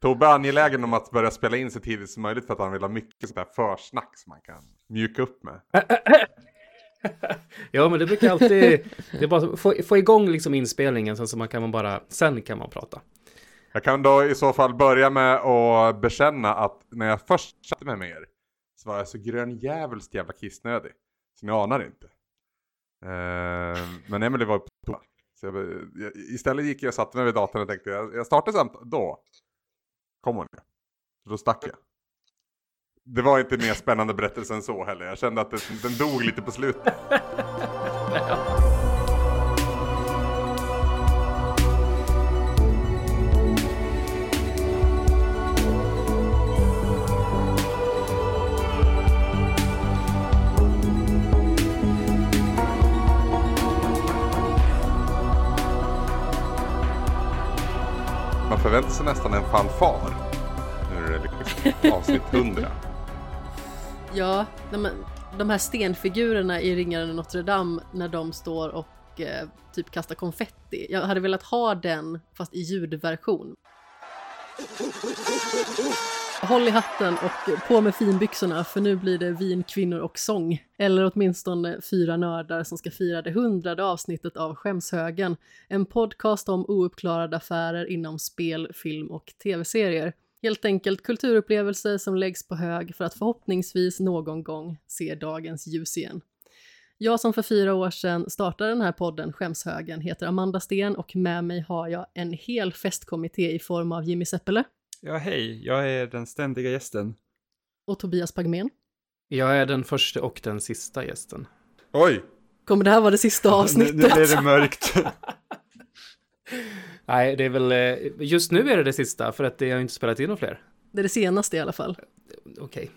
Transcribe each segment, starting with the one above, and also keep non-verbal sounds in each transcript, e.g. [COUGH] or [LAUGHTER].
Tobbe är angelägen om att börja spela in så tidigt som möjligt för att han vill ha mycket sånt där försnack som man kan mjuka upp med. [LAUGHS] ja, men det brukar alltid... Det är bara få, få igång liksom inspelningen, sen så man kan man bara... Sen kan man prata. Jag kan då i så fall börja med att bekänna att när jag först satte mig med er så var jag så grön jävla kissnödig. Så ni anar inte. Uh, men Emily var på toa. Så jag, jag, istället gick jag och satte mig vid datorn och tänkte jag, jag startar samtalet. Då kom hon ju. Då stack jag. Det var inte mer spännande berättelse än så heller. Jag kände att det, den dog lite på slutet. [LAUGHS] förväntar sig nästan en fanfar. Nu är det liksom [LAUGHS] avsnitt 100. Ja, men de här stenfigurerna i Ringaren Notre Dame när de står och eh, typ kastar konfetti. Jag hade velat ha den fast i ljudversion. Håll i hatten och på med finbyxorna för nu blir det vin, kvinnor och sång. Eller åtminstone fyra nördar som ska fira det hundrade avsnittet av Skämshögen. En podcast om ouppklarade affärer inom spel, film och tv-serier. Helt enkelt kulturupplevelser som läggs på hög för att förhoppningsvis någon gång se dagens ljus igen. Jag som för fyra år sedan startade den här podden Skämshögen heter Amanda Sten och med mig har jag en hel festkommitté i form av Jimmy Seppele. Ja, hej, jag är den ständiga gästen. Och Tobias Pagmen. Jag är den första och den sista gästen. Oj! Kommer det här vara det sista [LAUGHS] avsnittet? Nu, nu är det mörkt. [LAUGHS] Nej, det är väl, eh, just nu är det det sista, för att det har inte spelat in några fler. Det är det senaste i alla fall. Okej. Okay.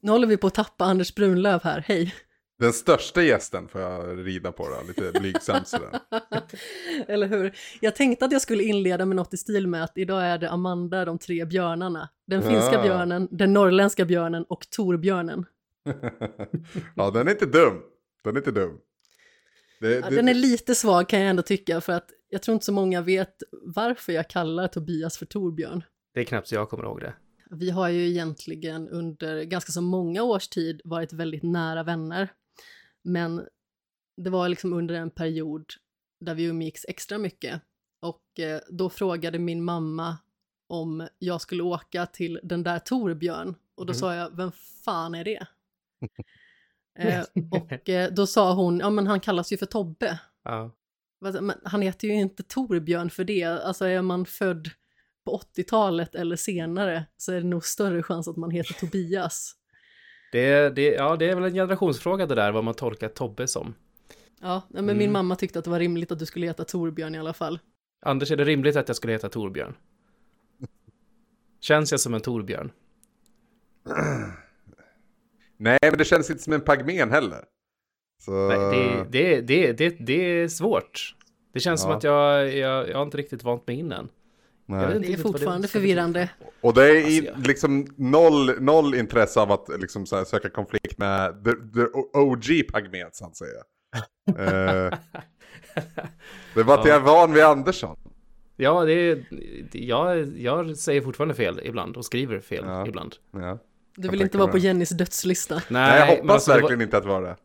Nu håller vi på att tappa Anders Brunlöv här, hej. Den största gästen får jag rida på då, lite blygsamt sådär. [LAUGHS] Eller hur? Jag tänkte att jag skulle inleda med något i stil med att idag är det Amanda, de tre björnarna. Den finska ja. björnen, den norrländska björnen och torbjörnen. [LAUGHS] ja, den är inte dum. Den är inte dum. Det, ja, det, den är lite svag kan jag ändå tycka, för att jag tror inte så många vet varför jag kallar Tobias för Torbjörn. Det är knappt så jag kommer ihåg det. Vi har ju egentligen under ganska så många års tid varit väldigt nära vänner. Men det var liksom under en period där vi umgicks extra mycket. Och eh, då frågade min mamma om jag skulle åka till den där Torbjörn. Och då mm. sa jag, vem fan är det? [LAUGHS] eh, och eh, då sa hon, ja men han kallas ju för Tobbe. Ja. Men han heter ju inte Torbjörn för det. Alltså är man född på 80-talet eller senare så är det nog större chans att man heter Tobias. Det, det, ja, det är väl en generationsfråga det där, vad man tolkar Tobbe som. Ja, men mm. min mamma tyckte att det var rimligt att du skulle heta Torbjörn i alla fall. Anders, är det rimligt att jag skulle heta Torbjörn? Känns jag som en Torbjörn? [CLEARS THROAT] Nej, men det känns inte som en pagmen heller. Så... Nej, det, det, det, det, det är svårt. Det känns ja. som att jag, jag, jag har inte riktigt vant mig in än. Nej. Det är fortfarande det förvirrande. Och det är i, alltså, liksom noll, noll intresse av att liksom, så här, söka konflikt med the, the OG Pagmet så att säga. uh, [LAUGHS] [LAUGHS] det är bara att jag är van vid Andersson. Ja, det är, jag, jag säger fortfarande fel ibland och skriver fel ja. ibland. Ja. Du vill inte vara på Jennys dödslista? Nej, Nej jag hoppas alltså, verkligen var... inte att vara det.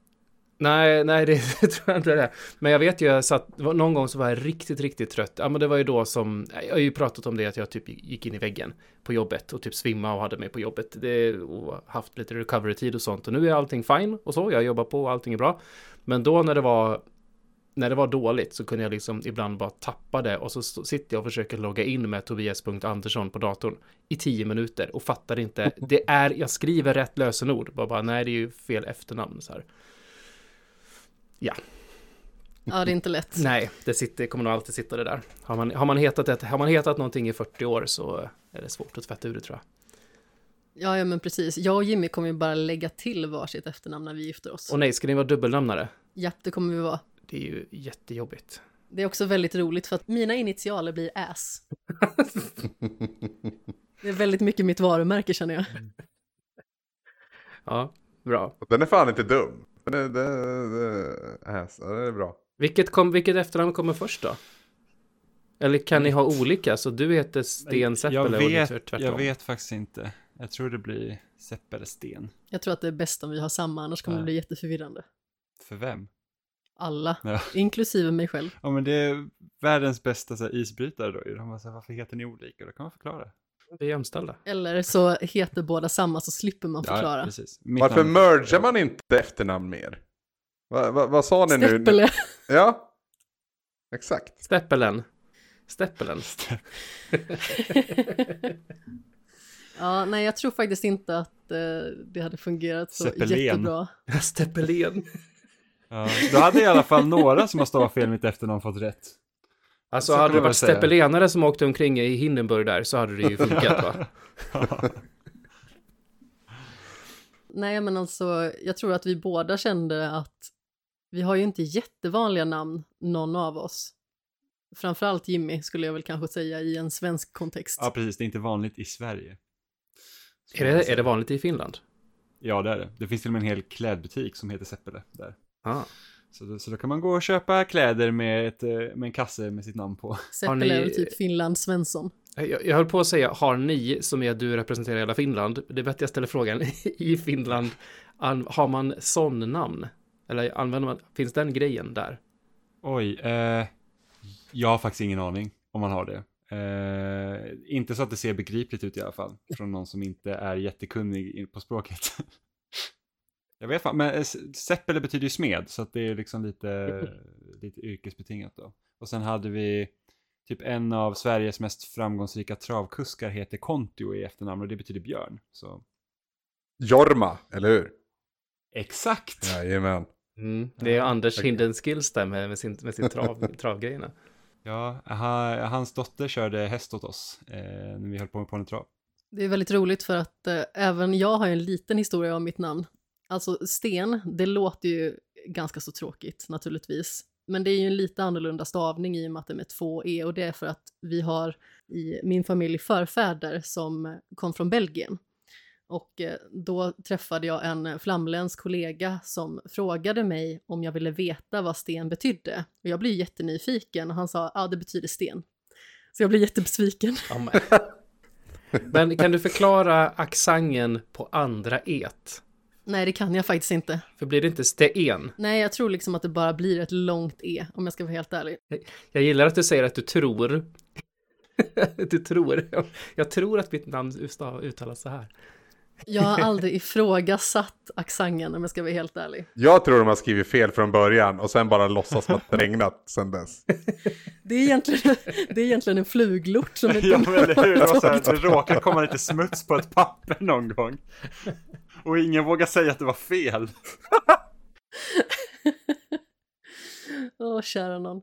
Nej, nej [LAUGHS] det, tror jag inte det är. Men jag vet ju, jag satt, någon gång så var jag riktigt, riktigt trött. Ja, men det var ju då som, jag har ju pratat om det att jag typ gick in i väggen på jobbet och typ svimma och hade mig på jobbet. Det, och haft lite recovery-tid och sånt. Och nu är allting fine och så, jag jobbar på och allting är bra. Men då när det var när det var dåligt så kunde jag liksom ibland bara tappa det och så sitter jag och försöker logga in med Tobias.Andersson på datorn i tio minuter och fattar inte. [LAUGHS] Det är, jag skriver rätt lösenord, bara, bara nej det är ju fel efternamn så här. Ja. Ja, det är inte lätt. [LAUGHS] Nej, det sitter, kommer nog alltid sitta det där. Har man, har, man hetat ett, har man hetat någonting i 40 år så är det svårt att tvätta ur det tror jag. Ja, ja men precis. Jag och Jimmy kommer ju bara lägga till varsitt efternamn när vi gifter oss. Och nej, ska ni vara dubbelnamnare? Japp, det kommer vi vara. Det är ju jättejobbigt. Det är också väldigt roligt för att mina initialer blir ass. [LAUGHS] det är väldigt mycket mitt varumärke känner jag. Ja, bra. Den är fan inte dum. Det, det, det, det är bra. Vilket, kom, vilket efternamn kommer först då? Eller kan ni ha olika? Så du heter Sten Seppele jag och vet, du tvärtom? jag vet faktiskt inte. Jag tror det blir Seppele Sten. Jag tror att det är bäst om vi har samma, annars kommer Ja. det bli jätteförvirrande. För vem? Alla, Ja. [LAUGHS] inklusive mig själv. Ja men det är världens bästa så här, isbrytare då. De bara så här, varför heter ni olika? Då kan man förklara. Vi är jämställda. Eller så heter båda samma så slipper man förklara. Ja, Varför mergar man inte efternamn mer? Va, va, vad sa ni nu? Steppele. [LAUGHS] Ja, exakt. Steppelen. Steppelen. [LAUGHS] Ja, nej, jag tror faktiskt inte att eh, det hade fungerat så Zeppelin. jättebra. [LAUGHS] Steppelen. Ja, då hade i alla fall några som har stavat fel mitt efternamn fått rätt. Alltså Så hade det varit steppelenare som åkte omkring i Hindenburg där så hade det ju funkat va? [LAUGHS] Nej, men alltså, jag tror att vi båda kände att vi har ju inte jättevanliga namn, någon av oss. Framförallt Jimmy skulle jag väl kanske säga i en svensk kontext. Ja, precis. Det är inte vanligt i Sverige. Är det, är det vanligt i Finland? Ja, det är det. Det finns till och med en hel klädbutik som heter Seppele där. Ah. Så då, så då kan man gå och köpa kläder med, ett, eh, med en kasse med sitt namn på. Seppele ni- är typ Finland Svensson. Jag, jag höll på att säga, har ni, som är du representerar hela Finland, det är bättre jag ställer frågan, [LAUGHS] i Finland, an, har man sån namn? Eller använder man, finns den grejen där? Oj, eh, jag har faktiskt ingen aning om man har det. Eh, inte så att det ser begripligt ut i alla fall, från någon som inte är jättekunnig på språket. [LAUGHS] jag vet fan, men eh, Seppele betyder ju smed, så att det är liksom lite, [LAUGHS] lite yrkesbetingat då. Och sen hade vi typ en av Sveriges mest framgångsrika travkuskar heter Kontio i efternamn och det betyder björn. Så Jorma, eller hur? exakt! Jajamän. Mm, det är Anders okej. Hindenskills där med, med sin, med sin trav, [LAUGHS] travgrejerna. Ja, ha, hans dotter körde häst åt oss eh, när vi höll på med ponnytrav. Det är väldigt roligt för att eh, även jag har ju en liten historia om mitt namn. Alltså Sten, det låter ju ganska så tråkigt naturligtvis. Men det är ju en lite annorlunda stavning i och med att det är med två e och det är för att vi har i min familj förfäder som kom från Belgien. Och eh, då träffade jag en flamländsk kollega som frågade mig om jag ville veta vad sten betydde. Och jag blev jättenyfiken och han sa ja, det betyder sten. Så jag blev jättebesviken. [LAUGHS] Men. kan du förklara accenten på andra et? Nej, det kan jag faktiskt inte. För blir det inte sten? Nej, jag tror liksom att det bara blir ett långt E, om jag ska vara helt ärlig. Jag gillar att du säger att du tror. [LAUGHS] du tror. Jag, tror att mitt namn uttalas så här. Jag har [LAUGHS] aldrig ifrågasatt accenten, om jag ska vara helt ärlig. Jag tror de har skrivit fel från början och sen bara låtsas som att det [LAUGHS] regnat sen dess. Det är egentligen, det är egentligen en fluglort som inte Ja, men eller hur? Det, var så här, tagit- det råkade komma lite smuts på ett papper någon gång. Och ingen vågar säga att det var fel. [LAUGHS] Åh, kära någon.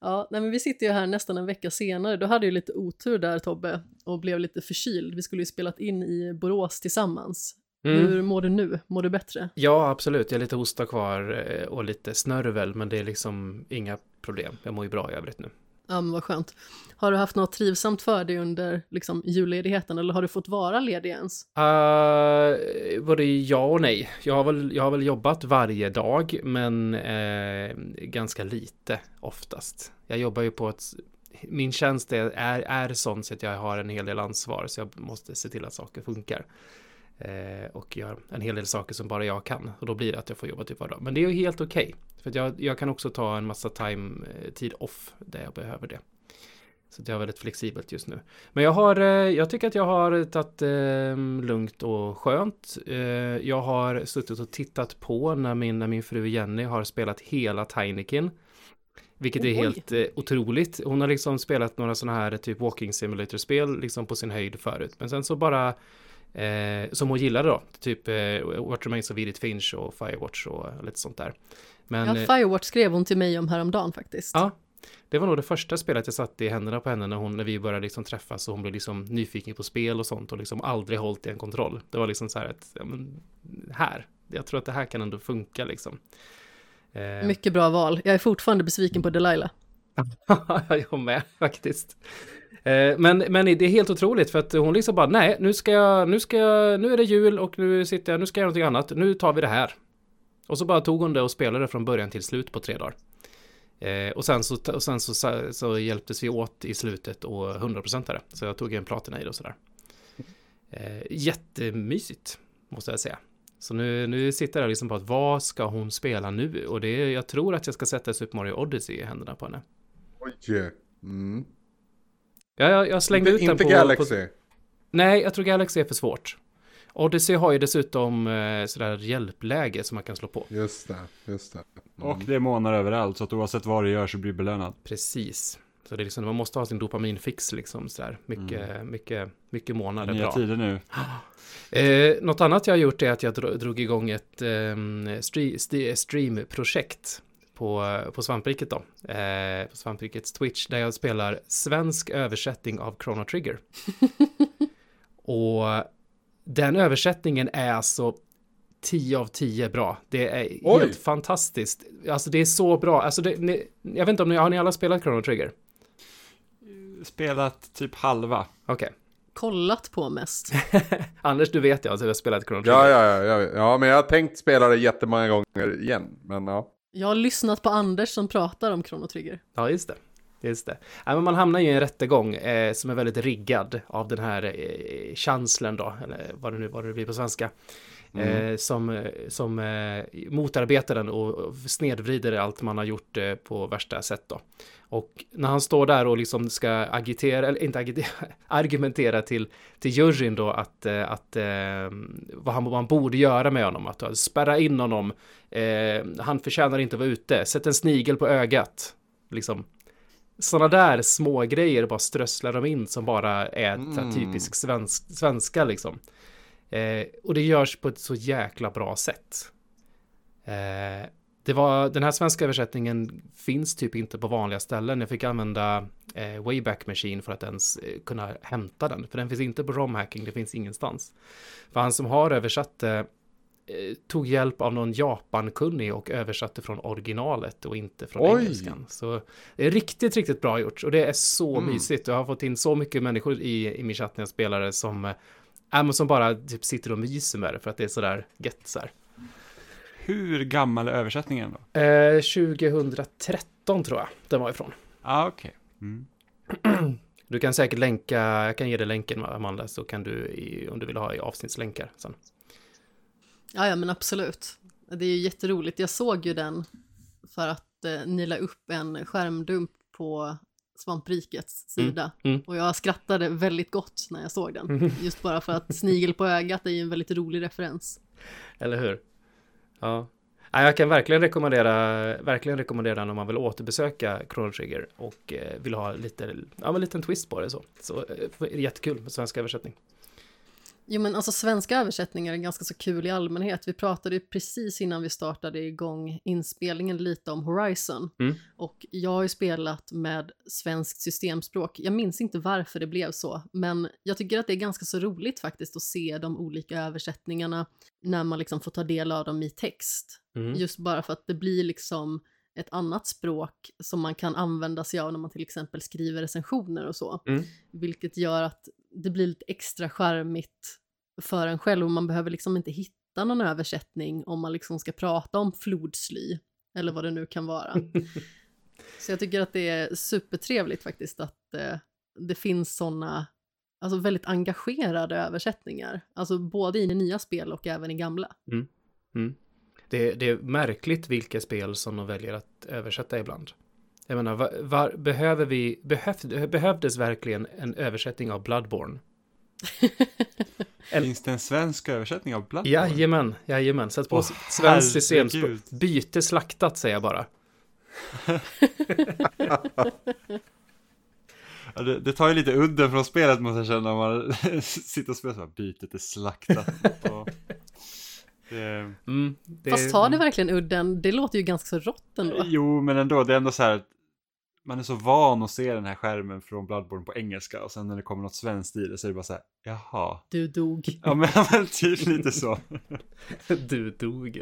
Ja, nej men vi sitter ju här nästan en vecka senare. Du hade ju lite otur där Tobbe och blev lite förkyld. Vi skulle ju spelat in i Borås tillsammans. Mm. Hur mår du nu? Mår du bättre? Ja, absolut. Jag har lite hosta kvar eh, och lite snörvel, men det är liksom inga problem. Jag mår ju bra i övrigt nu. Ja, men vad skönt. Har du haft något trivsamt för dig under liksom, julledigheten eller har du fått vara ledig ens? Uh, både ja och nej. Jag har väl, jag har väl jobbat varje dag, men uh, ganska lite oftast. Jag jobbar ju på ett... Min tjänst är, är, är sån så att jag har en hel del ansvar, så jag måste se till att saker funkar. Eh, och gör en hel del saker som bara jag kan. Och då blir det att jag får jobba typ varje dag. Men det är ju helt okej. för att jag, jag kan också ta en massa time, eh, tid off där jag behöver det. Så det är väldigt flexibelt just nu. Men jag har, eh, jag tycker att jag har tagit eh, lugnt och skönt. Eh, jag har suttit och tittat på när min, när min fru Jenny har spelat hela Tinykin. Vilket är Oj. helt eh, otroligt. Hon har liksom spelat några sådana här typ walking simulator-spel liksom på sin höjd förut. Men sen så bara Eh, som hon gillade då, typ eh, What Remains of Edith Finch och Firewatch och lite sånt där. Men Ja, eh, Firewatch skrev hon till mig om häromdagen faktiskt. Ja, det var nog det första spelet jag satte i händerna på henne när, hon, när vi började liksom träffas och hon blev liksom nyfiken på spel och sånt och liksom aldrig hållit i en kontroll. Det var liksom så här att, ja, men, här, jag tror att det här kan ändå funka liksom. Eh, Mycket bra val. Jag är fortfarande besviken på Delilah. [LAUGHS] jag med faktiskt. Eh, men, men det är helt otroligt för att hon liksom bara nej, nu ska jag, nu ska jag, nu är det jul och nu sitter jag, nu ska jag göra någonting annat, nu tar vi det här. Och så bara tog hon det och spelade från början till slut på tre dagar. Eh, och sen, så, och sen så, så, så hjälptes vi åt i slutet och 100% det. Så jag tog en platina i det och sådär. Eh, jättemysigt, måste jag säga. Så nu, nu sitter jag liksom på att vad ska hon spela nu? Och det jag tror att jag ska sätta Super Mario Odyssey i händerna på henne. Oj. Mm. Ja, jag, jag slängde Inte, ut den inte på... Galaxy. På, nej, jag tror Galaxy är för svårt. Odyssey har ju dessutom eh, sådär hjälpläge som man kan slå på. Just det, just det. Mm. Och det är månar överallt, så att oavsett vad du gör så blir du belönad. Precis. Så det är liksom, man måste ha sin dopaminfix liksom sådär. Mycket, mycket, mycket månader. Nya Bra. tider nu. [GASPS] Eh, något annat jag har gjort är att jag dro- drog igång ett eh, stre- st- streamprojekt på, på Svampriket då. Eh, på Svamprikets Twitch där jag spelar svensk översättning av Chrono Trigger. [LAUGHS] Och den översättningen är alltså 10 av 10 bra. Det är Oj. helt fantastiskt. Alltså det är så bra. Alltså det, ni, jag vet inte om ni har ni alla spelat Chrono Trigger? Spelat typ halva. Okej. Kollat på mest. [LAUGHS] Anders, du vet jag att jag har spelat Chrono Trigger. Ja, ja, ja, ja, ja, men jag har tänkt spela det jättemånga gånger igen. Men ja. Jag har lyssnat på Anders som pratar om Chrono Trigger. Ja, just det. Just det. Ja, men man hamnar ju i en rättegång eh, som är väldigt riggad av den här eh, chanslern då, eller vad det nu, vad det blir på svenska. Eh, som som eh, motarbetar den och och snedvrider allt man har gjort eh, på värsta sätt då. Och när han står där och liksom ska agitera, eller inte agitera, [LAUGHS] argumentera till, till juryn då att, eh, att eh, vad, han, vad man borde göra med honom, att eh, spärra in honom, eh, han förtjänar inte att vara ute, sätt en snigel på ögat, liksom. Sådana där små grejer bara strösslar de in som bara är mm. typisk svensk, svenska liksom. Eh, och det görs på ett så jäkla bra sätt. Eh, det var, den här svenska översättningen finns typ inte på vanliga ställen. Jag fick använda eh, Wayback Machine för att ens eh, kunna hämta den. För den finns inte på romhacking, det finns ingenstans. För han som har översatt det eh, tog hjälp av någon Japankunnig och översatte från originalet och inte från Oj. engelskan. Så det är riktigt, riktigt bra gjort och det är så mysigt. Jag har fått in så mycket människor i, i min chatt när jag spelar det som, eh, äh, men som bara typ sitter och myser med det för att det är sådär gött så här. Hur gammal är översättningen då? Eh, 2013 tror jag den var ifrån. Ja, ah, okej. Mm. Du kan säkert länka, jag kan ge dig länken Amanda, så kan du i, om du vill ha i avsnittslänkar sen. Ja, ja, men absolut. Det är ju jätteroligt. Jag såg ju den för att eh, ni la upp en skärmdump på Svamprikets sida. Mm, mm. Och jag skrattade väldigt gott när jag såg den. Just bara för att snigel på ögat är ju en väldigt rolig referens. Eller hur? Ja. Jag kan verkligen rekommendera, verkligen rekommendera den om man vill återbesöka Chrono Trigger och eh, vill ha lite, ja en liten twist på det så. Så är det jättekul med svensk översättning. Jo men alltså svenska översättningar är ganska så kul i allmänhet. Vi pratade ju precis innan vi startade igång inspelningen lite om Horizon. Mm. Och jag har ju spelat med svenskt systemspråk. Jag minns inte varför det blev så, men jag tycker att det är ganska så roligt faktiskt att se de olika översättningarna när man liksom får ta del av dem i text. Mm. Just bara för att det blir liksom ett annat språk som man kan använda sig av när man till exempel skriver recensioner och så. Mm. Vilket gör att det blir lite extra charmigt för en själv och man behöver liksom inte hitta någon översättning om man liksom ska prata om flodsly eller vad det nu kan vara. [LAUGHS] Så jag tycker att det är supertrevligt faktiskt att eh, det finns sådana alltså väldigt engagerade översättningar. Alltså både i nya spel och även i gamla. Mm. Det, det är märkligt vilka spel som de väljer att översätta ibland. Jag menar, var, var, behöver vi, behöv, behövdes verkligen en översättning av Bloodborne? [LAUGHS] Finns det en svensk översättning av Bloodborne? Jajamän, jajamän. Sätt på Åh, svenskt systemspråk. herregud. Byte slaktat säger jag bara. [LAUGHS] Ja, det, det tar ju lite udden från spelet måste jag känna. Om man [LAUGHS] sitter och spelar så här, bytet är slaktat. Och det, Mm, det, Fast tar det verkligen udden? Det låter ju ganska så rått ändå. jo, men ändå, det är ändå så här. Man är så van att se den här skärmen från Bloodborne på engelska och sen när det kommer något svenskt i det så är det bara så här, jaha. Du dog. Ja men, [LAUGHS] men typ lite så. [LAUGHS] Du dog.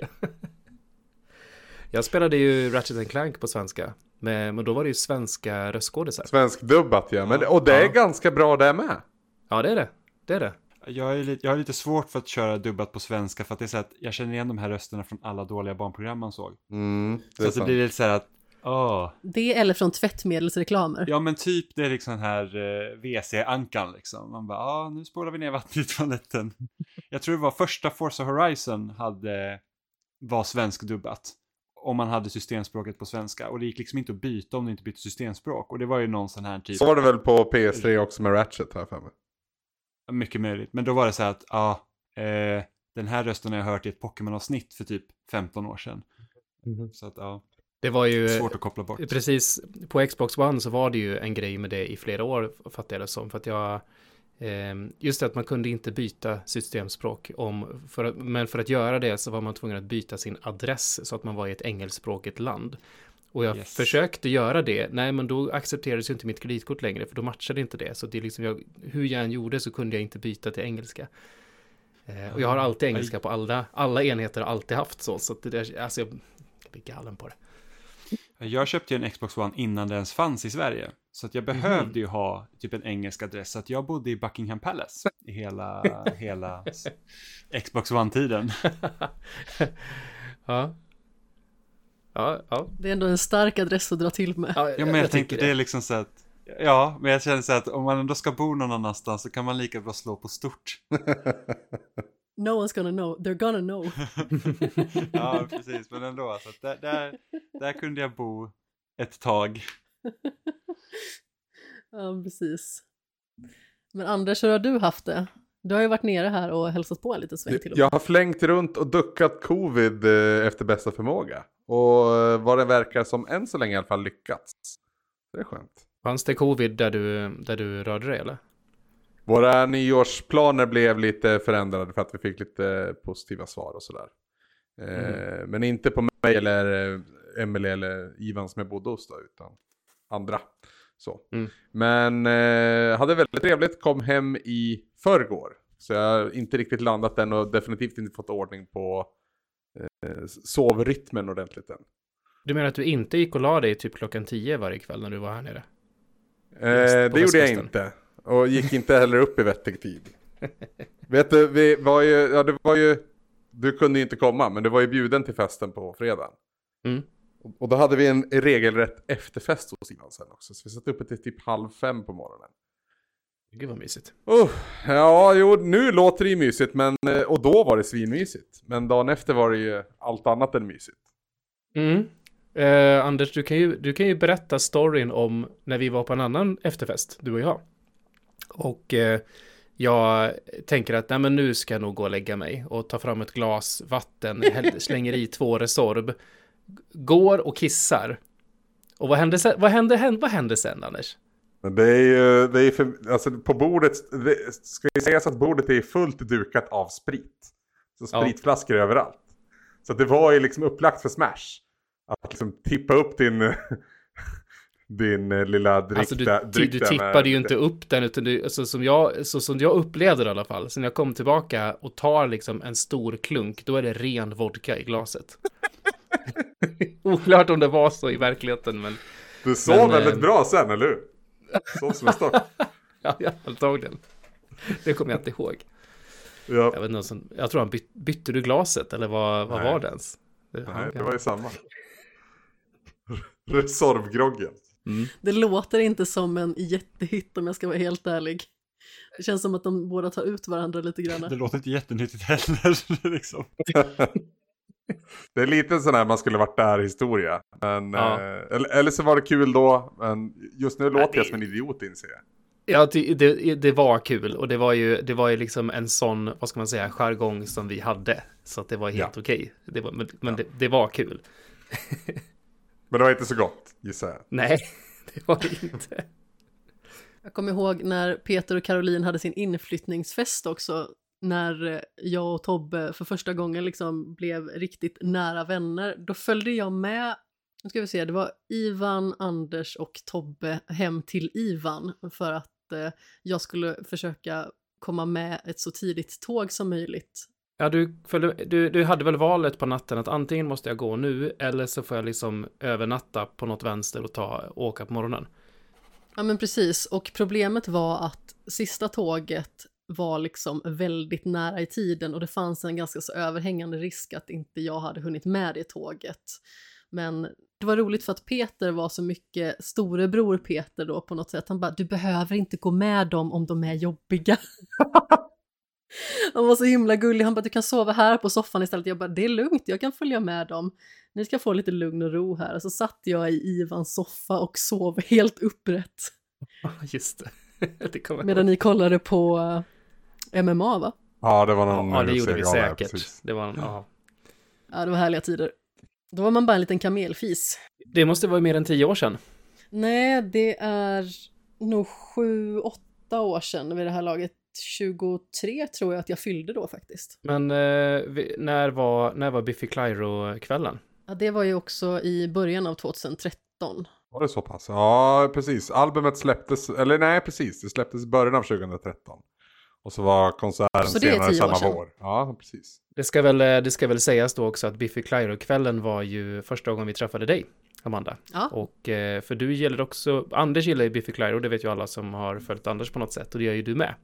Jag spelade ju Ratchet and Clank på svenska. Men, men då var det ju svenska röstskådisar. Svensk dubbat ja. Men, och det är Ja. ganska bra det med. Ja, det är det. Det är det. Jag, är lite, jag har lite svårt för att köra dubbat på svenska för att det är så att jag känner igen de här rösterna från alla dåliga barnprogram man såg. Mm, det Så att det blir lite så här att Åh. Det eller från tvättmedelsreklamer. Ja men typ det är liksom här eh, WC-ankan liksom. Man bara, ja ah, nu spolar vi ner vattnet i toaletten. Jag tror det var första Forza Horizon hade, var svenskdubbat. Om man hade systemspråket på svenska. Och det gick liksom inte att byta om du inte bytte systemspråk. Och det var ju någon sån här typ. Så var det väl på PS3 också med Ratchet här för mig. Mycket möjligt. Men då var det så här att, ja, eh, den här rösten har jag hört i ett Pokémon-avsnitt för typ 15 år sedan. Så att, ja, Det var ju... svårt att koppla bort. Precis, på Xbox One så var det ju en grej med det i flera år, fattar jag det som. För att jag, eh, just det att man kunde inte byta systemspråk om, för att, men för att göra det så var man tvungen att byta sin adress så att man var i ett engelskspråkigt land. Och jag Yes. försökte göra det, nej men då accepterades ju inte mitt kreditkort längre, för då matchade inte det. Så det är liksom, jag, hur jag än gjorde så kunde jag inte byta till engelska. Eh, och jag har alltid engelska på alla, alla enheter, har alltid haft så. Så att det där, alltså jag, jag blir galen på det. Jag köpte ju en Xbox One innan det ens fanns i Sverige. Så att jag behövde ju ha typ en engelsk adress. Så att jag bodde i Buckingham Palace i hela, [LAUGHS] hela Xbox One-tiden. [LAUGHS] ja. Ja, ja. Det är ändå en stark adress att dra till med. ja Ja, men jag, tänker tycker det är liksom så att, ja, men jag känner så att om man ändå ska bo någon annanstans så kan man lika bra slå på stort. [LAUGHS] No one's gonna know, they're gonna know. [LAUGHS] ja, precis, men ändå, så att där, där, där kunde jag bo ett tag. [LAUGHS] Ja, precis. Men Anders, hur har du haft det? Du har ju varit nere här och hälsat på en liten sväng till och med. Jag har flängt runt och duckat covid eh, efter bästa förmåga. Och eh, vad det verkar som än så länge i alla fall lyckats. Det är skönt. Fanns det covid där du, där du rörde dig eller? Våra nyårsplaner blev lite förändrade för att vi fick lite positiva svar och sådär. Eh, Men inte på mig eller eh, Emelie eller Ivan som jag bodde hos då, utan andra. Så. Mm. Men eh, hade väldigt trevligt, kom hem i förrgår. Så jag har inte riktigt landat än och definitivt inte fått ordning på eh, sovrytmen ordentligt än. Du menar att du inte gick och la dig typ klockan 10 varje kväll när du var här nere? Eh, det gjorde jag inte. Och gick inte heller upp i vettig tid. Vet du, vi var ju, ja det var ju, du kunde ju inte komma, men du var ju bjuden till festen på fredagen. Mm. Och- då hade vi en regelrätt efterfest hos Ivan sen också, så vi satt uppe till typ halv fem på morgonen. Gud vad mysigt. Oh, ja, jo, nu låter det ju mysigt, men, eh, och då var det svinmysigt. Men dagen efter var det ju allt annat än mysigt. Mm. Eh, Anders, du kan, ju, du kan ju berätta storyn om när vi var på en annan efterfest, du och jag. Och eh, jag tänker att nej, men nu ska jag nog gå och lägga mig och ta fram ett glas vatten, [LAUGHS] slänger i två Resorb, går och kissar. Och vad hände sen, vad hände, hände, vad hände sen, Anders? Men det är ju, det är för, alltså på bordet, det, ska vi säga så att bordet är fullt dukat av sprit. Så Ja. spritflaskor överallt. Så att det var ju liksom upplagt för smash. Att liksom tippa upp din, din eh, lilla dryck Alltså du, du, dryck du där tippade ju inte upp den, utan du, alltså, som, jag, så, som jag upplevde det i alla fall, så när jag kom tillbaka och tar liksom en stor klunk, då är det ren vodka i glaset. [LAUGHS] Oklart om det var så i verkligheten, men Du sov Men, väldigt eh, bra sen, eller hur? Sov som en stock. [LAUGHS] ja, ja, antagligen. Det kommer jag inte ihåg. Ja, Jag, vet inte, som, jag tror han byt, bytte du glaset, eller vad, vad var det ens? Nej, det var ju samma. Resorvgroggen. Mm. Det låter inte som en jättehit om jag ska vara helt ärlig. Det känns som att de båda tar ut varandra lite Det grann. låter inte jättenyttigt heller. [LAUGHS] liksom. [LAUGHS] Det är lite sån här man skulle varit där historia. Men, Ja. eh, eller, eller så var det kul då, men just nu låter det- jag som en idiot inser jag. Ja, det, det, det var kul och det var ju, det var ju liksom en sån, vad ska man säga, jargong som vi hade. Så att det var helt Ja. okej. Det var, men men det, det var kul. [LAUGHS] Men det var inte så gott, gissar jag. Nej, [LAUGHS] det var det inte. Jag kommer ihåg när Peter och Caroline hade sin inflyttningsfest också, när jag och Tobbe för första gången liksom blev riktigt nära vänner. Då följde jag med, nu ska vi se, det var Ivan, Anders och Tobbe hem till Ivan för att eh, jag skulle försöka komma med ett så tidigt tåg som möjligt. Ja, du, följde, du, du hade väl valet på natten att antingen måste jag gå nu eller så får jag liksom övernatta på något vänster och ta, åka på morgonen. Ja men precis, och problemet var att sista tåget var liksom väldigt nära i tiden och det fanns en ganska så överhängande risk att inte jag hade hunnit med det tåget. Men det var roligt för att Peter var så mycket storebror Peter då på något sätt. Han bara, du behöver inte gå med dem om de är jobbiga. [LAUGHS] Han var så himla gullig, han bara, du kan sova här på soffan istället. Jag bara, det är lugnt, jag kan följa med dem. Ni ska få lite lugn och ro här. Och så satt jag i Ivans soffa och sov helt upprätt. [LAUGHS] Just det. [LAUGHS] det Medan ni kollade på eh, MMA va? Ja, det var någon Ja, det gjorde vi säkert. precis. Det var, ja. Ja, det var härliga tider. Då var man bara en liten kamelfis. det måste vara mer än tio år sedan. Nej, det är nog sju, åtta år sedan vid det här laget. 23 tror jag att jag fyllde då faktiskt. Men eh, vi, när, var, när var Biffy Clyro-kvällen? Ja, det var ju också i början av 2013. Var det så pass? Ja, precis. Albumet släpptes, eller nej precis, det släpptes i början av 2013. Och så var konserten Så det är senare samma sedan. vår. Ja, precis. Det ska, väl, eh, det ska väl sägas då också att Biffy Clyro-kvällen var ju första gången vi träffade dig, Amanda. Ja, Och eh, för du gillar också, Anders gillar ju Biffy Clyro, det vet ju alla som har följt Anders på något sätt, och det gör ju du med.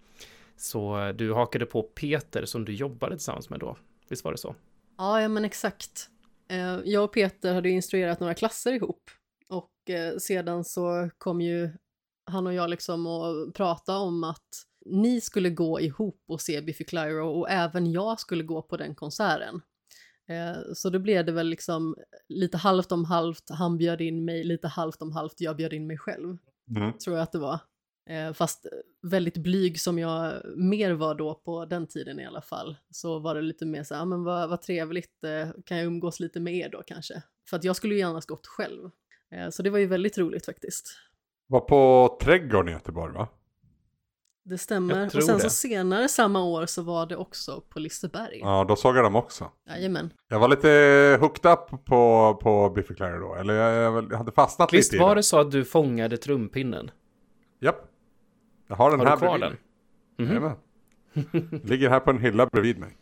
Så du hakade på Peter som du jobbade tillsammans med då, visst var det så? ja, ja men exakt. Eh, Jag och Peter hade instruerat några klasser ihop. Och eh, sedan så kom ju han och jag liksom att prata om att ni skulle gå ihop och se Biffy Clyro och även jag skulle gå på den konserten. Eh, Så då blev det väl liksom lite halvt om halvt, han bjöd in mig, lite halvt om halvt, jag bjöd in mig själv. Mm. tror jag att det var. Eh, fast väldigt blyg som jag mer var då på den tiden i alla fall, så var det lite mer så här, "Ja, men vad, vad trevligt, eh, kan jag umgås lite med er då kanske? För att jag skulle ju gärna gått själv. Eh, så det var ju väldigt roligt faktiskt. Var på Trädgården i Göteborg va? Det stämmer. Och sen det. så senare samma år så var det också på Liseberg. Ja, då såg jag dem också. Jajamän. Jag var lite hooked up på, på Biffy Clyro då. Eller jag, jag, hade fastnat Visst lite i var dem. det så att du fångade trumpinnen? Japp. Jag har den Har här du kvar bredvid den? mig. Mhm. Jajamän. Ligger här på en hylla bredvid mig.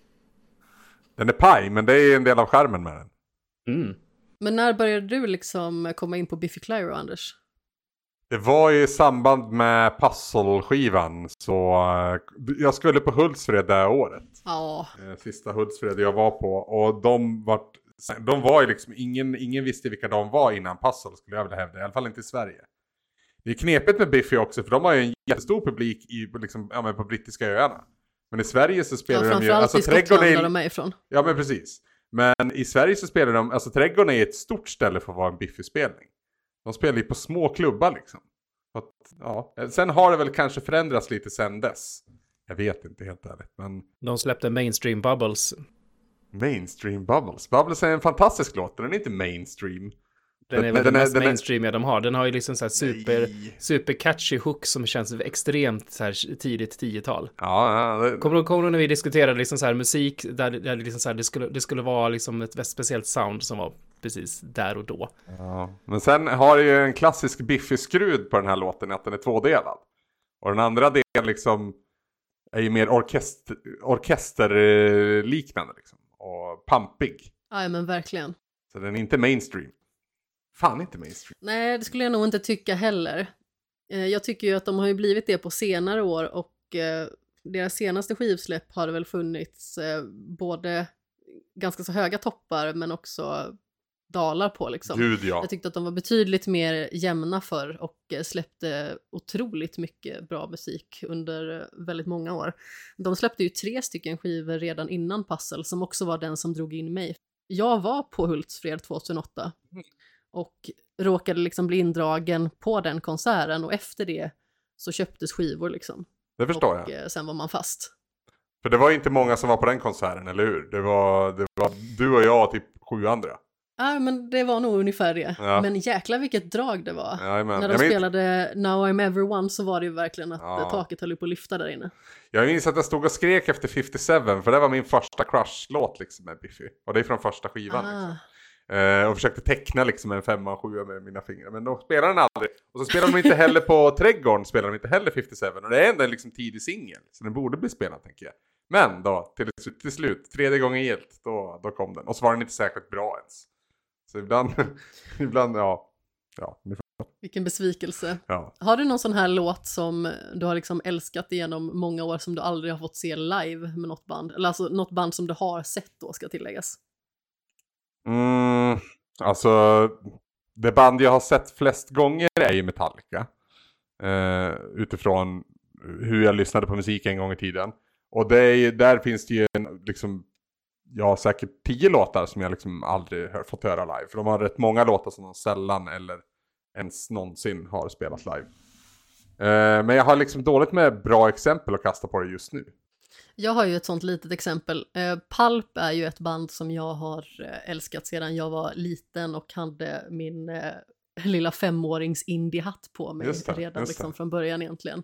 Den är paj, men det är en del av skärmen med den. Mm. Men när började du liksom komma in på Biffy Clyro, Anders? Det var i samband med Puzzle-skivan. Så eh, jag skulle på Hultsfred det här året. Ja, Eh, Sista Hultsfred jag var på. Och de var, de var ju liksom, ingen, ingen visste vilka de var innan Puzzle skulle jag vilja hävda. I alla fall inte i Sverige. Det är knepigt med Biffy också för de har ju en jättestor publik i, liksom, ja, men på brittiska öarna. Men i Sverige så ja spelar de ju... Alltså i Skottland där är, de är ifrån. Ja men precis. Men i Sverige så spelar de, alltså trädgården är ett stort ställe för att vara en Biffy-spelning. De spelar ju på små klubbar liksom. Att, ja. Sen har det väl kanske förändrats lite sen dess. Jag vet inte helt ärligt. Men De släppte Mainstream Bubbles. Mainstream Bubbles. Bubbles är en fantastisk låt, den är inte mainstream. Den är Men väl den den mest den är- mainstreamiga de har. Den har ju liksom så här super, Nej. super catchy hook som känns extremt så här tidigt 10-tal. Ja, ja det, Kommer du ihåg när vi diskuterade liksom så här musik där, där det, liksom så här, det, skulle, det skulle vara liksom ett speciellt sound som var precis där och då. ja. Men sen har det ju en klassisk Biffy-skrud på den här låten, att den är tvådelad. Och den andra delen liksom är ju mer orkester, orkesterliknande liksom. Och pampig. Ja, men verkligen. Så den är inte mainstream. Fan inte mainstream. Nej, det skulle jag nog inte tycka heller. Eh, Jag tycker ju att de har ju blivit det på senare år och eh, deras senaste skivsläpp har det väl funnits eh, både ganska så höga toppar men också dalar på liksom. Gud ja. Jag tyckte att de var betydligt mer jämna för och släppte otroligt mycket bra musik under väldigt många år. De släppte ju tre stycken skivor redan innan Puzzle som också var den som drog in mig. Jag var på Hultsfred 2008 och råkade liksom bli indragen på den konserten och efter det så köptes skivor liksom. Det förstår och jag. eh, sen var man fast. För det var inte många som var på den konserten, eller hur? Det var, det var du och jag och typ sju andra. Ja, men det var nog ungefär det. Ja. Men jäkla vilket drag det var. Jajamän. När de Jag minns- spelade Now I'm Everyone så var det ju verkligen att Ja. eh, taket höll på att lyfta där inne. Jag minns att jag stod och skrek efter 57 för det var min första crush-låt liksom med Biffy. Och det är från första skivan liksom. Eh, och försökte teckna liksom en femma och sjua med mina fingrar. Men de spelar den aldrig. Och så spelar de inte heller på Trädgården, spelar de inte heller 57. Och det är ändå en liksom tidig singel. Så den borde bli spelad tänker jag. Men då, till, till slut, tredje gången gilt, då, då kom den. Och så var den inte särskilt bra ens. Så ibland, [LAUGHS] ibland, ja. Ja, Vilken besvikelse. ja. Har du någon sån här låt som du har liksom älskat igenom många år som du aldrig har fått se live med något band? Eller alltså något band som du har sett då ska tilläggas. Mm, Alltså, det band jag har sett flest gånger är ju Metallica. Eh, utifrån hur jag lyssnade på musik en gång i tiden. Och det är, där finns det ju en, liksom, jag har säkert tio låtar som jag liksom aldrig hör, fått höra live. För de har rätt många låtar som de sällan eller ens någonsin har spelat live. Eh, men jag har liksom dåligt med bra exempel att kasta på det just nu. Jag har ju ett sånt litet exempel. Eh, Pulp är ju ett band som jag har eh, älskat sedan jag var liten och hade min eh, lilla femårings indie-hatt på mig det, redan liksom från början egentligen.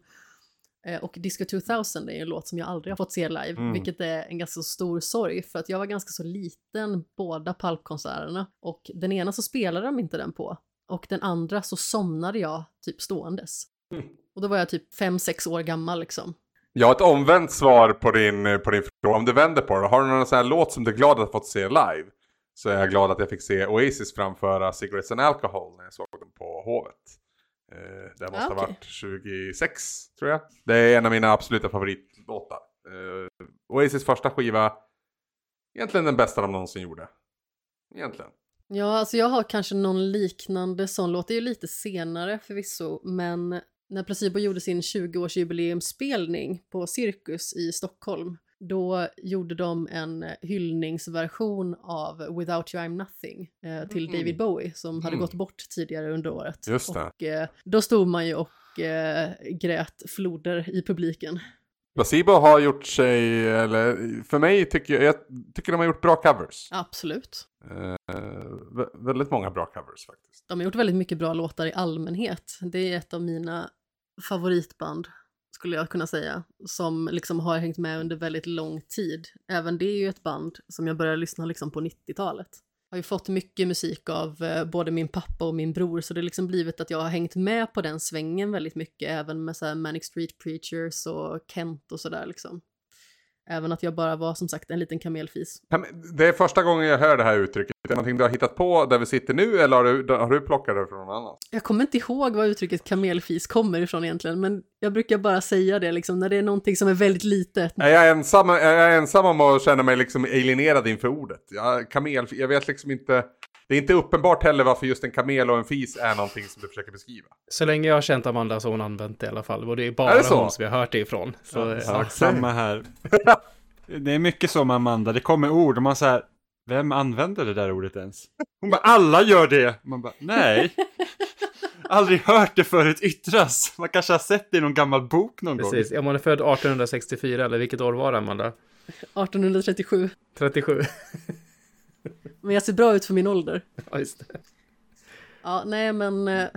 Eh, och Disco 2000 är ju en låt som jag aldrig har fått se live, Mm. vilket är en ganska stor sorg för att jag var ganska så liten båda Pulp-konserterna och den ena så spelade de inte den på och den andra så somnade jag typ ståendes. Mm. [LAUGHS] Och då var jag typ 5-6 år gammal liksom. Jag har ett omvänt svar på din, på din fråga. Om du vänder på det, har du någon sån här låt som du är glad att ha fått se live? Så är jag glad att jag fick se Oasis framföra Cigarettes and Alcohol när jag såg dem på Hovet. Eh, det måste Ah, ha okej. varit 26, tror jag. Det är en av mina absoluta favoritlåtar. Eh, Oasis första skiva, egentligen den bästa de någonsin gjorde. Egentligen. Ja, alltså jag har kanske någon liknande sån låt. Det är ju lite senare förvisso, men när Placebo gjorde sin 20-årsjubileumsspelning på Cirkus i Stockholm, då gjorde de en eh, hyllningsversion av Without You I'm Nothing eh, till Mm. David Bowie som hade Mm. gått bort tidigare under året. Just det. Och eh, då stod man ju och eh, grät floder i publiken. Placebo har gjort sig, eller för mig tycker jag, jag tycker de har gjort bra covers. Absolut. Eh, vä- väldigt många bra covers faktiskt. De har gjort väldigt mycket bra låtar i allmänhet. Det är ett av mina favoritband, skulle jag kunna säga, som liksom har hängt med under väldigt lång tid. Även det är ju ett band som jag började lyssna liksom på 90-talet. Jag har ju fått mycket musik av eh, både min pappa och min bror, så det har liksom blivit att jag har hängt med på den svängen väldigt mycket, även med så här Manic Street Preachers och Kent och sådär liksom. Även att jag bara var som sagt en liten kamelfis. Det är första gången jag hör det här uttrycket. Är det någonting du har hittat på där vi sitter nu eller har du, har du plockat det från någon annan? Jag kommer inte ihåg var uttrycket kamelfis kommer ifrån egentligen, men jag brukar bara säga det liksom när det är någonting som är väldigt litet. Är jag ensam, är jag ensam om att känna mig liksom alienerad inför ordet? Jag, kamel, jag vet liksom inte. Det är inte uppenbart heller varför just en kamel och en fis är någonting som du försöker beskriva. Så länge jag har känt Amanda så har hon använt det i alla fall. Och det är Är bara det så? hon som vi har hört det ifrån. Så, Ja, ja, samma här. [LAUGHS] Det är mycket så med Amanda, det kommer ord och man säger vem använder det där ordet ens? Hon bara, alla gör det! Man bara, nej. [LAUGHS] Aldrig hört det förut yttras. Man kanske har sett det i någon gammal bok någon Precis. gång. Om man är född 1864, eller vilket år var det, Amanda? 1837. 37. Men jag ser bra ut för min ålder. ja, just det. Ja, nej men eh,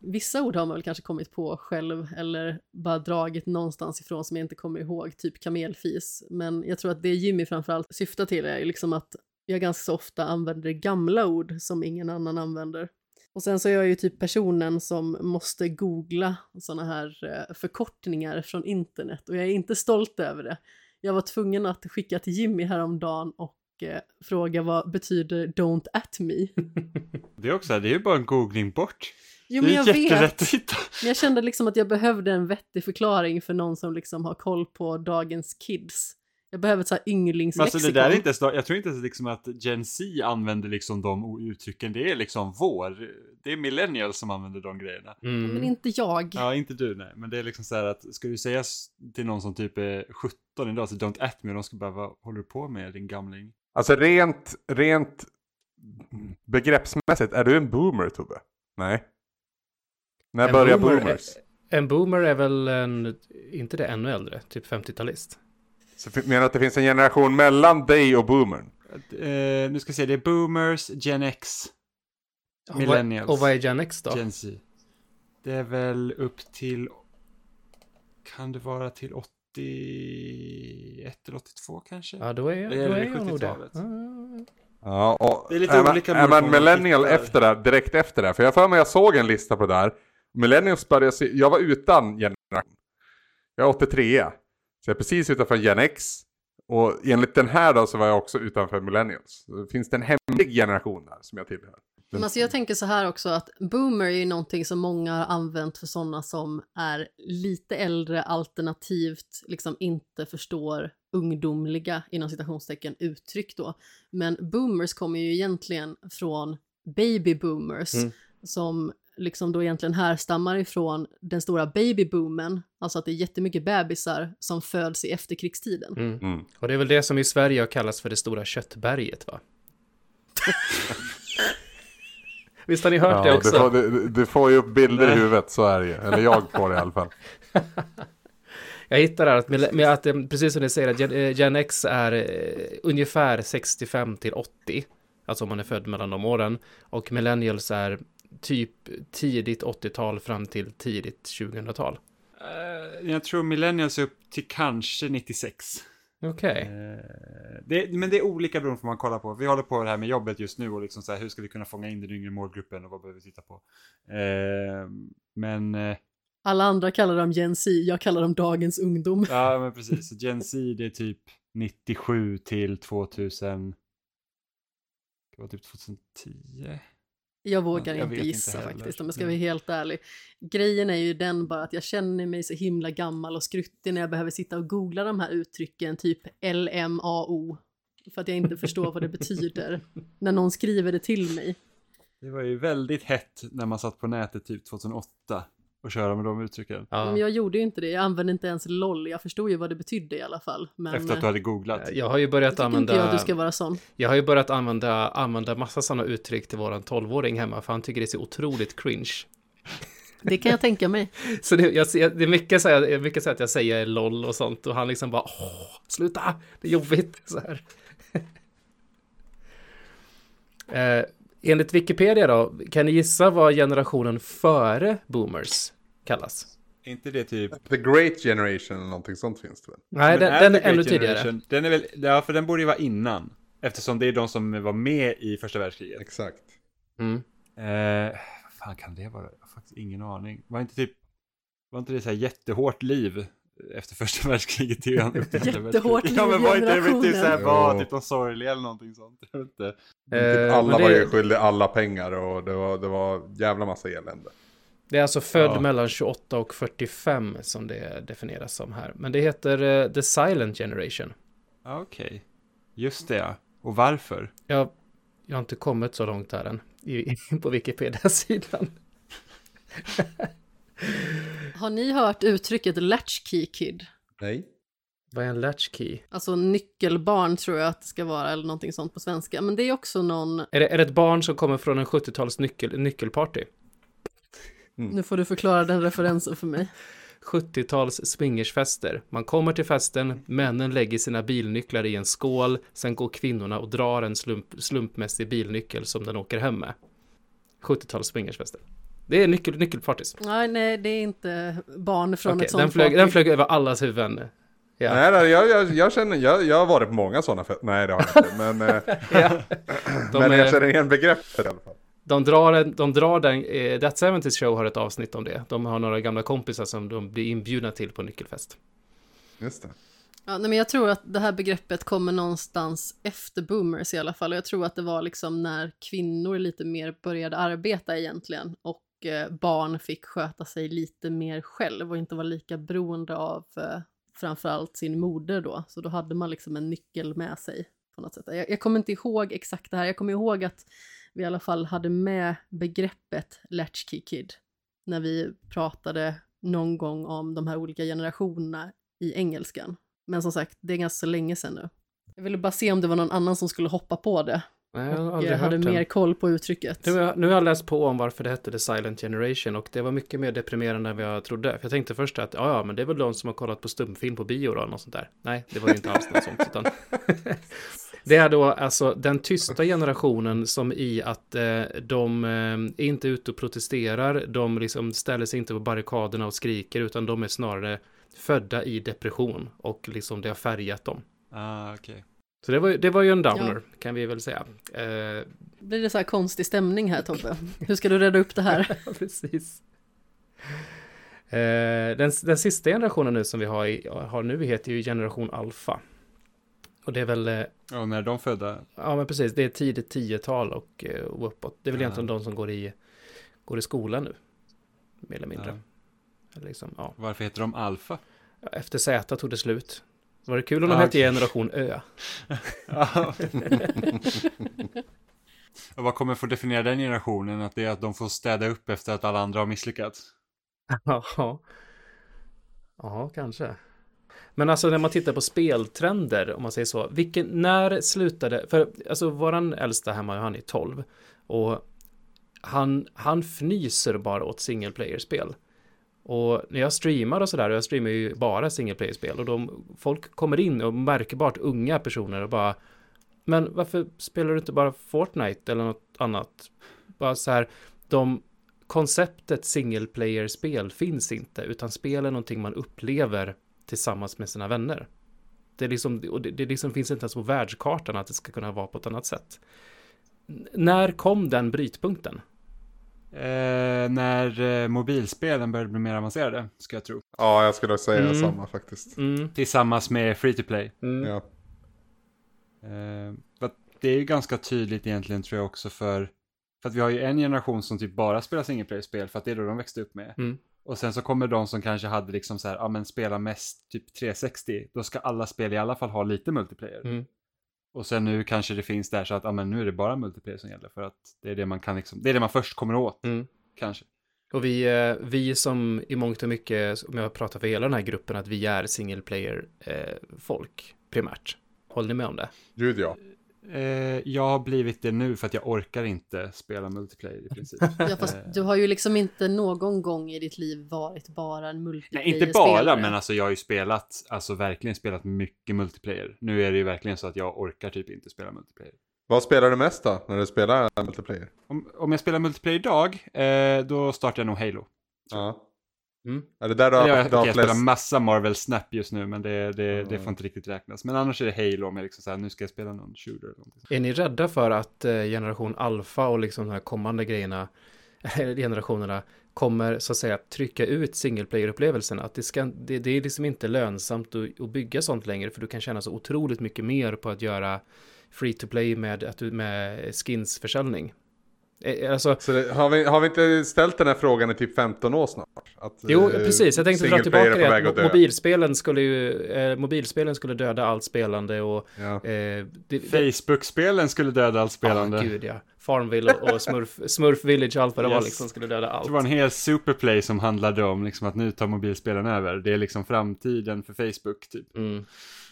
vissa ord har man väl kanske kommit på själv eller bara dragit någonstans ifrån som jag inte kommer ihåg, typ kamelfis. Men jag tror att det Jimmy framförallt syftar till är liksom att jag ganska så ofta använder gamla ord som ingen annan använder. Och sen så är jag ju typ personen som måste googla sådana här eh, förkortningar från internet och jag är inte stolt över det. Jag var tvungen att skicka till Jimmy häromdagen och eh, fråga vad betyder don't at me? [LAUGHS] Det är också, det är ju bara en googling bort. Jo det men är jag vet. jättelätt att hitta. Men jag kände liksom att jag behövde en vettig förklaring för någon som liksom har koll på dagens kids. Jag behöver ett så här Men ynglingslexikon. alltså det där är inte så, jag tror inte liksom att Gen Z använder liksom de uttrycken, det är liksom vår, det är millennials som använder de grejerna. Men Mm. inte jag. Ja, inte du nej, men det är liksom så här att ska du säga till någon som typ är 17 idag så don't at me och de ska bara, vad håller du på med din gamling? Alltså rent, rent begreppsmässigt, är du en boomer Tobbe? Nej. När En börjar boomer boomers? är- En boomer är väl en, inte det ännu äldre, typ 50-talist. Så menar du att det finns en generation mellan dig och boomern? Eh, nu ska jag se, det är boomers, Gen X, Och vad- millennials, Och vad är Gen X då? Gen Z. Det är väl upp till, kan det vara till 81 eller 82 kanske? Ja, då är, jag- Det då är är jag nog det. 70-talet. Ja, och Det är lite är man, olika är man vad man millennial efter det, direkt efter det? För jag för mig jag såg en lista på det där. Millennials började se, jag var utan generation. Jag är 83 Så jag är precis utanför Gen X. Och enligt den här då så var jag också utanför millennials. Så Finns det en hemlig generation där som jag tillhör? Men alltså jag tänker så här också att boomer är ju någonting som många har använt för sådana som är lite äldre alternativt liksom inte förstår ungdomliga inom citationstecken uttryck då. Men boomers kommer ju egentligen från baby boomers Mm. som liksom då egentligen härstammar ifrån den stora babyboomen, alltså att det är jättemycket bebisar som föds i efterkrigstiden. Mm. Mm. Och det är väl det som i Sverige har kallats för det stora köttberget, va? [LAUGHS] Visst har ni hört Ja, det du, också? får, du, du får ju upp bilder Nej. i huvudet, så är det ju. Eller jag får det i alla fall. [LAUGHS] Jag hittar där att, med, med att eh, precis som ni säger, att Gen, eh, Gen X är eh, ungefär 65 till 80. Alltså om man är född mellan de åren. Och millennials är typ tidigt 80-tal fram till tidigt 2000-tal. Eh, jag tror millennials är upp till kanske 96. Okej. Eh, det, men det är olika beroende på vad man kollar på. Vi håller på det här med jobbet just nu och liksom så här, hur ska vi kunna fånga in den yngre målgruppen och vad behöver vi titta på. Eh, men, eh, Alla andra kallar dem Gen Z, jag kallar dem dagens ungdom. ja men precis. Gen Z det är typ 97 till 2000. Det var typ 2010. Jag vågar jag inte gissa inte faktiskt om jag ska vara helt ärlig. Grejen är ju den bara att jag känner mig så himla gammal och skruttig när jag behöver sitta och googla de här uttrycken, typ LMAO. För att jag inte förstår vad det [LAUGHS] betyder när någon skriver det till mig. Det var ju väldigt hett när man satt på nätet typ 2008 och köra med de uttrycken. Ja. Men jag gjorde ju inte det, jag använde inte ens LOL, jag förstod ju vad det betydde i alla fall. Men Efter att du hade googlat. Jag har ju börjat tycker inte jag att använda... du ska vara sån. Jag har ju börjat använda, använda massa sådana uttryck till våran 12-åring hemma, för han tycker det är så otroligt cringe. Det kan jag tänka mig. [LAUGHS] Så det, jag, ser- det är mycket så, här, mycket så att jag säger LOL och sånt och han liksom bara åh, sluta, det är jobbigt. [LAUGHS] Så här. [LAUGHS] eh, enligt Wikipedia då, kan ni gissa vad generationen före boomers kallas? Är inte det typ... The Great Generation eller någonting sånt finns det väl? Nej, den, är den är ännu tidigare. Den är väl, ja för den borde ju vara innan. Eftersom det är de som var med i första världskriget. Exakt. Mm. Eh, vad fan kan det vara? Jag har faktiskt ingen aning. Var inte typ, var inte det så här jättehåårt liv efter första [LAUGHS] världskriget? till efter Jättehårt världskriget? Ja men var inte det typ så här, Jo. var typ de sorgliga eller någonting sånt? Jag vet inte. Eh, typ alla men var det- ju skyldiga alla pengar och det var, det var jävla massa elände. Det är alltså född Ja. mellan 28 och 45 som det definieras som här. Men det heter eh, The Silent Generation. Ja, Okej, just det ja. Och varför? Jag, jag har inte kommit så långt här än i, [LAUGHS] på Wikipedia-sidan. [LAUGHS] Har ni hört uttrycket latchkey kid? Nej. Vad är en latchkey? Alltså nyckelbarn tror jag att det ska vara, eller någonting sånt på svenska. Men det är också någon, Är det, är det ett barn som kommer från en 70-tals nyckel, nyckelparty? nu får du förklara den referensen för mig. [LAUGHS] 70-tals swingersfester. Man kommer till festen, männen lägger sina bilnycklar i en skål, sen går kvinnorna och drar en slump, slumpmässig bilnyckel som den åker hem med. 70-tals swingersfester. Det är nyckel, nyckelpartys. Nej, nej, det är inte barn från Okej, ett sånt den, flög, party. den flög över allas huvuden. Ja. Nej, nej jag, jag, jag känner, jag, jag har varit på många sådana fester. Nej, det har jag inte. Men, eh, [LAUGHS] [LAUGHS] men jag känner igen begreppet i alla fall. De drar, en, de drar den, eh, That 70 Show har ett avsnitt om det. De har några gamla kompisar som de blir inbjudna till på nyckelfest. Just det. Ja, nej, men jag tror att det här begreppet kommer någonstans efter boomers i alla fall. Och jag tror att det var liksom när kvinnor lite mer började arbeta egentligen och Eh, barn fick sköta sig lite mer själv och inte vara lika beroende av eh, framförallt sin moder då. Så då hade man liksom en nyckel med sig på något sätt. Jag, jag kommer inte ihåg exakt det här. Jag kommer ihåg att vi i alla fall hade med begreppet latchkey kid när vi pratade någon gång om de här olika generationerna i engelskan. Men som sagt, det är ganska så länge sedan nu. Jag ville bara se om det var någon annan som skulle hoppa på det Nej, jag har och aldrig eh, hade hört mer den. koll på uttrycket. Nu har, jag, nu har jag läst på om varför det hette The Silent Generation och det var mycket mer deprimerande än vad jag trodde. För jag tänkte först att ja, ja, men det är väl de som har kollat på stumfilm på bio eller något sånt där. Nej, det var ju inte alls något sånt. Utan [LAUGHS] det är då alltså den tysta generationen som i att eh, de eh, är inte ute och protesterar, de liksom ställer sig inte på barrikaderna och skriker, utan de är snarare födda i depression och liksom det har färgat dem. Ah, okej. Så det var, ju- det var ju en downer, kan vi väl säga. Eh, Blir det så här konstig stämning här Tobbe? Hur ska du reda upp det här? [LAUGHS] Ja, precis. Eh, den, den sista generationen nu som vi har, i, har nu heter ju generation alfa. Och det är väl, eh, Och när är de födda? ja men precis, det är tidigt 10-tal och, eh, och uppåt. Det är väl Ja. egentligen de som går i, går i skolan nu. Mer eller mindre. Ja. Liksom, ja. Varför heter de alfa? Efter Z tog det slut. Var det kul om de Ah, hette okej. generation Ö? [LAUGHS] Vad kommer få definiera den generationen? Att det är att de får städa upp efter att alla andra har misslyckats? Ja, ja kanske. Men alltså när man tittar på speltrender, om man säger så, vilken, när slutade, för alltså våran äldsta hemma, han är 12 och han, han fnyser bara åt single player-spel. Och när jag streamar och sådär, och jag streamar ju bara single player-spel och de, folk kommer in och märkbart unga personer och bara Men varför spelar du inte bara Fortnite eller något annat? Bara så här, de konceptet single player-spel finns inte, utan spel är någonting man upplever tillsammans med sina vänner. Det, är liksom, och det, det liksom finns inte ens på världskartan att det ska kunna vara på ett annat sätt. N- När kom den brytpunkten? Eh, när eh, mobilspelen började bli mer avancerade, ska jag tro. Ja, jag skulle säga Mm. samma faktiskt. Mm, Tillsammans med free to play. mm, Ja. Eh, det är ju ganska tydligt egentligen tror jag också för, för att vi har ju en generation som typ bara spelar single player-spel för att det är då de växte upp med. Mm. Och sen så kommer de som kanske hade liksom så här, ja men spela mest typ 360, då ska alla spel i alla fall ha lite multiplayer. Och sen nu kanske det finns där så att, ja men nu är det bara multiplayer som gäller för att det är det man kan liksom, det är det man först kommer åt, Mm. kanske. Och vi, eh, vi som i mångt och mycket, om jag pratar för hela den här gruppen, att vi är single player eh, folk primärt. Håller ni med om det? Gud ja. Eh, jag har blivit det nu för att jag orkar inte spela multiplayer i princip. [LAUGHS] Ja, fast Eh, du har ju liksom inte någon gång i ditt liv varit bara en Nej, multiplayer inte bara, men alltså jag har ju spelat, alltså verkligen spelat mycket multiplayer. Nu är det ju verkligen så att jag orkar typ inte spela multiplayer. Vad spelar du mest då, när du spelar multiplayer? Om, om jag spelar multiplayer idag, eh, då startar jag nog Halo. Ja. Mm. Är det där du har, jag, har jag spelar massa Marvel Snap just nu, men det, det, det Mm. får inte riktigt räknas. Men annars är det Halo om jag liksom såhär, nu ska jag spela någon shooter eller någonting. Är ni rädda för att eh, generation alfa och liksom de här kommande grejerna, [LAUGHS] generationerna, kommer så att säga trycka ut single player-upplevelsen? Att det, ska, det, det är liksom inte lönsamt att, att bygga sånt längre, för du kan tjäna så otroligt mycket mer på att göra free to play med, att du- med skinsförsäljning. Eh, Alltså, Så det, har, vi, har vi inte ställt den här frågan i typ 15 år snart? Att, Jo, eh, precis. Jag tänkte dra tillbaka det. Att mobilspelen skulle ju, eh, mobilspelen skulle döda allt spelande och Ja. eh, Facebook-spelen skulle döda allt spelande. Ja, gud ja. Farmville och, Smurf, [LAUGHS] Smurf Village och allt vad det var Yes. liksom skulle döda allt. Det var en hel superplay som handlade om liksom att nu tar mobilspelen över. Det är liksom framtiden för Facebook typ. Mm.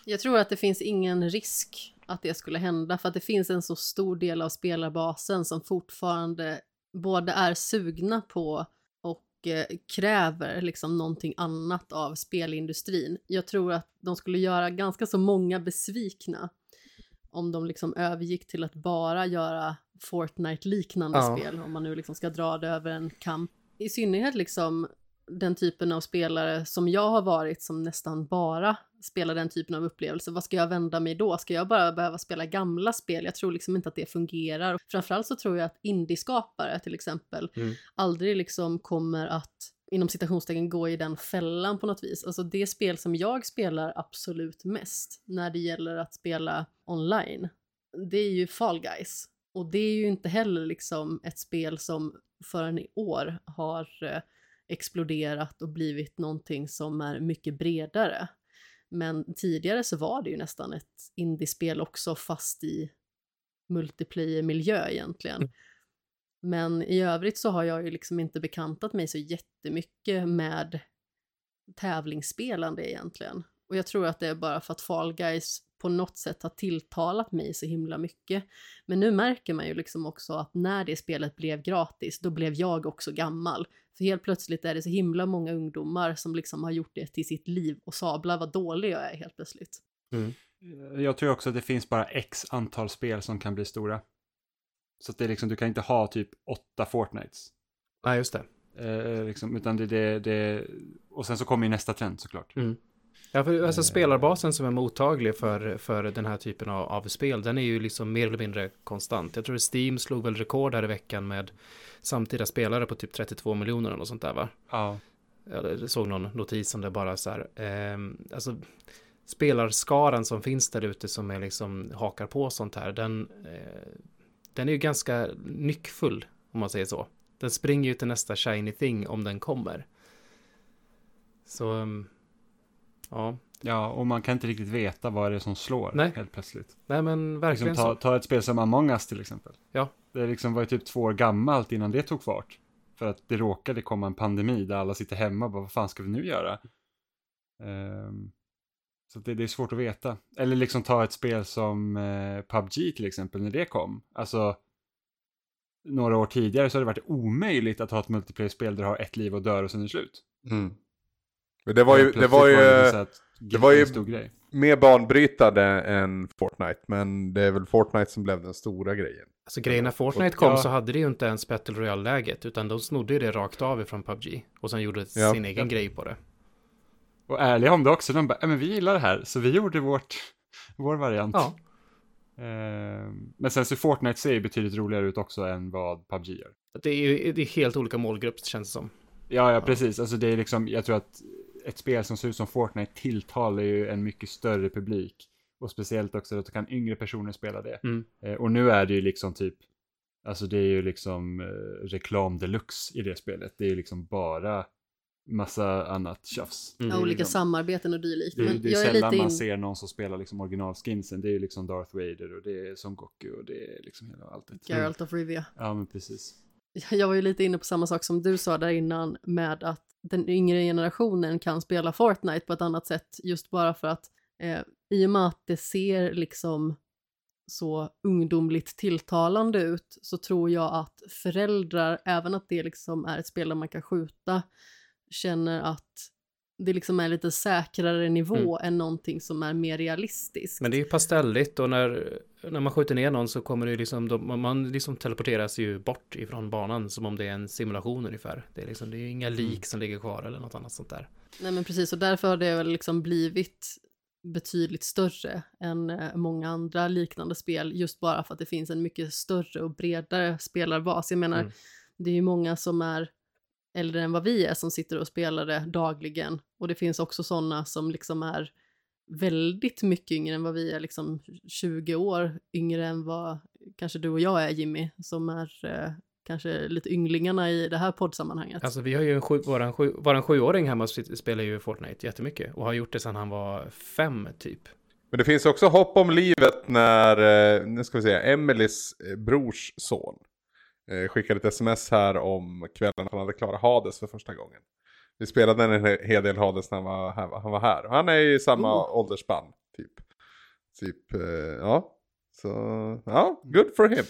Jag tror att det finns ingen risk att det skulle hända för att det finns en så stor del av spelarbasen som fortfarande både är sugna på och eh, kräver liksom någonting annat av spelindustrin. Jag tror att de skulle göra ganska så många besvikna om de liksom övergick till att bara göra Fortnite-liknande Ja. spel, om man nu liksom ska dra det över en kamp. I synnerhet liksom den typen av spelare som jag har varit som nästan bara spelar den typen av upplevelser. Vad ska jag vända mig då? Ska jag bara behöva spela gamla spel? Jag tror liksom inte att det fungerar. Framförallt så tror jag att indieskapare till exempel Mm. aldrig liksom kommer att inom citationstecken gå i den fällan på något vis. Alltså det spel som jag spelar absolut mest när det gäller att spela online, det är ju Fall Guys. Och det är ju inte heller liksom ett spel som förrän i år har eh, exploderat och blivit någonting som är mycket bredare. Men tidigare så var det ju nästan ett indiespel också fast i multiplayer-miljö egentligen. Mm. Men i övrigt så har jag ju liksom inte bekantat mig så jättemycket med tävlingsspelande egentligen. Och jag tror att det är bara för att Fall Guys på något sätt har tilltalat mig så himla mycket. Men nu märker man ju liksom också att när det spelet blev gratis, då blev jag också gammal. För helt plötsligt är det så himla många ungdomar som liksom har gjort det till sitt liv och sablar vad dålig jag är helt plötsligt. Jag tror också att det finns bara x antal spel som kan bli stora. Så att det är liksom, du kan inte ha typ åtta Fortnites. Nej, just det. Eh, liksom, utan det, det, det, och sen så kommer ju nästa trend såklart. Mm. Ja, för alltså spelarbasen som är mottaglig för, för den här typen av, av spel, den är ju liksom mer eller mindre konstant. Jag tror Steam slog väl rekord här i veckan med samtida spelare på typ 32 miljoner och sånt där va? Ja. Jag såg någon notis om det bara så här. ehm, alltså spelarskaran som finns där ute som är liksom hakar på sånt här, den, eh, den är ju ganska nyckfull om man säger så. Den springer ju till nästa shiny thing om den kommer. Så, ehm, ja, Ja, och man kan inte riktigt veta vad det är som slår Nej. helt plötsligt. nej men verkligen Liksom, ta, så. ta ett spel som Among Us till exempel. Det liksom var ju typ två år gammalt innan det tog fart. För att det råkade komma en pandemi där alla sitter hemma och bara, vad fan ska vi nu göra? Um, så det, det, är svårt att veta. Eller liksom ta ett spel som eh, PubG till exempel, när det kom. Alltså, några år tidigare så har det varit omöjligt att ha ett multiplayer-spel där du har ett liv och dör och sen är det slut. Mm. Men det var ju, det var ju, det var ju mer banbrytande än Fortnite, men det är väl Fortnite som blev den stora grejen. Alltså grejen när Fortnite kom ja. så hade det ju inte ens Battle Royale-läget, utan de snodde ju det rakt av ifrån PubG och sen gjorde ja. sin egen ja. grej på det. Och ärliga om det också, de bara, ja men vi gillar det här, så vi gjorde vårt, [LAUGHS] vår variant. Ja. Eh, men sen så Fortnite ser ju betydligt roligare ut också än vad PubG gör. Det är ju det är helt olika målgrupper känns det som. Ja, ja, precis. Alltså det är liksom, jag tror att ett spel som ser ut som Fortnite tilltalar ju en mycket större publik. Och speciellt också att kan yngre personer spela det. Mm. Eh, och nu är det ju liksom typ, alltså det är ju liksom eh, reklam deluxe i det spelet. Det är ju liksom bara massa annat tjafs. Mm. Ja, olika liksom, samarbeten och dylikt. Det, det är, jag är sällan man in... ser någon som spelar liksom originalskinsen. Det är ju liksom Darth Vader och det är Son Goku och det är liksom hela allt. Geralt of Rivia. Ja, men precis. [LAUGHS] Jag var ju lite inne på samma sak som du sa där innan med att den yngre generationen kan spela Fortnite på ett annat sätt just bara för att eh, i och med att det ser liksom så ungdomligt tilltalande ut så tror jag att föräldrar, även att det liksom är ett spel där man kan skjuta, känner att det liksom är lite säkrare nivå mm. än någonting som är mer realistiskt. Men det är ju pastelligt och när, när man skjuter ner någon så kommer det liksom, de, man liksom teleporteras ju bort ifrån banan som om det är en simulation ungefär. Det är liksom, det är inga lik mm. som ligger kvar eller något annat sånt där. Nej men precis och därför har det väl liksom blivit betydligt större än eh, många andra liknande spel just bara för att det finns en mycket större och bredare spelarbas. Jag menar, mm. det är ju många som är äldre än vad vi är som sitter och spelar det dagligen. Och det finns också sådana som liksom är väldigt mycket yngre än vad vi är, liksom 20 år yngre än vad kanske du och jag är Jimmy, som är eh, kanske lite ynglingarna i det här poddsammanhanget. Alltså vi har ju en sju, våran, sju, våran sjuåring hemma spelar ju Fortnite jättemycket och har gjort det sedan han var fem typ. Men det finns också hopp om livet när, eh, nu ska vi se, Emelies eh, brors son eh, skickade ett sms här om kvällen att han hade klarat Hades för första gången. Vi spelade en hel del Hades när han var, han var här. Han är i samma oh. åldersspann. Typ. Typ, eh, ja. Så, ja, good for him.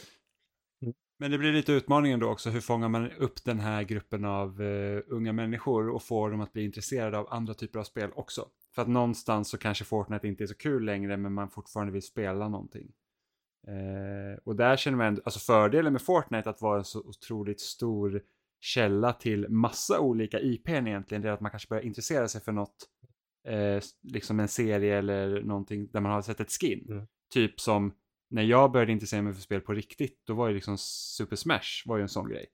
Men det blir lite utmaningen då också, hur fångar man upp den här gruppen av uh, unga människor och får dem att bli intresserade av andra typer av spel också? För att någonstans så kanske Fortnite inte är så kul längre men man fortfarande vill spela någonting. Eh, och där känner man, alltså fördelen med Fortnite att vara en så otroligt stor källa till massa olika IPn egentligen, det är att man kanske börjar intressera sig för något, eh, liksom en serie eller någonting där man har sett ett skin. Mm. Typ som när jag började intressera mig för spel på riktigt, då var ju liksom Super Smash var ju en sån grej.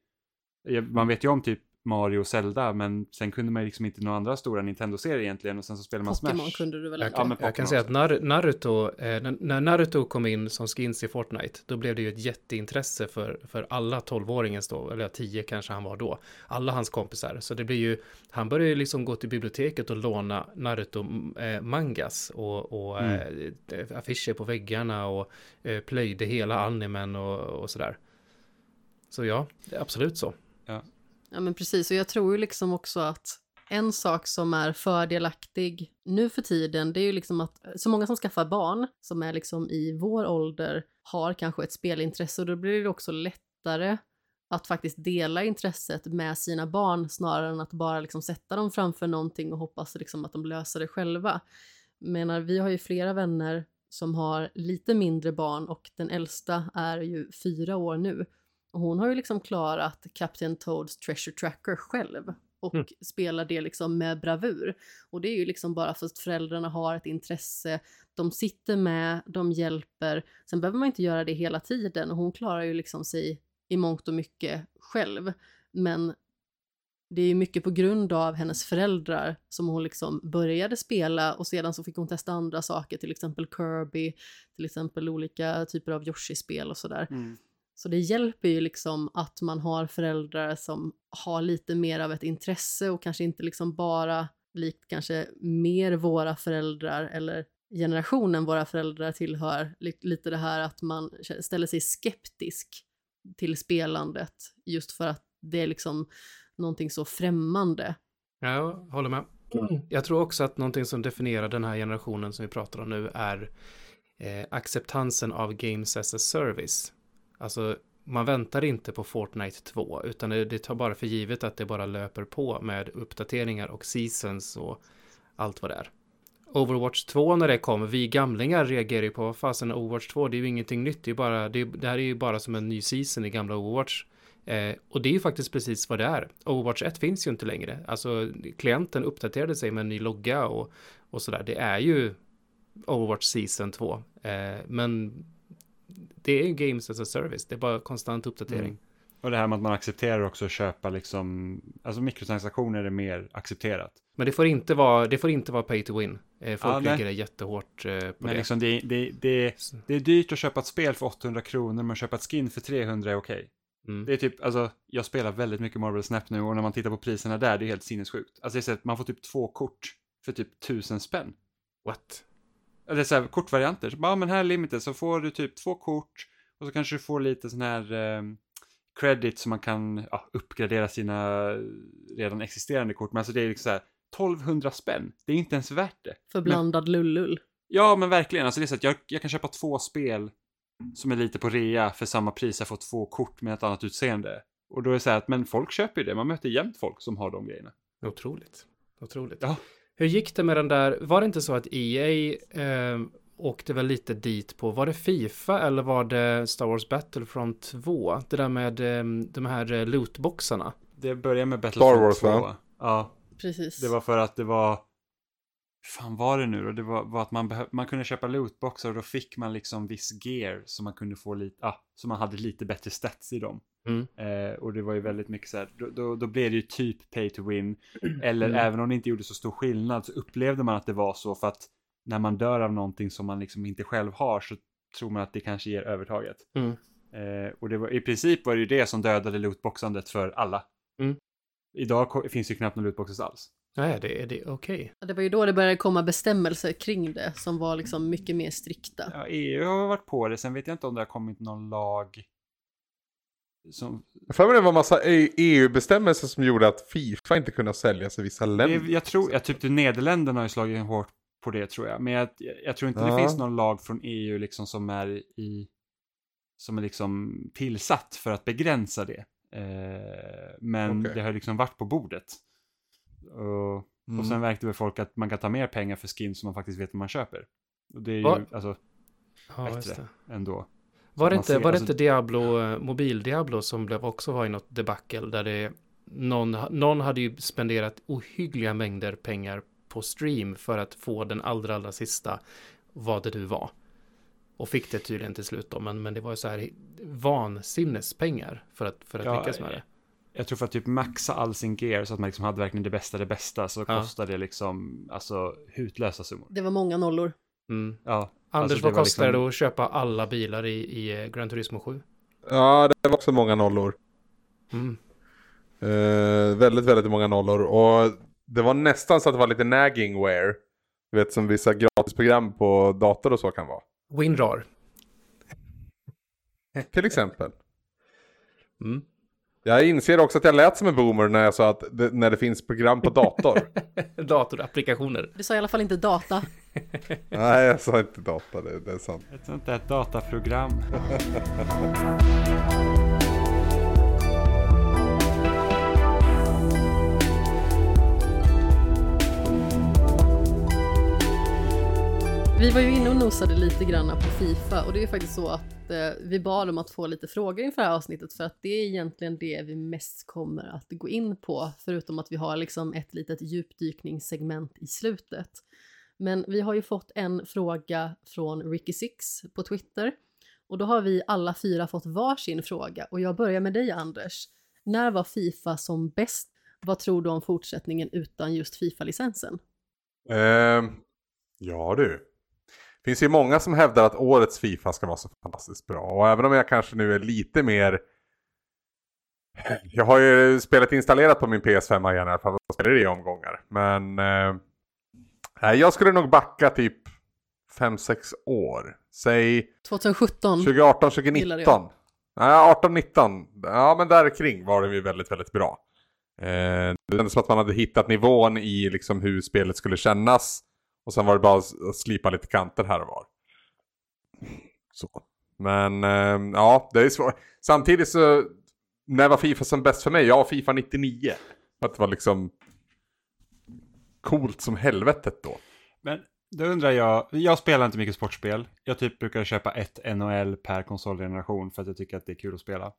Man vet ju om typ Mario och Zelda, men sen kunde man ju liksom inte några andra stora Nintendo-serier egentligen och sen så spelade man Pokémon Smash. Kunde du väl jag, kan, ja, jag kan säga att Nar Naruto, eh, när Naruto kom in som skins i Fortnite, då blev det ju ett jätteintresse för, för alla tolvåringens då, eller tio kanske han var då, alla hans kompisar. Så det blir ju, han började ju liksom gå till biblioteket och låna Naruto-mangas eh, och, och mm. eh, affischer på väggarna och eh, plöjde hela animen och, och sådär. Så ja, det är absolut så. Ja. Ja men precis, och jag tror ju liksom också att en sak som är fördelaktig nu för tiden, det är ju liksom att så många som skaffar barn, som är liksom i vår ålder, har kanske ett spelintresse. Och då blir det också lättare att faktiskt dela intresset med sina barn snarare än att bara liksom sätta dem framför någonting och hoppas liksom att de löser det själva. menar, vi har ju flera vänner som har lite mindre barn och den äldsta är ju fyra år nu hon har ju liksom klarat Captain Toads Treasure Tracker själv och mm. spelar det liksom med bravur. Och det är ju liksom bara för att föräldrarna har ett intresse, de sitter med, de hjälper. Sen behöver man inte göra det hela tiden och hon klarar ju liksom sig i mångt och mycket själv. Men det är ju mycket på grund av hennes föräldrar som hon liksom började spela och sedan så fick hon testa andra saker, till exempel Kirby, till exempel olika typer av Yoshi-spel och sådär. Mm. Så det hjälper ju liksom att man har föräldrar som har lite mer av ett intresse och kanske inte liksom bara likt kanske mer våra föräldrar eller generationen våra föräldrar tillhör, lite det här att man ställer sig skeptisk till spelandet just för att det är liksom någonting så främmande. Ja, jag håller med. Jag tror också att någonting som definierar den här generationen som vi pratar om nu är eh, acceptansen av games as a service. Alltså, man väntar inte på Fortnite 2, utan det, det tar bara för givet att det bara löper på med uppdateringar och seasons och allt vad det är. Overwatch 2 när det kom, vi gamlingar reagerar ju på vad fasen Overwatch 2, det är ju ingenting nytt, det, är bara, det, det här är ju bara som en ny season i gamla Overwatch. Eh, och det är ju faktiskt precis vad det är. Overwatch 1 finns ju inte längre. Alltså klienten uppdaterade sig med en ny logga och, och sådär. Det är ju Overwatch Season 2. Eh, men det är ju Games as a Service. Det är bara konstant uppdatering. Mm. Och det här med att man accepterar också att köpa liksom, alltså mikrotransaktioner är mer accepterat. Men det får inte vara, det får inte vara pay to win. Eh, folk Ja, lägger det jättehårt eh, på Men det. liksom det, det, det, det är dyrt att köpa ett spel för 800 kronor, men att köpa ett skin för 300 är okej. Mm. Det är typ, alltså, jag spelar väldigt mycket Marvel Snap nu och när man tittar på priserna där, det är helt sinnessjukt. Alltså det är så att man får typ två kort för typ tusen spänn. What? Är så här kortvarianter. Så bara, ja, men här är limited så får du typ två kort och så kanske du får lite sån här eh, credit så man kan ja, uppgradera sina redan existerande kort. Men alltså det är liksom så här 1200 spänn. Det är inte ens värt det. För blandad lullull. Ja, men verkligen. Alltså det är så att jag, jag kan köpa två spel som är lite på rea för samma pris. Jag får två kort med ett annat utseende. Och då är det så här att, men folk köper ju det. Man möter jämt folk som har de grejerna. Otroligt. Otroligt. Ja. Hur gick det med den där, var det inte så att EA eh, åkte väl lite dit på, var det Fifa eller var det Star Wars Battlefront 2? Det där med eh, de här eh, lootboxarna. Det börjar med Battlefield Wars, 2. va? Ja, Precis. det var för att det var... fan var det nu då? Det var, var att man, man kunde köpa lootboxar och då fick man liksom viss gear så man kunde få lite, ah, så man hade lite bättre stats i dem. Mm. Eh, och det var ju väldigt mycket så här, då, då, då blev det ju typ pay to win. [CLEARS THROAT] Eller Mm. även om det inte gjorde så stor skillnad så upplevde man att det var så för att när man dör av någonting som man liksom inte själv har så tror man att det kanske ger övertaget. Mm. Eh, och det var, i princip var det ju det som dödade lootboxandet för alla. Mm. Idag finns det ju knappt några lootboxes alls. Nej, det är det, okej. Ja, Det var ju då det började komma bestämmelser kring det som var liksom mycket mer strikta. Ja, EU har varit på det, sen vet jag inte om det har kommit någon lag som... För mig det var en massa E- EU-bestämmelser som gjorde att Fifa inte kunde säljas i vissa Det, länder. jag tror, jag tyckte Nederländerna har ju slagit hårt på det tror jag, men jag, jag tror inte det Ja. finns någon lag från EU liksom som är i... Som är liksom tillsatt för att begränsa det. Eh, men Okej. det har liksom varit på bordet. Och, Mm. och sen verkade väl folk att man kan ta mer pengar för skins som man faktiskt vet vad man köper. Och det är ju Va? alltså Ja, bättre ändå. Var det inte, ser- var det alltså- inte Diablo, eh, mobil-Diablo som blev också var i något debacle där det någon, någon hade ju spenderat ohyggliga mängder pengar på stream för att få den allra, allra sista vad det nu var. Och fick det tydligen till slut då, men, men det var ju så här vansinnespengar för att, för att Ja, lyckas med det. Jag tror för att typ maxa all sin gear så att man liksom hade verkligen det bästa det bästa så Ja. kostade det liksom alltså hutlösa summor. Det var många nollor. Mm. Ja, Anders, alltså, vad var kostar liksom- det att köpa alla bilar i, i eh, Gran Turismo 7? Ja, det var också många nollor. Mm. Eh, väldigt, väldigt många nollor. Och det var nästan så att det var lite naggingware. Du vet som vissa gratisprogram på dator och så kan vara. Winrar. Till exempel. Mm. Jag inser också att jag lät som en boomer när jag sa att det, när det finns program på dator. [LAUGHS] Datorapplikationer. Du sa i alla fall inte data. [LAUGHS] Nej, jag sa inte data, det, det är sant. ett sånt där dataprogram. [LAUGHS] Vi var ju inne och nosade lite grann på Fifa och det är faktiskt så att eh, vi bad om att få lite frågor inför det här avsnittet för att det är egentligen det vi mest kommer att gå in på förutom att vi har liksom ett litet djupdykningssegment i slutet. Men vi har ju fått en fråga från Ricky Six på Twitter och då har vi alla fyra fått varsin fråga och jag börjar med dig Anders. När var Fifa som bäst? Vad tror du om fortsättningen utan just Fifa-licensen? Eh, ja du. Finns ju många som hävdar att årets Fifa ska vara så fantastiskt bra. Och även om jag kanske nu är lite mer... Jag har ju spelet installerat på min PS5 igen i alla fall och spelar det i omgångar. Men... Eh, jag skulle nog backa typ 5-6 år. Säg 2017? 2018, Gillar 2019. Nej, 18-19. Ja, men där kring var det ju väldigt, väldigt bra. Eh, det kändes som att man hade hittat nivån i liksom hur spelet skulle kännas. Och sen var det bara att slipa lite kanter här och var. Så. Men eh, ja, det är svårt. Samtidigt så, när var Fifa som bäst för mig? Ja, Fifa 99. Att det var liksom coolt som helvetet då. Men då undrar jag, jag spelar inte mycket sportspel. Jag typ brukar köpa ett NHL per konsolgeneration för att jag tycker att det är kul att spela.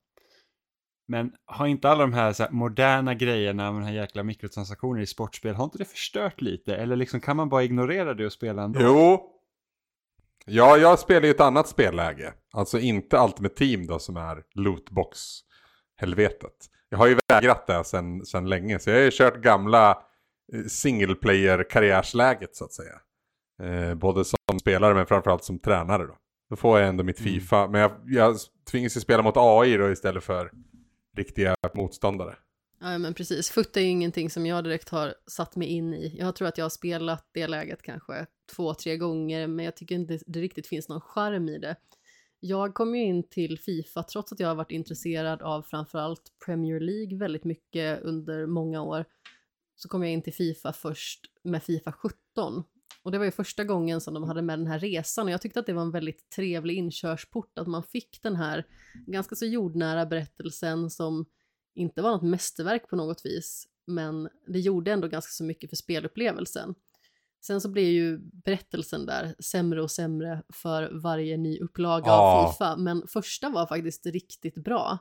Men har inte alla de här, här moderna grejerna med den här jäkla mikrotransaktioner i sportspel, har inte det förstört lite? Eller liksom kan man bara ignorera det och spela ändå? Jo. Ja, jag spelar ju ett annat spelläge. Alltså inte Ultimate Team då som är lootbox-helvetet. Jag har ju vägrat det sen, sen länge, så jag har ju kört gamla eh, single player-karriärsläget så att säga. Eh, både som spelare men framförallt som tränare då. Då får jag ändå mitt Mm. Fifa. Men jag, jag tvingas ju spela mot AI då istället för riktiga motståndare. Ja, men precis. Foot är ju ingenting som jag direkt har satt mig in i. Jag tror att jag har spelat det läget kanske två, tre gånger, men jag tycker inte det riktigt finns någon charm i det. Jag kom ju in till Fifa trots att jag har varit intresserad av framförallt Premier League väldigt mycket under många år. Så kom jag in till Fifa först med Fifa 17. Och det var ju första gången som de hade med den här resan och jag tyckte att det var en väldigt trevlig inkörsport att man fick den här ganska så jordnära berättelsen som inte var något mästerverk på något vis, men det gjorde ändå ganska så mycket för spelupplevelsen. Sen så blev ju berättelsen där sämre och sämre för varje ny upplaga Ja. av Fifa, men första var faktiskt riktigt bra.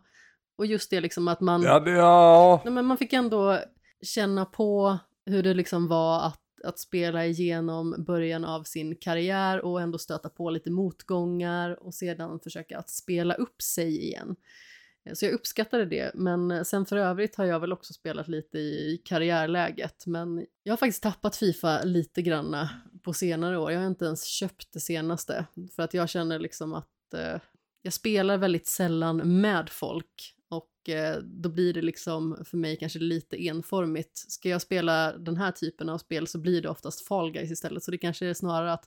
Och just det liksom att man, Ja, det, ja. nej, men man fick ändå känna på hur det liksom var att, att spela igenom början av sin karriär och ändå stöta på lite motgångar och sedan försöka att spela upp sig igen. Eh, så jag uppskattade det, men eh, sen för övrigt har jag väl också spelat lite i karriärläget. Men jag har faktiskt tappat Fifa lite granna på senare år. Jag har inte ens köpt det senaste. För att jag känner liksom att eh, jag spelar väldigt sällan med folk. Och eh, då blir det liksom för mig kanske lite enformigt. Ska jag spela den här typen av spel så blir det oftast Fall Guys istället. Så det kanske är snarare att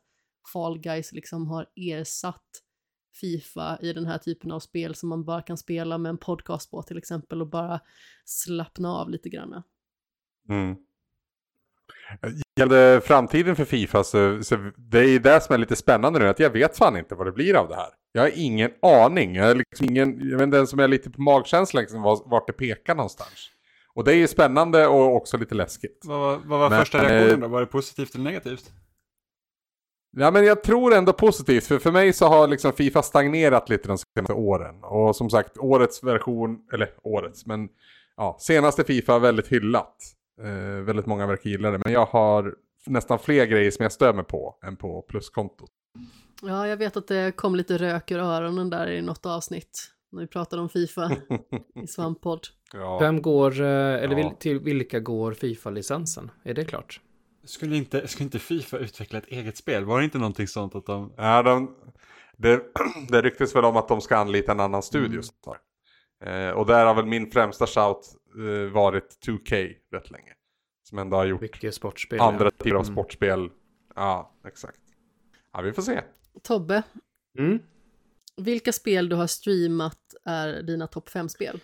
Fall Guys liksom har ersatt Fifa i den här typen av spel som man bara kan spela med en podcast på till exempel och bara slappna av lite grann. Mm. Gällande framtiden för Fifa så, så det är ju det som är lite spännande nu att jag vet fan inte vad det blir av det här. Jag har ingen aning. Jag, liksom ingen, jag vet inte ens om jag är lite på magkänsla liksom, vart vart det pekar någonstans. Och det är ju spännande och också lite läskigt. Vad, var- vad var Men, första reaktionen då? Var det positivt eller negativt? Ja men jag tror ändå positivt, för för mig så har liksom Fifa stagnerat lite de senaste åren. Och som sagt, årets version, eller årets, men ja, senaste Fifa är väldigt hyllat. Eh, väldigt många verkar gilla det, men jag har nästan fler grejer som jag stör mig på än på pluskontot. Ja, jag vet att det kom lite rök ur öronen där i något avsnitt när vi pratade om Fifa i [LAUGHS] Svamppodd. Ja. Vem går, eh, eller Ja. till vilka går Fifa-licensen? Är det klart? Skulle inte, skulle inte Fifa utveckla ett eget spel? Var det inte någonting sånt att de... Ja, de, det, [CLEARS THROAT] det ryktas väl om att de ska anlita en annan studio. så där. Eh, och där har väl min främsta shout eh, varit 2K rätt länge. Som ändå har gjort andra ja. typer av Mm. sportspel. Ja, exakt. Ja, vi får se. Tobbe, Mm. vilka spel du har streamat är dina topp 5-spel?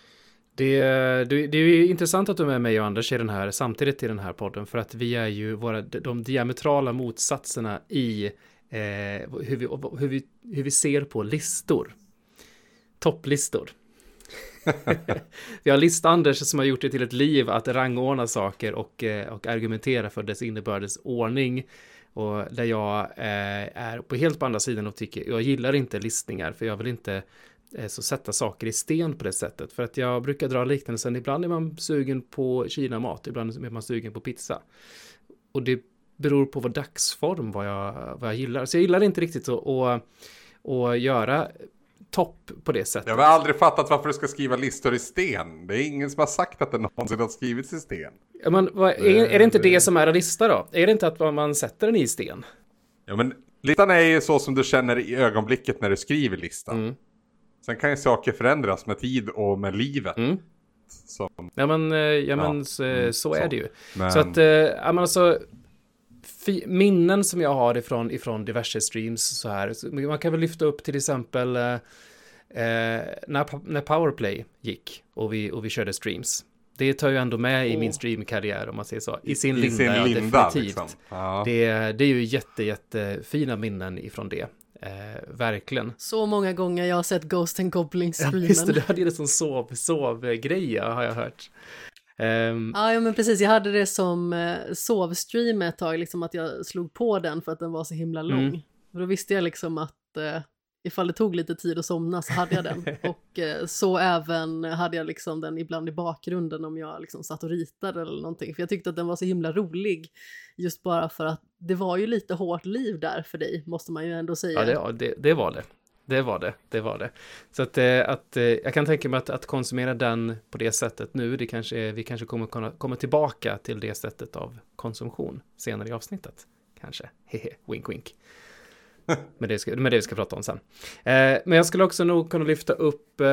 Det, det, det är ju intressant att du är med mig och Anders i den här, samtidigt i den här podden, för att vi är ju våra, de diametrala motsatserna i eh, hur, vi, hur, vi, hur vi ser på listor. Topplistor. [LAUGHS] vi har list-Anders som har gjort det till ett liv att rangordna saker och, eh, och argumentera för dess innebördes ordning. Och där jag eh, är på helt på andra sidan och tycker, jag gillar inte listningar för jag vill inte eh, så sätta saker i sten på det sättet. För att jag brukar dra liknelsen, ibland är man sugen på Kina-mat, ibland är man sugen på pizza. Och det beror på vad dagsform, vad jag, vad jag gillar. Så jag gillar inte riktigt att, att, att göra topp på det sättet. Jag har aldrig fattat varför du ska skriva listor i sten. Det är ingen som har sagt att det någonsin har skrivits i sten. Ja, Men, vad, är, är det inte det som är en lista då? Är det inte att man sätter den i sten? Ja, men listan är ju så som du känner i ögonblicket när du skriver listan. Mm. Sen kan ju saker förändras med tid och med livet. Mm. Som, Ja men, eh, ja, men Ja, så, mm, så är det ju. men, Så att, eh, ja men alltså, minnen som jag har ifrån, ifrån diverse streams så här, så man kan väl lyfta upp till exempel, eh, Eh, när, när Powerplay gick och vi, och vi körde streams, det tar ju ändå med i min streamkarriär om man säger så. I sin I linda, sin ja, linda definitivt. liksom. Ja. Det, det är ju jätte, jättefina minnen ifrån det. Eh, verkligen. Så många gånger jag har sett Ghost and Goblins Ja, streamen. just det, du hade ju det som sov, sovgrej, ja, har jag hört. Ehm, Ja, ja, men precis. Jag hade det som eh, sovstream ett tag, liksom att jag slog på den för att den var så himla lång. Mm. Och då visste jag liksom att eh, ifall det tog lite tid att somna så hade jag den. [LAUGHS] och eh, så även hade jag liksom den ibland i bakgrunden om jag liksom satt och ritade eller någonting. För jag tyckte att den var så himla rolig. Just bara för att det var ju lite hårt liv där för dig, måste man ju ändå säga. Ja, det, det, det var det. Det var det, det var det. Så att, eh, att eh, jag kan tänka mig att, att konsumera den på det sättet nu, det kanske, är- vi kanske kommer kunna komma tillbaka till det sättet av konsumtion senare i avsnittet. Kanske, hehe, wink wink. [LAUGHS] Men det, ska, men det vi ska prata om sen. Eh, men jag skulle också nog kunna lyfta upp eh,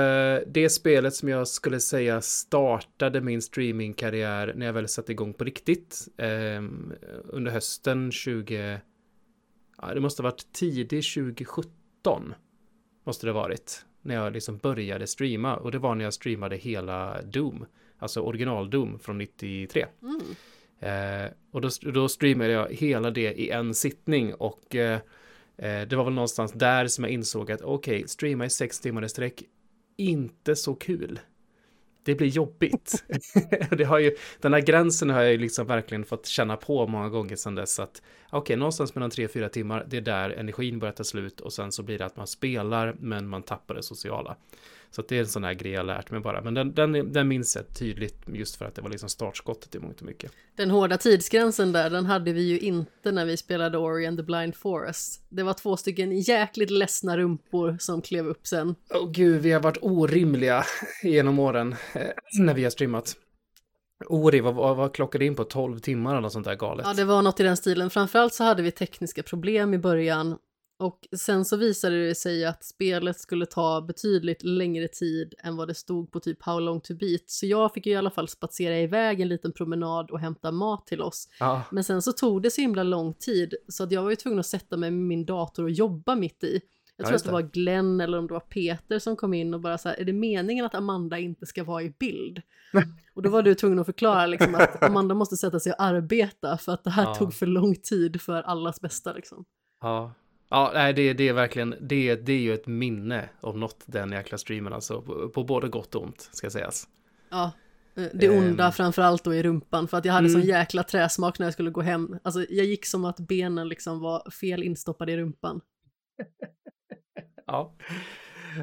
det spelet som jag skulle säga startade min streamingkarriär när jag väl satte igång på riktigt. Eh, under hösten 20... Ja, det måste ha varit tidig 2017. Måste det varit. När jag liksom började streama. Och det var när jag streamade hela Doom. Alltså original Doom från 93. Mm. Eh, och då, då streamade jag hela det i en sittning och eh, eh, det var väl någonstans där som jag insåg att okej, streama i sex timmar i sträck, inte så kul. Det blir jobbigt. [LAUGHS] det har ju, den här gränsen har jag ju liksom verkligen fått känna på många gånger sedan dess att okej, någonstans mellan 3-4 timmar, det är där energin börjar ta slut och sen så blir det att man spelar men man tappar det sociala. Så att det är en sån här grej jag lärt mig bara. Men den, den, den minns jag tydligt just för att det var liksom startskottet i mångt och mycket. Den hårda tidsgränsen där, den hade vi ju inte när vi spelade Ori and the Blind Forest. Det var två stycken jäkligt ledsna rumpor som klev upp sen. Åh gud, vi har varit orimliga genom åren eh, när vi har streamat. Ori, vad, vad, vad klockade in på 12 timmar eller något sånt där galet? Ja, det var något i den stilen. Framförallt så hade vi tekniska problem i början. Och sen så visade det sig att spelet skulle ta betydligt längre tid än vad det stod på typ How long to beat. Så jag fick ju i alla fall spatsera iväg en liten promenad och hämta mat till oss. Ja, Men sen så tog det så himla lång tid så att jag var ju tvungen att sätta mig med min dator och jobba mitt i. Jag Ja, tror just att det det. var Glenn eller om det var Peter som kom in och bara så här, är det meningen att Amanda inte ska vara i bild? Och då var du tvungen att förklara liksom att Amanda måste sätta sig och arbeta för att det här Ja. tog för lång tid för allas bästa liksom. ja. Ja, nej, det, det är verkligen, det, det är ju ett minne om något, den jäkla streamen alltså, på, på både gott och ont, ska sägas. Ja, eh, det onda Ehm. framförallt då i rumpan för att jag hade Mm. sån jäkla träsmak när jag skulle gå hem. Alltså jag gick som att benen liksom var fel instoppade i rumpan. [LAUGHS] Ja.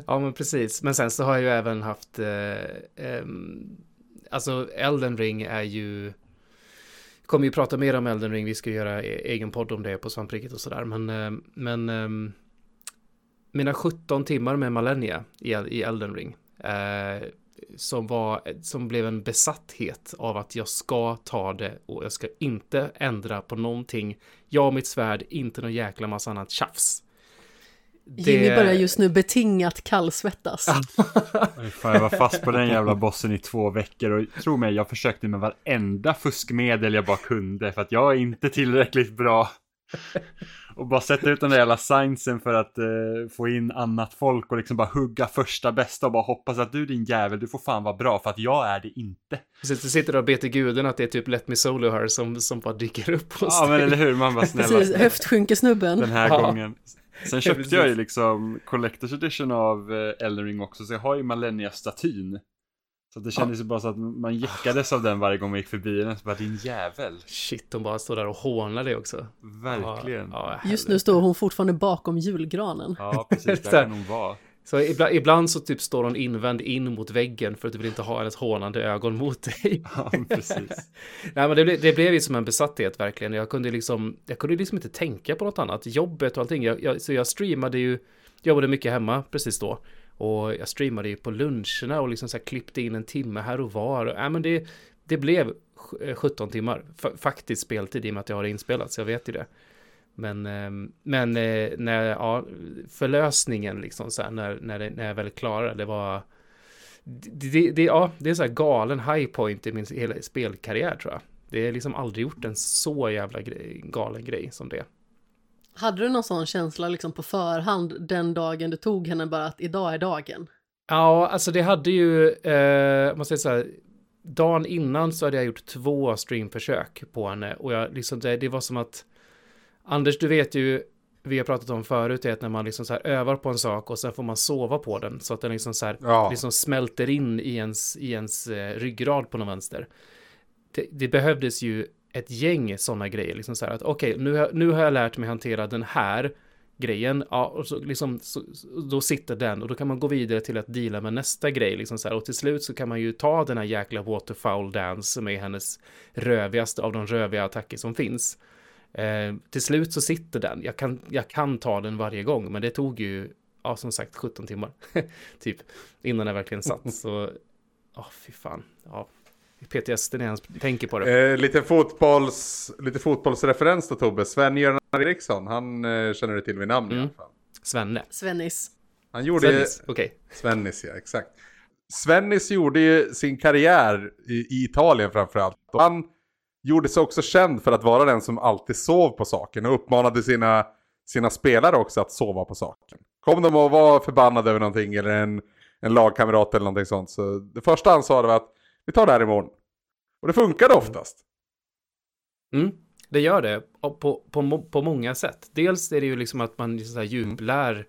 ja, men precis. Men sen så har jag ju även haft, eh, ehm, alltså Elden Ring är ju, kommer ju prata mer om Elden Ring, vi ska göra e- egen podd om det på svampriket och sådär, men, eh, men ehm, mina 17 timmar med Malenia i, i Elden Ring, eh, som var, som blev en besatthet av att jag ska ta det och jag ska inte ändra på någonting. Jag och mitt svärd, inte någon jäkla massa annat tjafs. Jimmy börjar just nu betingat kallsvettas. Fan, jag var fast på den jävla bossen i två veckor och tro mig, jag försökte med varenda fuskmedel jag bara kunde för att jag är inte tillräckligt bra. Och bara sätta ut den där jävla signsen för att eh, få in annat folk och liksom bara hugga första bästa och bara hoppas att du din jävel, du får fan vara bra för att jag är det inte. Så du sitter och ber till guden att det är typ Let Me Solo här som, som bara dyker upp hos Ja men dig. eller hur, man bara snälla, Precis, snälla höftskinkesnubben. den här Ja. gången. Sen köpte jag ju liksom Collector's Edition av eh, Elden Ring också, så jag har ju Malenia-statyn. Så det kändes ju bara så att man jäckades av den varje gång man gick förbi den. Så bara din jävel. Shit, de bara står där och hånar det också. Verkligen. Ja, Just nu står hon fortfarande bakom julgranen. Ja, precis. Där kan hon vara. Så ibland, ibland så typ står hon invänd in mot väggen för att du vill inte ha hennes hånande ögon mot dig. [LAUGHS] Ja, precis. Nej, men det, blev- det blev ju som en besatthet verkligen. Jag kunde liksom, jag kunde liksom inte tänka på något annat. Jobbet och allting. Jag, jag, så jag streamade ju, jobbade mycket hemma precis då. Och jag streamade ju på luncherna och liksom så här klippte in en timme här och var. Nej, men det, det blev sj- 17 timmar. F- faktiskt speltid i och med att jag har det inspelat, så jag vet ju det. Men, ehm, men eh, när, ja, förlösningen liksom så här, när, när, det, när jag väl klarade det var det, det, ja, det är så här galen high point i min hela spelkarriär tror jag. Det är liksom aldrig gjort en så jävla grej, galen grej som det. Hade du någon sån känsla liksom på förhand den dagen du tog henne bara att idag är dagen? Ja, alltså det hade ju, eh, säger så här, dagen innan så hade jag gjort två streamförsök på henne och jag liksom, det, det var som att, Anders, du vet ju, vi har pratat om förut, är att när man liksom så här övar på en sak och sen får man sova på den så att den liksom så här, Ja. liksom smälter in i ens, i ens eh, ryggrad på någon vänster. Det, det behövdes ju ett gäng sådana grejer, liksom så här att okej, nu, har- nu har jag lärt mig hantera den här grejen, ja, och så liksom, så- då sitter den och då kan man gå vidare till att deala med nästa grej, liksom så här, och till slut så kan man ju ta den här jäkla waterfowl dance som är hennes rövigaste av de röviga attacker som finns. Eh, till slut så sitter den, jag kan, jag kan ta den varje gång, men det tog ju, ja som sagt 17 timmar, [LAUGHS] typ, innan jag verkligen satt, så, ja fy fan, ja, PTSD när jag ens tänker på det. Eh, lite, fotbolls, lite fotbollsreferens då Tobbe. Sven-Göran Eriksson, han eh, känner du till vid namn i Mm. alla fall. Svenne. Svennis. Han gjorde Svennis, okej. Svennis ja, exakt. Svennis gjorde ju sin karriär i, i Italien framförallt. Och han gjorde sig också känd för att vara den som alltid sov på saken och uppmanade sina, sina spelare också att sova på saken. Kom de och var förbannade över någonting eller en, en lagkamrat eller någonting sånt. Så det första han sa det var att vi tar det här imorgon. Och det funkade oftast. Mm, det gör det på, på, på många sätt. Dels är det ju liksom att man så här djuplär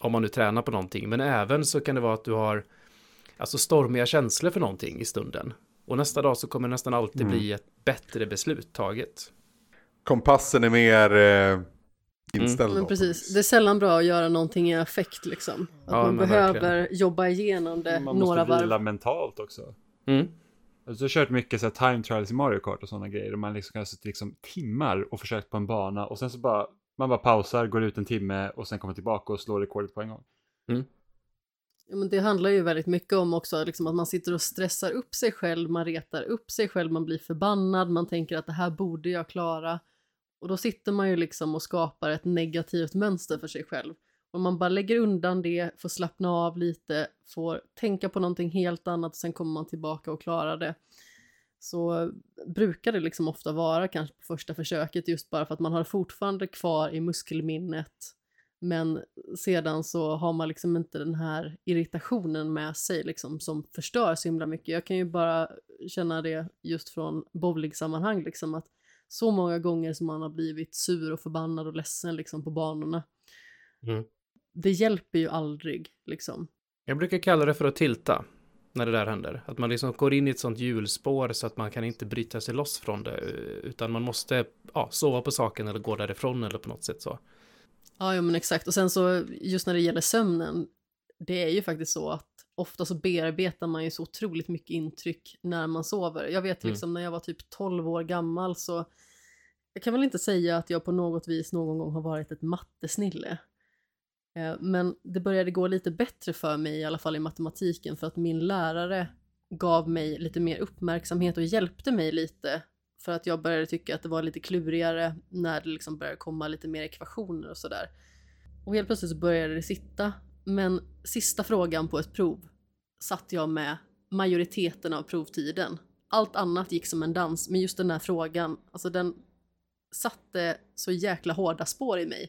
om man nu tränar på någonting, men även så kan det vara att du har alltså stormiga känslor för någonting i stunden. Och nästa dag så kommer nästan alltid bli ett bättre beslut taget. Kompassen är mer eh, inställd. Men då. precis, det är sällan bra att göra någonting i affekt liksom. Att Ja, man men behöver jobba igenom det Man några måste vila varv. mentalt också. Mm. Alltså, jag har kört mycket så här, time trials i Mario Kart och sådana grejer. Och man liksom kan ha suttit liksom timmar och försökt på en bana. Och sen så bara, man bara pausar, går ut en timme och sen kommer tillbaka och slår rekordet på en gång. Ja, men det handlar ju väldigt mycket om också liksom att man sitter och stressar upp sig själv, man retar upp sig själv, man blir förbannad, man tänker att det här borde jag klara. Och då sitter man ju liksom och skapar ett negativt mönster för sig själv. Om man bara lägger undan det, får slappna av lite, får tänka på någonting helt annat och sen kommer man tillbaka och klarar det. Så brukar det liksom ofta vara kanske på första försöket just bara för att man har fortfarande kvar i muskelminnet men sedan så har man liksom inte den här irritationen med sig liksom som förstör så himla mycket. Jag kan ju bara känna det just från bowlingsammanhang liksom att så många gånger som man har blivit sur och förbannad och ledsen liksom på banorna. Mm. Det hjälper ju aldrig liksom. Jag brukar kalla det för att tilta när det där händer. Att man liksom går in i ett sånt hjulspår så att man kan inte bryta sig loss från det. Utan man måste ja, sova på saken eller gå därifrån eller på något sätt så. Ja, ja men exakt. Och sen så just när det gäller sömnen, det är ju faktiskt så att ofta så bearbetar man ju så otroligt mycket intryck när man sover. Jag vet Mm. liksom när jag var typ 12 år gammal så jag kan väl inte säga att jag på något vis någon gång har varit ett mattesnille. Eh, Men det började gå lite bättre för mig i alla fall i matematiken för att min lärare gav mig lite mer uppmärksamhet och hjälpte mig lite för att jag började tycka att det var lite klurigare när det liksom började komma lite mer ekvationer och sådär. Och helt plötsligt så började det sitta. Men sista frågan på ett prov satt jag med majoriteten av provtiden. Allt annat gick som en dans, men just den här frågan, alltså den satte så jäkla hårda spår i mig.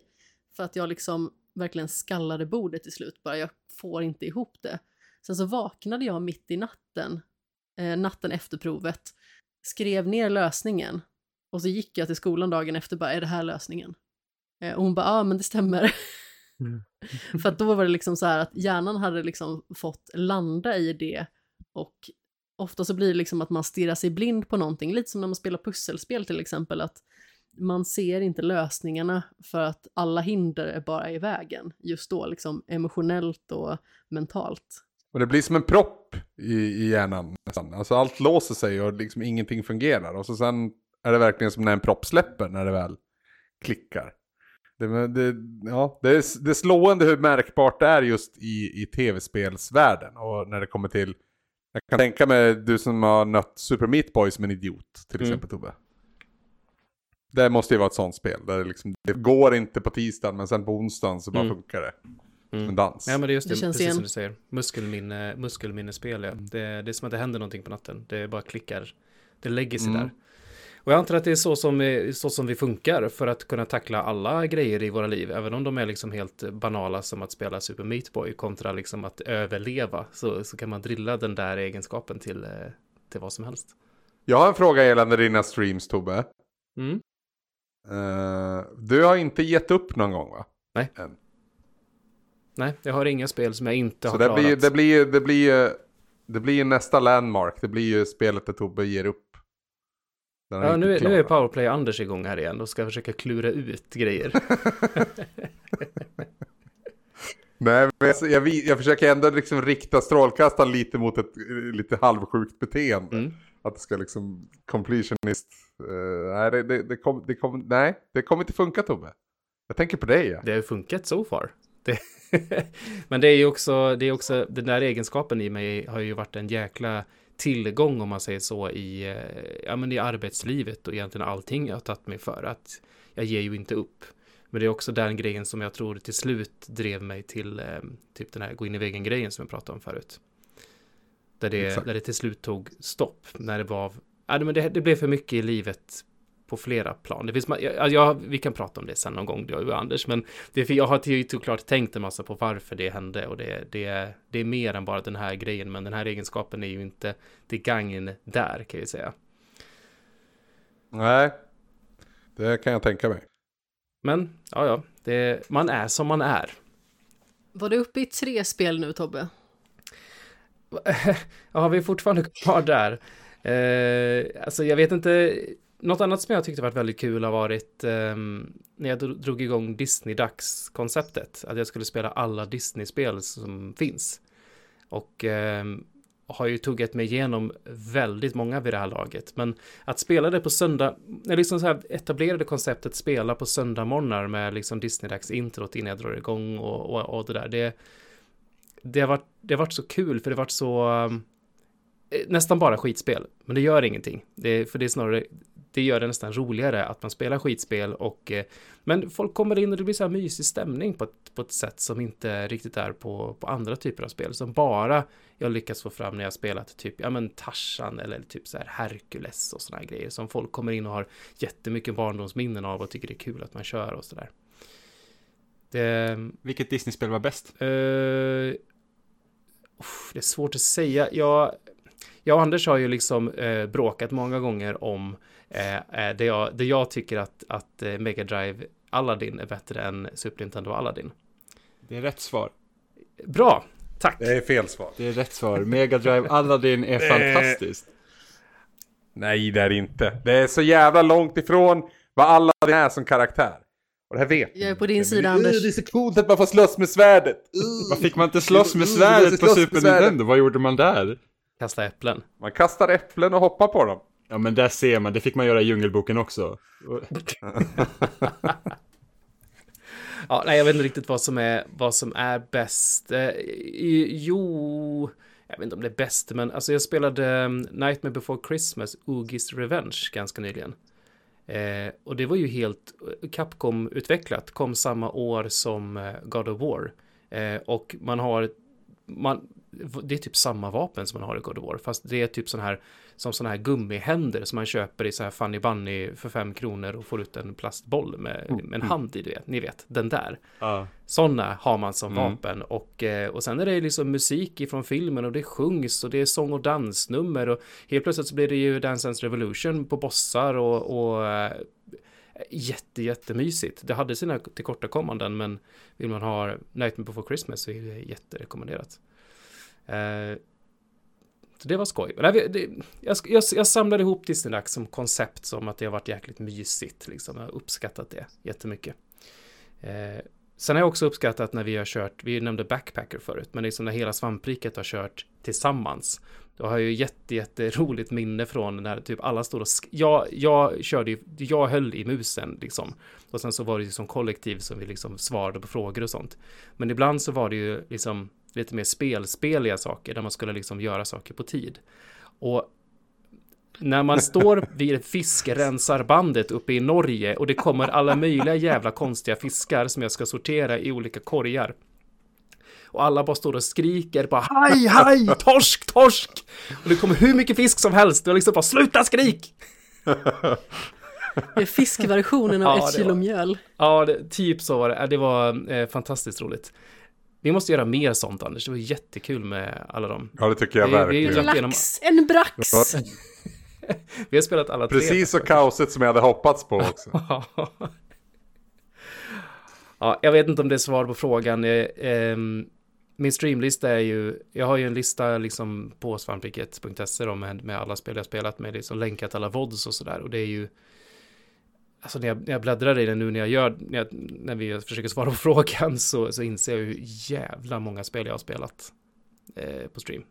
För att jag liksom verkligen skallade bordet till slut bara, jag får inte ihop det. Sen så vaknade jag mitt i natten, eh, natten efter provet, skrev ner lösningen och så gick jag till skolan dagen efter bara, är det här lösningen? Eh, och hon bara, ja men det stämmer. Mm. [LAUGHS] För att då var det liksom så här att hjärnan hade liksom fått landa i det och ofta så blir det liksom att man stirrar sig blind på någonting, lite som när man spelar pusselspel till exempel, att man ser inte lösningarna för att alla hinder är bara i vägen just då, liksom emotionellt och mentalt. Och det blir som en propp i, i hjärnan nästan. Alltså allt låser sig och liksom ingenting fungerar. Och så sen är det verkligen som när en propp släpper när det väl klickar. Det, det, ja, det, är, det är slående hur märkbart det är just i, i tv-spelsvärlden. Och när det kommer till, jag kan tänka mig du som har nött Super Meat Boy som en idiot till Mm. exempel Tobbe. Det måste ju vara ett sånt spel. Där det, liksom, det går inte på tisdagen men sen på onsdagen så bara Mm. funkar det. Mm. Dans. Ja men det är just Det det, känns precis igen. som du säger. Muskelminne, muskelminnespel ja. Det, det är som att det händer någonting på natten. Det bara klickar. Det lägger sig Mm. där. Och jag antar att det är så som, är, så som vi funkar för att kunna tackla alla grejer i våra liv, även om de är liksom helt banala som att spela Super Meat Boy kontra liksom att överleva, så, så kan man drilla den där egenskapen till, eh, till vad som helst. Jag har en fråga gällande dina streams Tobbe. Mm. Uh, du har inte gett upp någon gång va? Nej. Än. Nej, jag har inga spel som jag inte Så har det klarat. blir, det blir, det blir, det blir nästa landmark. Det blir ju spelet där Tobbe ger upp. Ja, nu, är- nu är Powerplay Anders igång här igen och ska försöka klura ut grejer. [LAUGHS] Nej, jag, jag, jag försöker ändå liksom rikta strålkastaren lite mot ett lite halvsjukt beteende. Mm. Att det ska liksom completionist. eh, nej, det, det, det, kom, det, kom, nej, det kommer inte funka Tobbe. Jag tänker på dig ja. Det har ju funkat so far. Det [LAUGHS] Men det är ju också, det är också, den där egenskapen i mig har ju varit en jäkla tillgång om man säger så i, eh, ja, men i arbetslivet och egentligen allting jag har tagit mig för. Att jag ger ju inte upp. Men det är också den grejen som jag tror till slut drev mig till eh, typ den här gå in i väggen-grejen som jag pratade om förut. Där det, Exakt. där det till slut tog stopp. När det var, ja, men det, det blev för mycket i livet på flera plan. Det finns, ja, ja, vi kan prata om det sen någon gång, du och Anders, men det, jag har ju såklart tänkt en massa på varför det hände och det, det, det är mer än bara den här grejen, men den här egenskapen är ju inte till gagn där kan jag säga. Nej, det kan jag tänka mig. Men, ja, ja, det, man är som man är. Var du uppe i tre spel nu Tobbe? [LAUGHS] Ja, vi är fortfarande kvar där. Eh, alltså, jag vet inte. Något annat som jag tyckte varit väldigt kul har varit ehm, när jag drog igång Disney-dags-konceptet. Att jag skulle spela alla Disney-spel som finns. Och ehm, har ju tuggat mig igenom väldigt många vid det här laget. Men att spela det på söndag, jag liksom så här etablerade konceptet spela på söndagmorgnar med liksom Disney-dags-introt innan jag drar igång och, och, och det där. Det, det, har varit, det har varit så kul för det har varit så ehm, eh, nästan bara skitspel. Men det gör ingenting. Det, för det är snarare, det gör det nästan roligare att man spelar skitspel och eh, men folk kommer in och det blir så här mysig stämning på ett, på ett sätt som inte riktigt är på, på andra typer av spel som bara jag lyckats få fram när jag spelat typ, ja men Tarzan eller typ så här Hercules och såna här grejer som folk kommer in och har jättemycket barndomsminnen av och tycker det är kul att man kör och sådär. Det, Vilket Disney-spel var bäst? Uff, det är svårt att säga. Jag, jag och Anders har ju liksom eh, bråkat många gånger om eh, eh, det, jag, det jag tycker att, att eh, Mega Drive Aladdin är bättre än Super Nintendo Aladdin. Det är rätt svar. Bra, tack. Det är fel svar. Det är rätt svar. Mega Drive Aladdin är [LAUGHS] fantastiskt. Nej, det är det inte. Det är så jävla långt ifrån vad alla det är som karaktär. Och det här vet Jag är på din sida, Anders. Det är så coolt att man får slåss med svärdet. [LAUGHS] Uh. Vad fick man inte slåss med svärdet det på Super. Nintendo? Vad gjorde man där? Kasta äpplen. Man kastar äpplen och hoppar på dem. Ja men där ser man, det fick man göra i Djungelboken också. [LAUGHS] Ja, nej, jag vet inte riktigt vad som är, vad som är bäst. Eh, jo, jag vet inte om det är bäst, men alltså jag spelade um, Nightmare Before Christmas, Oogie's Revenge, ganska nyligen. Eh, och det var ju helt eh, Capcom-utvecklat, kom samma år som eh, God of War. Eh, och man har, man, det är typ samma vapen som man har i God of War, fast det är typ sån här, som såna här gummihänder som man köper i så här Funny Bunny för fem kronor och får ut en plastboll med, med en hand i, du vet, ni vet, den där. Ja. Sådana har man som Mm. vapen och, eh, och sen är det liksom musik ifrån filmen och det sjungs och det är sång och dansnummer och helt plötsligt så blir det ju Dance Dance Revolution på bossar och, och eh, jätte jättemysigt. Det hade sina tillkortakommanden men vill man ha Nightmare Before Christmas så är det jätterekommenderat. Eh, så det var skoj. Men det, det, jag, jag, jag samlade ihop Disneydags som koncept som att det har varit jäkligt mysigt. Liksom. Jag har uppskattat det jättemycket. Eh, sen har jag också uppskattat när vi har kört, vi nämnde Backpacker förut, men liksom när hela svampriket har kört tillsammans. Då har jag ju jätte, jätteroligt minne från när typ alla stod och jag, jag körde ju, jag höll i musen liksom. Och sen så var det ju som kollektiv som vi liksom svarade på frågor och sånt. Men ibland så var det ju liksom lite mer spelspeliga saker där man skulle liksom göra saker på tid. Och när man står [LAUGHS] vid fiskrensarbandet uppe i Norge och det kommer alla möjliga jävla konstiga fiskar som jag ska sortera i olika korgar. Och alla bara står och skriker bara haj, haj, [LAUGHS] torsk, torsk! Och det kommer hur mycket fisk som helst och liksom bara sluta skrik! Det är fiskversionen av [LAUGHS] Ja, ett kilo var- mjöl. Ja, det, typ så var det. Det var eh, fantastiskt roligt. Vi måste göra mer sånt, Anders. Det var jättekul med alla dem. Ja, det tycker jag Vi- verkligen. vi- genom- Lax, en brax! [LAUGHS] Vi har spelat alla tre. Precis så kaosigt som jag hade hoppats på också. [LAUGHS] ja, jag vet inte om det är svar på frågan. Eh, ehm, min streamlista är ju, jag har ju en lista liksom på svampriket.se med, med alla spel jag spelat med, liksom länkat alla vods och sådär. Och det är ju, alltså när jag, när jag bläddrar i den nu när jag gör, när, jag, när vi försöker svara på [LAUGHS] frågan så, så inser jag hur jävla många spel jag har spelat eh, på stream.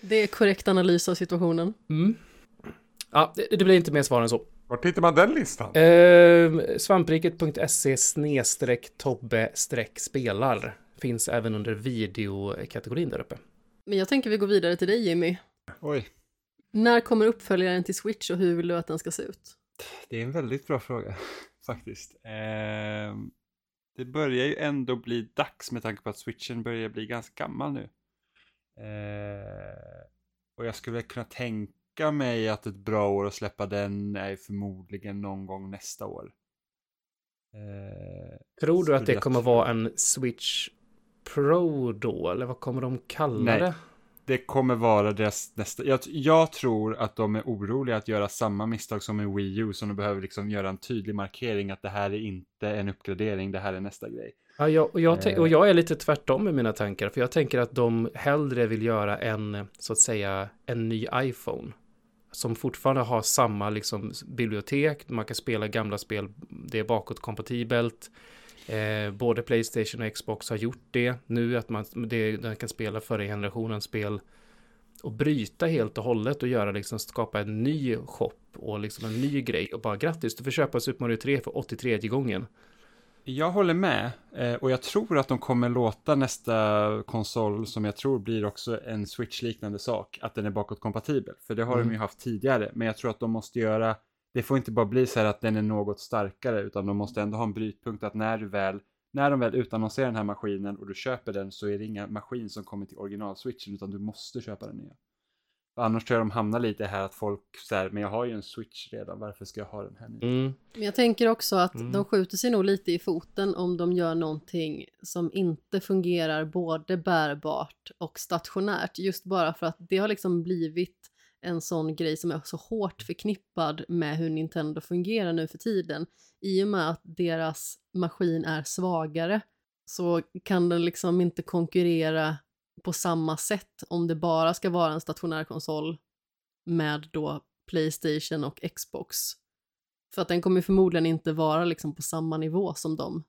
Det är korrekt analys av situationen. Mm. Ja, det, det blir inte mer svar än så. Var hittar man den listan? Eh, svampriket.se snedstreck tobbe streck spelar finns även under videokategorin där uppe. Men jag tänker vi går vidare till dig Jimmy. Oj, När kommer uppföljaren till Switch och hur vill du att den ska se ut? Det är en väldigt bra fråga [LAUGHS] faktiskt. Ehm, det börjar ju ändå bli dags med tanke på att switchen börjar bli ganska gammal nu. Ehm, och jag skulle väl kunna tänka mig att ett bra år att släppa den är förmodligen någon gång nästa år. Ehm, Tror du att det kommer vara en Switch Pro då? Eller vad kommer de kalla Nej. det? Det kommer vara deras nästa. Jag, jag tror att de är oroliga att göra samma misstag som i Wii U. Som de behöver liksom göra en tydlig markering att det här är inte en uppgradering, det här är nästa grej. Ja, jag, och, jag tänk- Eh. och jag är lite tvärtom med mina tankar. För jag tänker att de hellre vill göra en, så att säga, en ny iPhone. Som fortfarande har samma liksom, bibliotek. Man kan spela gamla spel. Det är bakåtkompatibelt. Eh, både Playstation och Xbox har gjort det. Nu att man, det, den kan spela förra generationens spel. Och bryta helt och hållet och göra liksom skapa en ny shop och liksom en ny grej. Och bara grattis, du får köpa Super Mario 3 för 83 gången. Jag håller med eh, och jag tror att de kommer låta nästa konsol som jag tror blir också en Switch-liknande sak, att den är bakåtkompatibel. För det har Mm. de ju haft tidigare, men jag tror att de måste göra, det får inte bara bli så här att den är något starkare, utan de måste ändå ha en brytpunkt att när du väl, när de väl utannonserar den här maskinen och du köper den så är det inga maskin som kommer till original-switchen, utan du måste köpa den nya. För annars tror jag de hamnar lite här att folk här, men jag har ju en switch redan, varför ska jag ha den här nu? Mm. Men jag tänker också att Mm. de skjuter sig nog lite i foten om de gör någonting som inte fungerar både bärbart och stationärt. Just bara för att det har liksom blivit en sån grej som är så hårt förknippad med hur Nintendo fungerar nu för tiden. I och med att deras maskin är svagare så kan den liksom inte konkurrera på samma sätt om det bara ska vara en stationär konsol med då Playstation och Xbox. För att den kommer förmodligen inte vara liksom på samma nivå som dem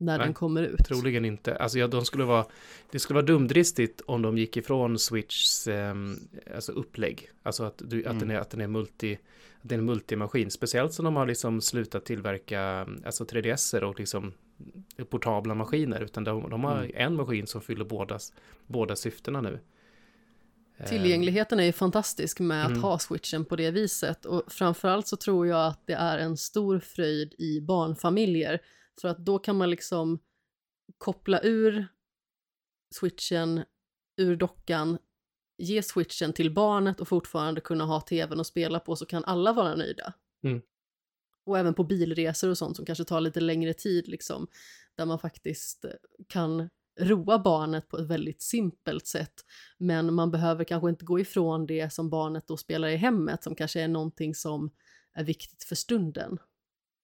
när Nej, den kommer ut. Troligen inte. Alltså ja, de skulle vara, det skulle vara dumdristigt om de gick ifrån Switchs ehm, alltså upplägg. Alltså att, du, att, Mm. den är, att den är multi, att det är en multimaskin. Speciellt som de har liksom slutat tillverka alltså 3DSer och liksom portabla maskiner. Utan de, de har Mm. en maskin som fyller bådas, båda syftena nu. Ehm, Tillgängligheten är ju fantastisk med att Mm. ha switchen på det viset och framförallt så tror jag att det är en stor fröjd i barnfamiljer för att då kan man liksom koppla ur switchen ur dockan, ge switchen till barnet och fortfarande kunna ha tvn och spela på så kan alla vara nöjda. Mm. Och även på bilresor och sånt som kanske tar lite längre tid liksom, där man faktiskt eh, kan roa barnet på ett väldigt simpelt sätt. Men man behöver kanske inte gå ifrån det som barnet då spelar i hemmet som kanske är någonting som är viktigt för stunden.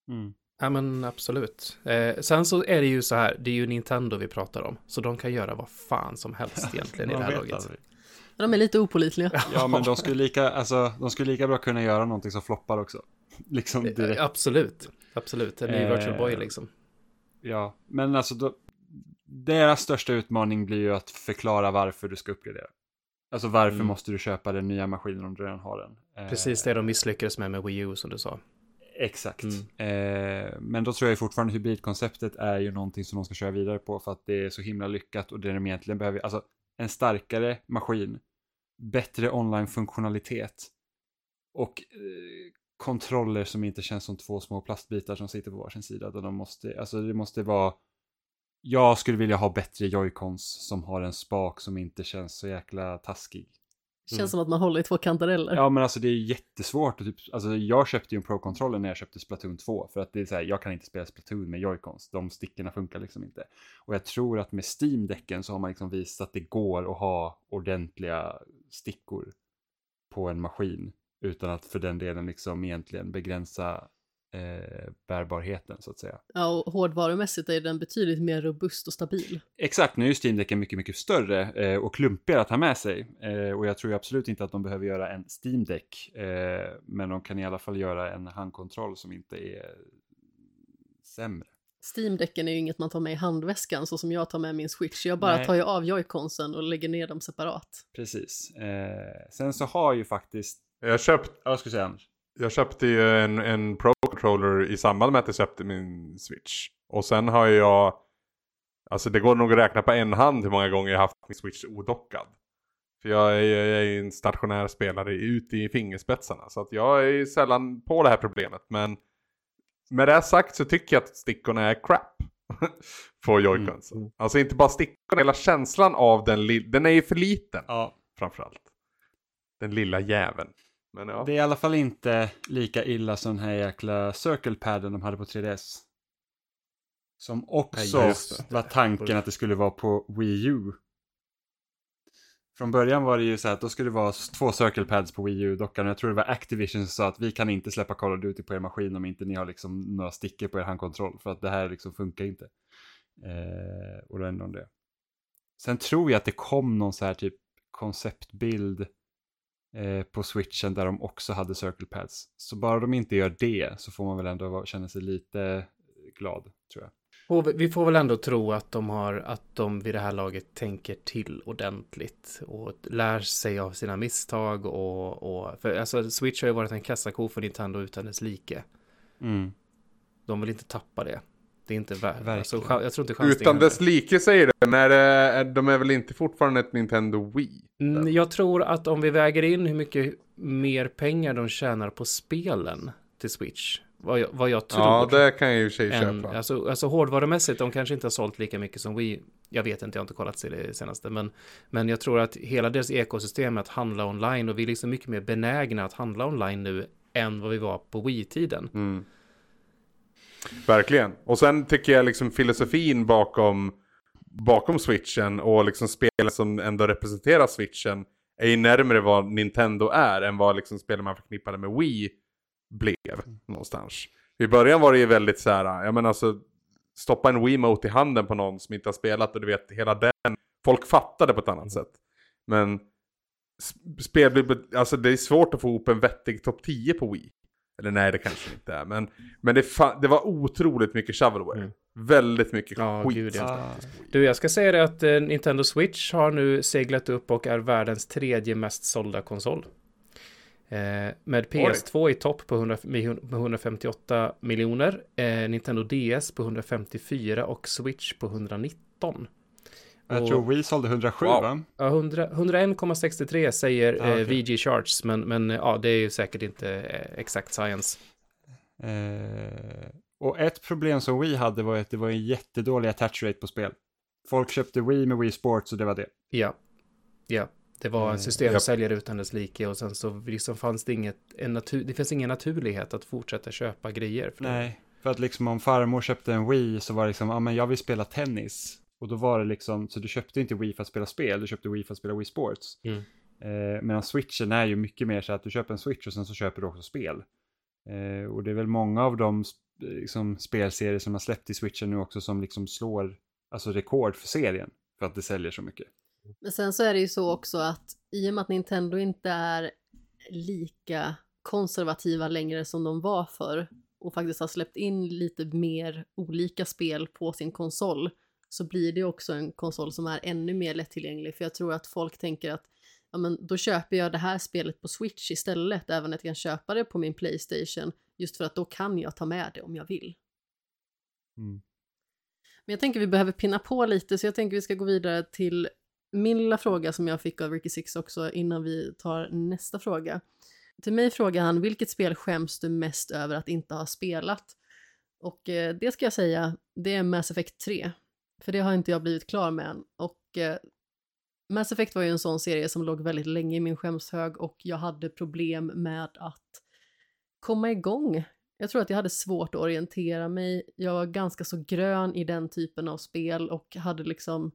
Mm. Ja men absolut. Eh, sen så är det ju så här, det är ju Nintendo vi pratar om. Så de kan göra vad fan som helst egentligen i [LAUGHS] det här laget. aldrig. De är lite opolitliga. Ja, men de skulle, lika, alltså, de skulle lika bra kunna göra någonting som floppar också. [LAUGHS] Liksom direkt. Eh, Absolut. Absolut, en ny Eh, Virtual Boy liksom. Ja, men alltså då, deras största utmaning blir ju att förklara varför du ska uppgradera. Alltså varför Mm. måste du köpa den nya maskinen om du redan har den? Eh, Precis det de misslyckades med med Wii U som du sa. Exakt. Mm. Eh, men då tror jag fortfarande hybridkonceptet är ju någonting som de ska köra vidare på för att det är så himla lyckat och det de egentligen behöver, alltså en starkare maskin, bättre online-funktionalitet och eh, kontroller som inte känns som två små plastbitar som sitter på varsin sida. Utan de måste, alltså det måste vara, jag skulle vilja ha bättre joycons som har en spak som inte känns så jäkla taskig. Känns Mm. som att man håller i två kantareller. Ja men alltså det är jättesvårt typ, alltså jag köpte ju en Pro-controller när jag köpte Splatoon 2 för att det är så här, jag kan inte spela Splatoon med Joy-Cons, de stickorna funkar liksom inte. Och jag tror att med Steam-däcken så har man liksom visat att det går att ha ordentliga stickor på en maskin utan att för den delen liksom egentligen begränsa eh, bärbarheten så att säga. Ja, och hårdvarumässigt är den betydligt mer robust och stabil. Exakt, nu är ju Steam-däcken mycket, mycket större eh, och klumpigare att ha med sig. Eh, och jag tror ju absolut inte att de behöver göra en Steam-däck. Eh, men de kan i alla fall göra en handkontroll som inte är sämre. Steam-däcken är ju inget man tar med i handväskan så som jag tar med min switch. Jag bara Nej. tar ju av joyconsen och lägger ner dem separat. Precis. Eh, sen så har ju faktiskt... Jag, köpt, Ja, vad ska säga Anders? Jag köpte ju en, en Pro-controller i samband med att jag köpte min Switch. Och sen har jag, alltså det går nog att räkna på en hand hur många gånger jag haft min Switch odockad. För jag är, jag är ju en stationär spelare ute i fingerspetsarna. Så att jag är ju sällan på det här problemet. Men med det sagt så tycker jag att stickorna är crap. [LAUGHS] på joyconsen. Mm. Alltså inte bara stickorna, hela känslan av den, li- den är ju för liten Ja, framförallt. Den lilla jäveln. Men ja. det är i alla fall inte lika illa som den här jäkla circle-padden de hade på 3DS. Som också Nej, var tanken att det skulle vara på Wii U. Från början var det ju så här att då skulle det vara två circle pads på Wii U-dockan. Jag tror det var Activision som sa att vi kan inte släppa Call of Duty på er maskin om inte ni har liksom några stickor på er handkontroll. För att det här liksom funkar inte. Eh, och då ändrade de det. Sen tror jag att det kom någon så här typ konceptbild eh, på switchen där de också hade circle pads. Så bara de inte gör det så får man väl ändå känna sig lite glad tror jag. Och vi- får väl ändå tro att de har, att de vid det här laget tänker till ordentligt och lär sig av sina misstag och, och för alltså Switch har ju varit en kassako för Nintendo utan dess like. Mm. De vill inte tappa det. Det är inte värt, alltså, jag tror inte Utan dess like säger det, men är, de är väl inte fortfarande ett Nintendo Wii? Mm, Jag tror att om vi väger in hur mycket mer pengar de tjänar på spelen till Switch, vad jag, vad jag tror. Ja, det kan jag ju sig än, köpa. alltså, alltså hårdvarumässigt, de kanske inte har sålt lika mycket som Wii. Jag vet inte, jag har inte kollat till det senaste, men, men jag tror att hela deras ekosystem är att handla online och vi är liksom mycket mer benägna att handla online nu än vad vi var på Wii-tiden. Mm. Verkligen. Och sen tycker jag liksom filosofin bakom, bakom switchen och liksom spelen som ändå representerar switchen är ju närmare vad Nintendo är än vad liksom spelen man förknippade med Wii blev någonstans. I början var det ju väldigt så här, jag menar alltså stoppa en Wiimote i handen på någon som inte har spelat och du vet hela den, folk fattade på ett annat sätt. Men sp- spel, alltså det är svårt att få ihop en vettig topp 10 på Wii. Eller nej, det kanske inte är. Men, men det, det var otroligt mycket shovelware. Mm. Väldigt mycket Ja, skit. gud, ja. Ah. Du, jag ska säga det att eh, Nintendo Switch har nu seglat upp och är världens tredje mest sålda konsol. Eh, med PS2 i topp på 100, med 158 miljoner, eh, Nintendo DS på 154 och Switch på 119. Jag Och- tror Wii sålde 107 Wow. va? Ja, 100 101,63 säger Ah, eh, VG Charts, men, men eh, ja, det är ju säkert inte eh, exakt science. Och ett problem som Wii hade var att det var en jättedålig attach rate på spel. Folk köpte Wii med Wii Sports och det var det. Ja, ja. Det var en Eh, systemsäljare utan dess like och sen så liksom fanns det inget, en natur, det finns ingen naturlighet att fortsätta köpa grejer. För det. Nej, för att liksom om farmor köpte en Wii så var det liksom, ja men jag vill spela tennis. Och då var det liksom, så du köpte inte Wii för att spela spel, du köpte Wii för att spela Wii Sports. Mm. Eh, medan switchen är ju mycket mer så att du köper en switch och sen så köper du också spel. Eh, och det är väl många av de sp- Eh, liksom, spelserier som har släppt i switchen nu också som liksom slår alltså rekord för serien. För att det säljer så mycket. Men sen så är det ju så också att i och med att Nintendo inte är lika konservativa längre som de var förr och faktiskt har släppt in lite mer olika spel på sin konsol så blir det också en konsol som är ännu mer lättillgänglig för jag tror att folk tänker att ja men då köper jag det här spelet på Switch istället även att jag kan köpa det på min Playstation just för att då kan jag ta med det om jag vill. Mm. Men jag tänker vi behöver pinna på lite, så jag tänker vi ska gå vidare till min lilla fråga som jag fick av Ricky Six också innan vi tar nästa fråga. Till mig frågar han, vilket spel skäms du mest över att inte ha spelat? Och eh, det ska jag säga, det är Mass Effect 3. För det har inte jag blivit klar med än. Och eh, Mass Effect var ju en sån serie som låg väldigt länge i min skämshög och jag hade problem med att komma igång. Jag tror att jag hade svårt att orientera mig. Jag var ganska så grön i den typen av spel och hade liksom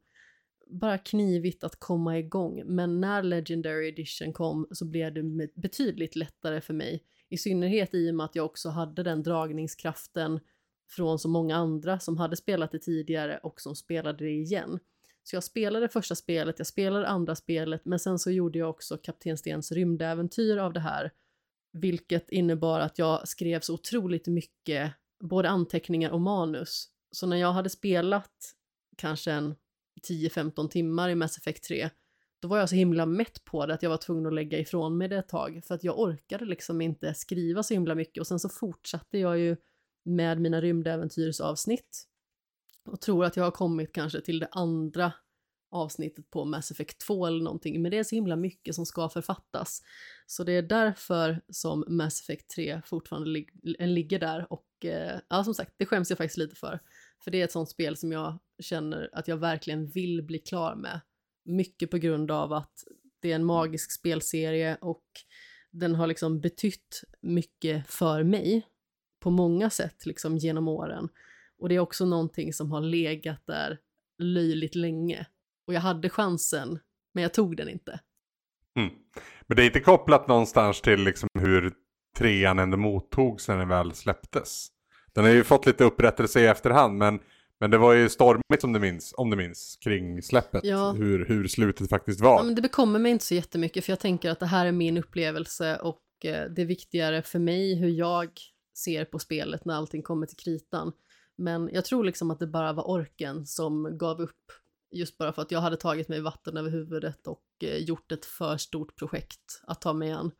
bara knivigt att komma igång. Men när Legendary Edition kom så blev det betydligt lättare för mig. I synnerhet i och med att jag också hade den dragningskraften från så många andra som hade spelat det tidigare och som spelade det igen. Så jag spelade första spelet, jag spelade andra spelet, men sen så gjorde jag också Kapten Stens rymdäventyr av det här, vilket innebar att jag skrev så otroligt mycket, både anteckningar och manus. Så när jag hade spelat kanske en 10-15 timmar i Mass Effect 3, då var jag så himla mätt på det att jag var tvungen att lägga ifrån mig det ett tag, för att jag orkade liksom inte skriva så himla mycket och sen så fortsatte jag ju med mina rymdäventyrsavsnitt och tror att jag har kommit kanske till det andra avsnittet på Mass Effect 2 eller någonting, men det är så himla mycket som ska författas. Så det är därför som Mass Effect 3 fortfarande lig eh, ligger där och eh, ja, som sagt, det skäms jag faktiskt lite för. För det är ett sånt spel som jag känner att jag verkligen vill bli klar med. Mycket på grund av att det är en magisk spelserie och den har liksom betytt mycket för mig på många sätt liksom genom åren. Och det är också någonting som har legat där löjligt länge. Och jag hade chansen, men jag tog den inte. Mm. Men det är inte kopplat någonstans till liksom hur trean ändå mottogs när den väl släpptes. Den har ju fått lite upprättelse i efterhand, men, men det var ju stormigt som du minns, om du minns, kring släppet. Ja. Hur, hur slutet faktiskt var. Ja, men det bekommer mig inte så jättemycket, för jag tänker att det här är min upplevelse och eh, det är viktigare för mig hur jag ser på spelet när allting kommer till kritan. Men jag tror liksom att det bara var orken som gav upp. Just bara för att jag hade tagit mig vatten över huvudet och eh, gjort ett för stort projekt att ta mig an.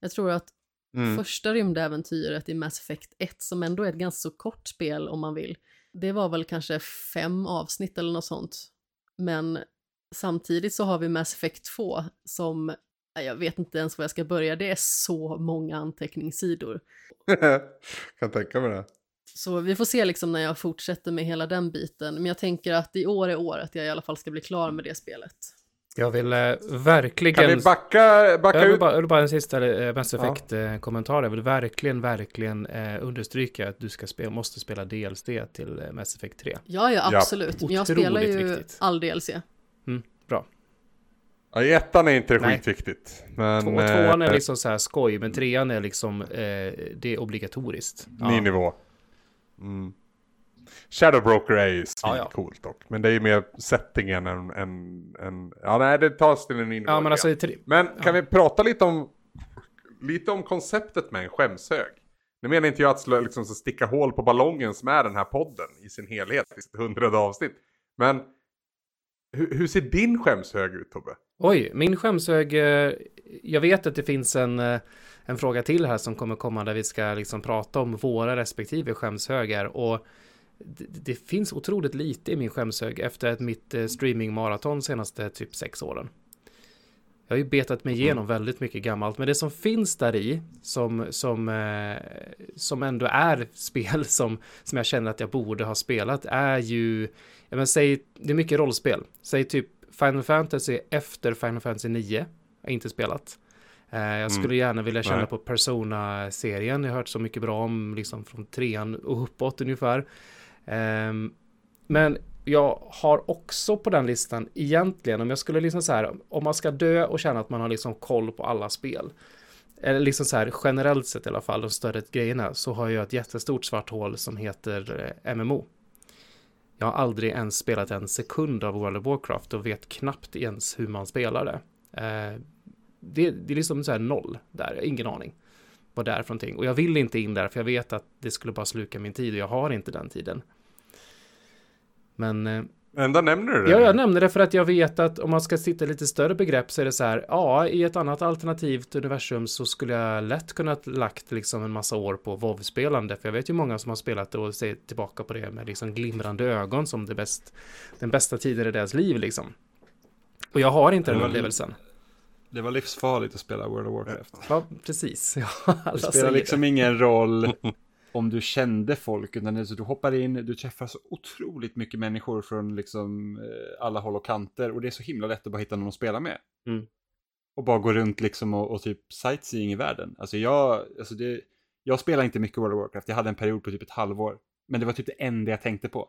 Jag tror att mm. första rymdäventyret i Mass Effect 1, som ändå är ett ganska så kort spel om man vill, det var väl kanske fem avsnitt eller något sånt. Men samtidigt så har vi Mass Effect 2 som, jag vet inte ens var jag ska börja, det är så många anteckningssidor. [LAUGHS] kan tänka mig det. Så vi får se liksom när jag fortsätter med hela den biten. Men jag tänker att i år är året jag i alla fall ska bli klar med det spelet. Jag vill eh, verkligen... Kan vi backa, backa jag vill ut? Bara, jag vill bara en sista eh, Mass Effect-kommentar. Ja. Jag vill verkligen, verkligen eh, understryka att du ska spela, måste spela DLC till eh, Mass Effect 3. Ja, ja, absolut. Ja. Men jag spelar ju viktigt. all DLC. Mm, bra. Ja, i ettan är inte det skitviktigt. Men, Två, tvåan är eh, liksom så här skoj, men trean är liksom, eh, det är obligatoriskt. Ny ja. nivå. Mm. Shadow Broker är ju ja, ja. coolt dock. Men det är ju mer settingen än, än, än... Ja, nej, det tas till en ja, men, alltså, men kan ja. vi prata lite om, lite om konceptet med en skämshög? Nu menar inte jag att slå, liksom, så sticka hål på ballongen som är den här podden i sin helhet, i sitt hundrade avsnitt. Men hur, hur, ser din skämshög ut Tobbe? Oj, min skämshög, eh, jag vet att det finns en eh, en fråga till här som kommer komma där vi ska liksom prata om våra respektive skämshögar och det, det finns otroligt lite i min skämshög efter ett mitt eh, streamingmaraton senaste typ sex åren. Jag har ju betat mig igenom mm. väldigt mycket gammalt, men det som finns där i som, som, eh, som ändå är spel [LAUGHS] som, som jag känner att jag borde ha spelat är ju, jag men, säg, det är mycket rollspel. Säg typ Final Fantasy efter Final Fantasy 9, jag har inte spelat. Eh, jag mm. skulle gärna vilja känna Nej. på Persona-serien. Jag har hört så mycket bra om liksom från trean och uppåt ungefär. Ehm, men jag har också på den listan egentligen, om jag skulle liksom så här, om man ska dö och känna att man har liksom koll på alla spel, eller liksom så här generellt sett i alla fall, de större grejerna, så har jag ett jättestort svart hål som heter eh, MMO. Jag har aldrig ens spelat en sekund av World of Warcraft och vet knappt ens hur man spelar det. Det, det är liksom så här noll där, ingen aning vad det är för någonting. Och jag vill inte in där för jag vet att det skulle bara sluka min tid och jag har inte den tiden. Men... Eh, Ändå nämner du det? Ja, jag nämner det för att jag vet att om man ska sitta lite större begrepp så är det så här, ja, i ett annat alternativt universum så skulle jag lätt kunna lagt liksom en massa år på WoW-spelande, för jag vet ju många som har spelat det och ser tillbaka på det med liksom glimrande ögon som det bäst, den bästa tiden i deras liv liksom. Och jag har inte den upplevelsen. Det var livsfarligt att spela World of Warcraft. Ja, precis. [LAUGHS] Ja, det spelar liksom det. ingen roll [LAUGHS] om du kände folk, utan det är så du hoppar in, du träffar så otroligt mycket människor från liksom eh, alla håll och kanter och det är så himla lätt att bara hitta någon att spela med. Mm. Och bara gå runt liksom och, och typ sightseeing i världen. Alltså jag, alltså det, jag spelar inte mycket World of Warcraft, jag hade en period på typ ett halvår. Men det var typ det enda jag tänkte på.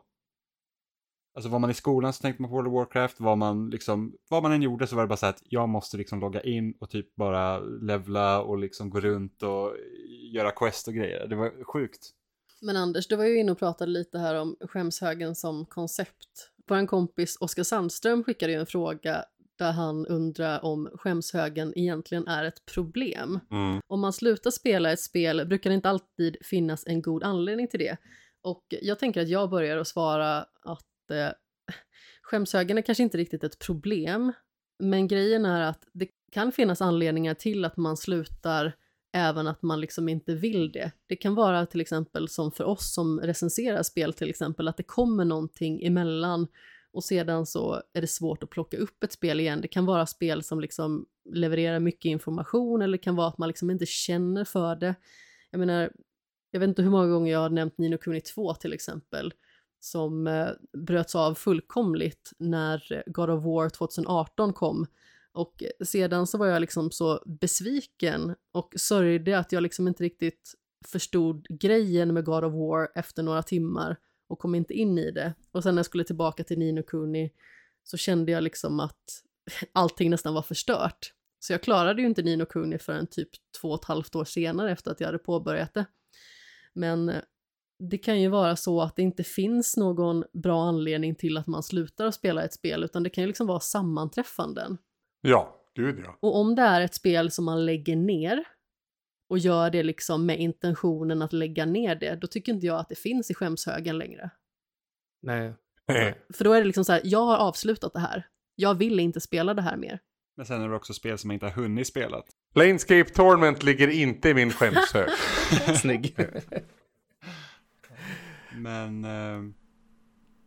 Alltså var man i skolan så tänkte man på World of Warcraft, var man liksom, vad man än gjorde så var det bara så att jag måste liksom logga in och typ bara levla och liksom gå runt och göra quest och grejer. Det var sjukt. Men Anders, du var ju inne och pratade lite här om skämshögen som koncept. Vår kompis Oskar Sandström skickade ju en fråga där han undrar om skämshögen egentligen är ett problem. Mm. Om man slutar spela ett spel brukar det inte alltid finnas en god anledning till det. Och jag tänker att jag börjar att svara att eh, skämshögen är kanske inte riktigt ett problem, men grejen är att det kan finnas anledningar till att man slutar även att man liksom inte vill det. Det kan vara till exempel som för oss som recenserar spel till exempel, att det kommer någonting emellan och sedan så är det svårt att plocka upp ett spel igen. Det kan vara spel som liksom levererar mycket information eller det kan vara att man liksom inte känner för det. Jag menar, jag vet inte hur många gånger jag har nämnt Nino Kuni 2 till exempel, som eh, bröts av fullkomligt när God of War 2018 kom. Och sedan så var jag liksom så besviken och sörjde att jag liksom inte riktigt förstod grejen med God of War efter några timmar och kom inte in i det. Och sen när jag skulle tillbaka till Nino Kuni så kände jag liksom att [LAUGHS] allting nästan var förstört. Så jag klarade ju inte Nino Kuni förrän typ två och ett halvt år senare efter att jag hade påbörjat det. Men eh, det kan ju vara så att det inte finns någon bra anledning till att man slutar att spela ett spel, utan det kan ju liksom vara sammanträffanden. Ja, gud ja. Och om det är ett spel som man lägger ner och gör det liksom med intentionen att lägga ner det, då tycker inte jag att det finns i skämshögen längre. Nej. Nej. För då är det liksom så här, jag har avslutat det här. Jag vill inte spela det här mer. Men sen är det också spel som man inte har hunnit spela. Planescape Torment ligger inte i min skämshög. [LAUGHS] Snygg. [LAUGHS] Men, eh,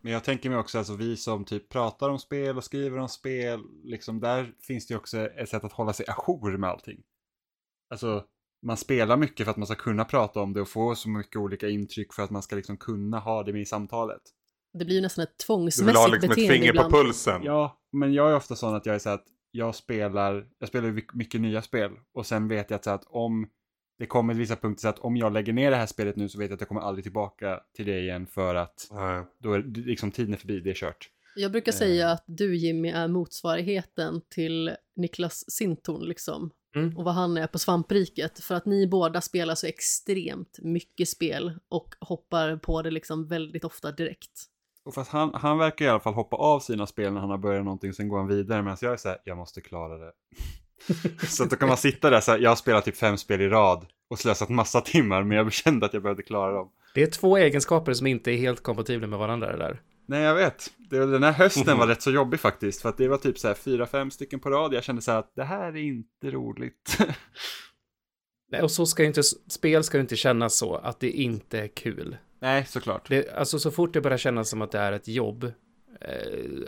men jag tänker mig också, alltså vi som typ pratar om spel och skriver om spel, liksom där finns det ju också ett sätt att hålla sig ajour med allting. Alltså, man spelar mycket för att man ska kunna prata om det och få så mycket olika intryck för att man ska liksom kunna ha det med i samtalet. Det blir ju nästan ett Du vill tvångsmässigt ha liksom ett beteende finger ibland. på pulsen. Ja, men jag är ofta sån att jag är så att jag spelar, jag spelar mycket nya spel och sen vet jag att, så att om det kommer till vissa punkter så att om jag lägger ner det här spelet nu så vet jag att jag kommer aldrig tillbaka till det igen för att Nej. då är liksom tiden är förbi, det är kört. Jag brukar säga att du Jimmy är motsvarigheten till Niklas Sintorn liksom. Mm. Och vad han är på svampriket. För att ni båda spelar så extremt mycket spel och hoppar på det liksom väldigt ofta direkt. Och fast han, han verkar i alla fall hoppa av sina spel när han har börjat någonting, sen går han vidare. Medan jag är så här, jag måste klara det. Så att då kan man sitta där så här, jag har spelat typ fem spel i rad och slösat massa timmar, men jag kände att jag behövde klara dem. Det är två egenskaper som inte är helt kompatibla med varandra det där. Nej, jag vet. Det, den här hösten var [LAUGHS] rätt så jobbig faktiskt, för att det var typ så här fyra, fem stycken på rad. Jag kände så här att det här är inte roligt. [LAUGHS] Nej, och så ska inte, spel ska inte kännas så, att det inte är kul. Nej, såklart. Det, alltså så fort det börjar kännas som att det är ett jobb, eh,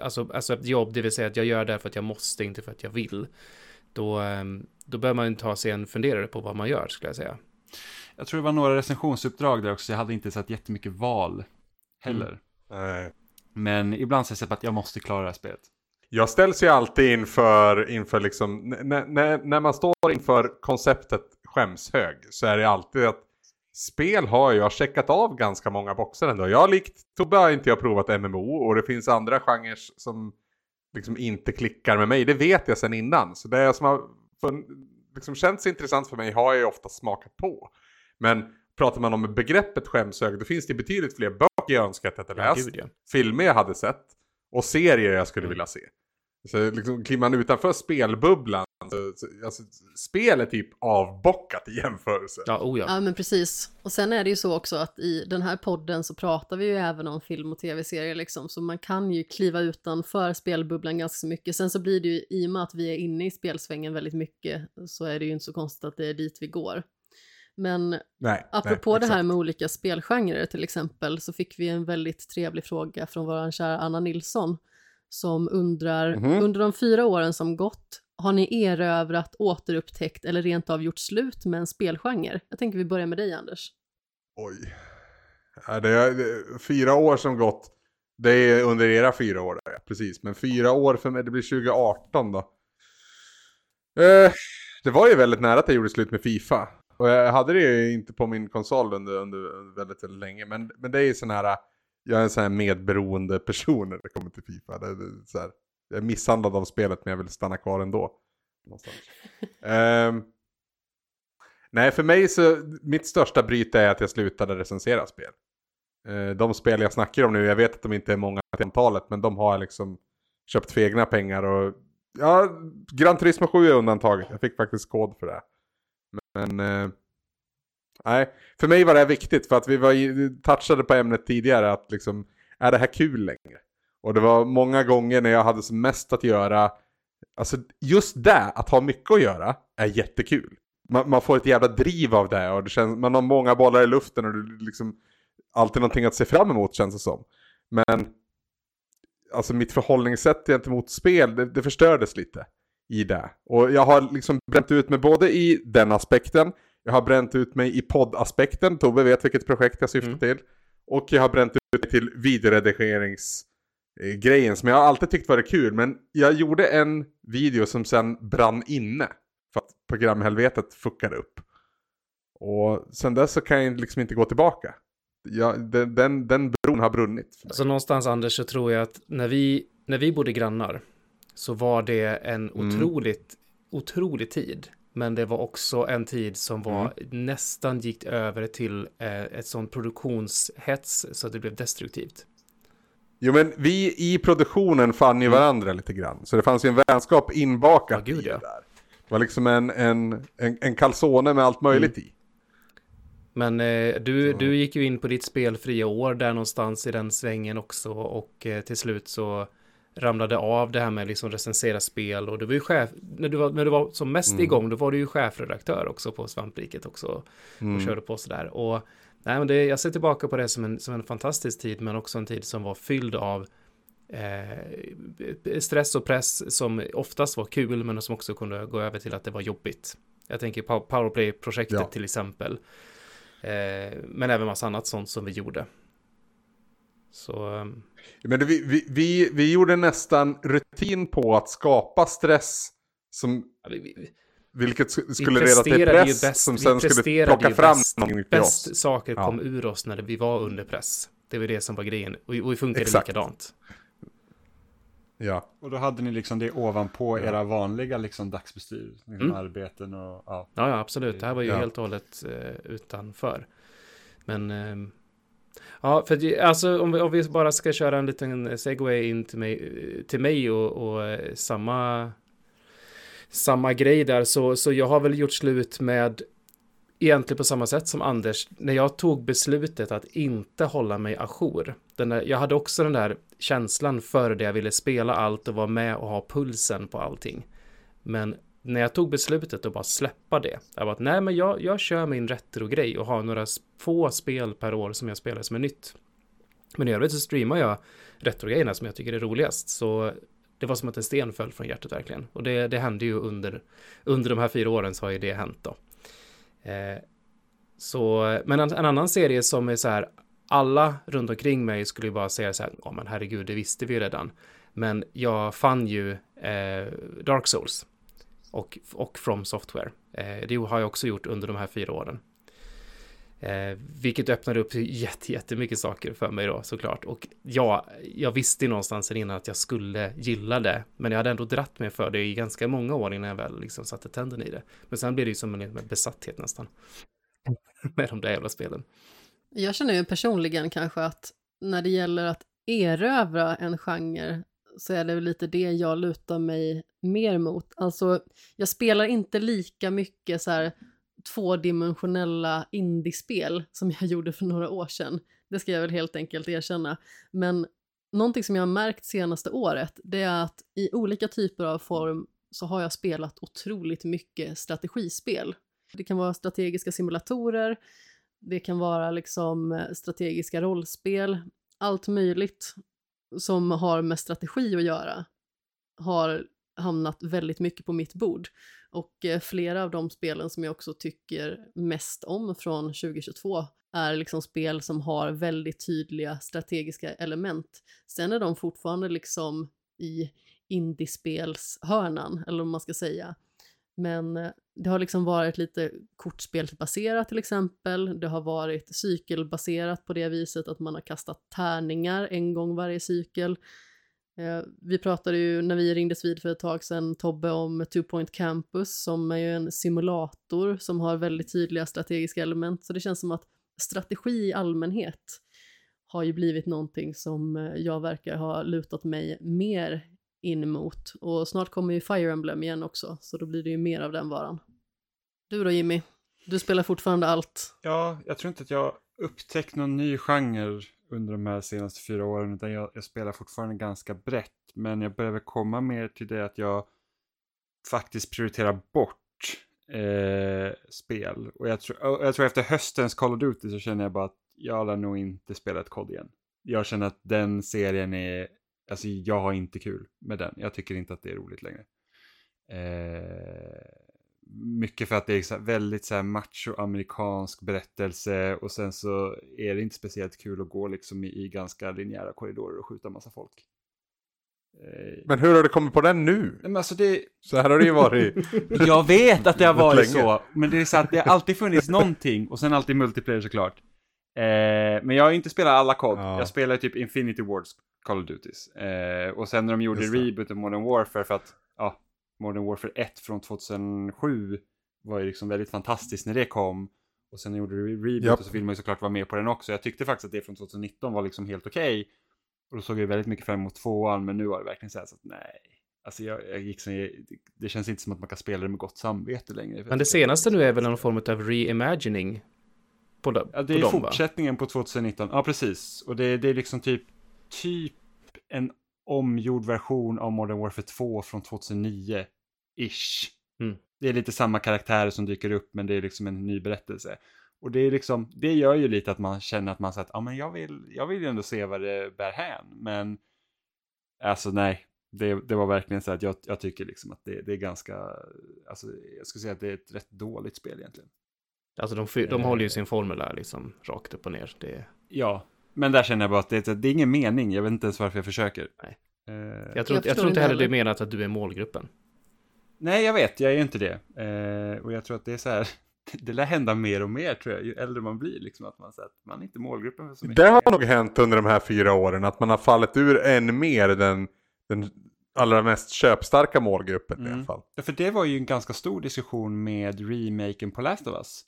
alltså, alltså ett jobb, det vill säga att jag gör det för att jag måste, inte för att jag vill, då, eh, då bör man ta sig en funderare på vad man gör, skulle jag säga. Jag tror det var några recensionsuppdrag där också, jag hade inte sett jättemycket val heller. Nej. Men ibland så har jag sett att jag måste klara det här spelet. Jag ställs ju alltid inför, inför liksom, när, när man står inför konceptet skämshög så är det alltid att spel har jag checkat av ganska många boxar ändå. Jag har likt Tobbe inte jag provat MMO och det finns andra genrer som liksom inte klickar med mig. Det vet jag sedan innan. Så det som har för, liksom känts intressant för mig har jag ju ofta smakat på. Men pratar man om begreppet skämshög då finns det betydligt fler böcker jag önskar att jag läst ja. filmer jag hade sett och serier jag skulle vilja se. Så liksom, kliver man utanför spelbubblan, så, så, alltså, spel är typ avbockat i jämförelse. Ja, oh ja. Ja, men precis. Och sen är det ju så också att i den här podden så pratar vi ju även om film och tv-serier liksom, så man kan ju kliva utanför spelbubblan ganska mycket. Sen så blir det ju, i och med att vi är inne i spelsvängen väldigt mycket, så är det ju inte så konstigt att det är dit vi går. Men Nej, apropå nej, det här med olika spelgenrer till exempel, så fick vi en väldigt trevlig fråga från vår kära Anna Nilsson, som undrar, Mhm. under de fyra åren som gått, har ni erövrat, återupptäckt eller rent av gjort slut med en spelgenre? Jag tänker vi börjar med dig Anders. Oj. Det är, det, fyra år som gått. Det är under era fyra år, precis. Men fyra år för mig, det blir 2018 då. Eh, det var ju väldigt nära att jag gjorde slut med Fifa. Och jag hade det ju inte på min konsol under, under väldigt, väldigt länge. Men, men det är ju sån här, jag är en sån här medberoende person när det kommer till Fifa. Det, det, så här, jag är misshandlad av spelet men jag vill stanna kvar ändå. um, [LAUGHS] nej, för mig så, mitt största bryt är att jag slutade recensera spel. Uh, de spel jag snackar om nu, jag vet att de inte är många till antalet, men de har jag liksom köpt för egna pengar och ja, Gran Turismo 7 är undantaget. Jag fick faktiskt kod för det. Men uh, nej, för mig var det här viktigt för att vi var touchade på ämnet tidigare att liksom, är det här kul längre? Och det var många gånger när jag hade som mest att göra. Alltså just det, att ha mycket att göra, är jättekul. Man, man får ett jävla driv av det och det känns, man har många bollar i luften och det liksom alltid någonting att se fram emot känns det som. Men alltså mitt förhållningssätt gentemot spel, det, det förstördes lite i det. Och jag har liksom bränt ut mig både i den aspekten, jag har bränt ut mig i poddaspekten, Tobbe vet vilket projekt jag syftar mm. till. Och jag har bränt ut mig till videoredigerings Eh, grejen som jag alltid tyckt varit kul. Men jag gjorde en video som sen brann inne. För att programhelvetet fuckade upp. Och sen dess så kan jag liksom inte gå tillbaka. Jag, den, den, den bron har brunnit. Så någonstans Anders så tror jag att när vi, när vi bodde grannar så var det en mm. otroligt, otrolig tid. Men det var också en tid som var mm. nästan gick över till eh, ett sånt produktionshets så att det blev destruktivt. Jo men vi i produktionen fann ju mm. varandra lite grann. Så det fanns ju en vänskap inbakat ja, gud, i det där. Det var liksom en, en, en, en calzone med allt möjligt mm. i. Men eh, du, du gick ju in på ditt spelfria år där någonstans i den svängen också och eh, till slut så ramlade av det här med liksom recensera spel och du var ju chef, när du var, när du var som mest mm. igång då var du ju chefredaktör också på Svampriket också och mm. körde på sådär och nej, men det, jag ser tillbaka på det som en, som en fantastisk tid, men också en tid som var fylld av eh, stress och press som oftast var kul, men som också kunde gå över till att det var jobbigt. Jag tänker Powerplay-projektet ja. till exempel. Eh, men även massa annat sånt som vi gjorde. Så... Ehm, men det, vi, vi, vi gjorde nästan rutin på att skapa stress som... Ja, vi, vilket skulle leda till press bäst, som sen skulle plocka fram bäst, någonting till oss. Bäst saker ja. kom ur oss när vi var under press. Det var det som var grejen. Och, och det funkade Exakt. likadant. Ja. Och då hade ni liksom det ovanpå ja. era vanliga liksom dagsbestyr, liksom mm. arbeten och ja. Ja, ja absolut. Det här var ju ja. helt och hållet uh, utanför. Men uh, ja, för alltså om vi, om vi, bara ska köra en liten eh, segway in till mig, eh, till mig och, och eh, samma samma grej där, så, så jag har väl gjort slut med egentligen på samma sätt som Anders, när jag tog beslutet att inte hålla mig ajour. Den där, jag hade också den där känslan för det jag ville spela allt och vara med och ha pulsen på allting. Men när jag tog beslutet att bara släppa det, jag bara, nej men jag, jag kör min retro-grej och har några få spel per år som jag spelar som är nytt. Men i övrigt så streamar jag retro-grejerna som jag tycker är roligast. Så det var som att en sten föll från hjärtat verkligen. Och det, det hände ju under, under de här fyra åren så har ju det hänt då. Eh, så, men en, en, annan serie som är så här, alla runt omkring mig skulle ju bara säga så här, ja men herregud, det visste vi ju redan. Men jag fann ju eh, Dark Souls och, och From Software. Eh, det har jag också gjort under de här fyra åren. Eh, vilket öppnade upp jätte, jättemycket saker för mig då såklart. Och ja, jag visste någonstans innan att jag skulle gilla det. Men jag hade ändå dratt mig för det i ganska många år innan jag väl liksom satte tänden i det. Men sen blev det ju som en besatthet nästan. [LAUGHS] med de där jävla spelen. Jag känner ju personligen kanske att när det gäller att erövra en genre så är det lite det jag lutar mig mer mot. Alltså, jag spelar inte lika mycket så här tvådimensionella indiespel som jag [LAUGHS] gjorde för några år sedan. Det ska jag väl helt enkelt erkänna. Men någonting som jag har märkt senaste året, det är att i olika typer av form så har jag spelat otroligt mycket strategispel. Det kan vara strategiska simulatorer, det kan vara liksom eh, strategiska rollspel, allt möjligt som har med strategi att göra har hamnat väldigt mycket på mitt bord. Och eh, flera av de spelen som jag också tycker mest om från 2022 är liksom spel som har väldigt tydliga strategiska element. Sen är de fortfarande liksom i indiespelshörnan, eller vad man ska säga. Men eh, det har liksom varit lite kortspelsbaserat till exempel. Det har varit cykelbaserat på det viset att man har kastat tärningar en gång varje cykel. Eh, vi pratade ju när vi ringdes vid för ett tag sedan, Tobbe, om Two Point Campus som är ju en simulator som har väldigt tydliga strategiska element. Så det känns som att strategi i allmänhet har ju blivit någonting som eh, jag verkar ha lutat mig mer in mot Och snart kommer ju Fire Emblem igen också, så då blir det ju mer av den varan. Du då Jimmy? Du spelar fortfarande allt. Ja, jag tror inte att jag upptäckt någon ny genre under de här senaste fyra åren, utan jag, jag spelar fortfarande ganska brett. Men jag börjar väl komma mer till det att jag faktiskt prioriterar bort eh, spel. Och jag, tror, jag tror efter höstens Call of Duty så känner jag bara att jag lär nog inte spela ett kod igen. Jag känner att den serien är, alltså jag har inte kul med den. Jag tycker inte att det är roligt längre. Eh, mycket för att det är väldigt så här macho amerikansk berättelse och sen så är det inte speciellt kul att gå liksom i, i ganska linjära korridorer och skjuta massa folk. Eh, men hur har du kommit på den nu? Men alltså det... Så här har det ju varit. [LAUGHS] jag vet att det har [LAUGHS] varit så, men det är så att det har alltid funnits någonting och sen alltid multiplayer såklart. Eh, men jag har inte spelat alla COD. Ja. Jag spelar typ Infinity Wars Call of Duties. Eh, och sen när de gjorde reboot av Modern Warfare för att, ja, Modern Warfare 1 från 2007 var ju liksom väldigt fantastiskt när det kom. Och sen gjorde du reboot yep. och så vill man ju såklart vara med på den också. Jag tyckte faktiskt att det från 2019 var liksom helt okej. Okay. Och då såg jag väldigt mycket fram emot tvåan, men nu var det verkligen så här så att nej. Alltså jag, jag gick så, det känns inte som att man kan spela det med gott samvete längre. Men det senaste nu är väl någon form av reimagining? På, de, ja, det är dem, fortsättningen va? på 2019. Ja, precis. Och det, det är liksom typ, typ en omgjord version av Modern Warfare 2 från 2009. Ish. Mm. Det är lite samma karaktärer som dyker upp men det är liksom en ny berättelse. Och det är liksom, det gör ju lite att man känner att man säger att ja men jag vill, jag vill ju ändå se vad det bär hän. Men alltså nej, det, det var verkligen så att jag, jag tycker liksom att det, det är ganska, alltså jag skulle säga att det är ett rätt dåligt spel egentligen. Alltså de, de håller ju eh. sin formel där liksom rakt upp och ner. Det... Ja, men där känner jag bara att det, det är ingen mening. Jag vet inte ens varför jag försöker. Nej. Uh, jag, tror, jag, jag tror inte heller det är menat att du är målgruppen. Nej, jag vet, jag är inte det. Uh, och jag tror att det är så här, [LAUGHS] det lär hända mer och mer tror jag, ju äldre man blir. Liksom, att man, så att man är inte målgruppen för så mycket. Det har nog hänt under de här fyra åren, att man har fallit ur än mer den, den allra mest köpstarka målgruppen mm. i alla fall. Ja, för det var ju en ganska stor diskussion med remaken på Last of Us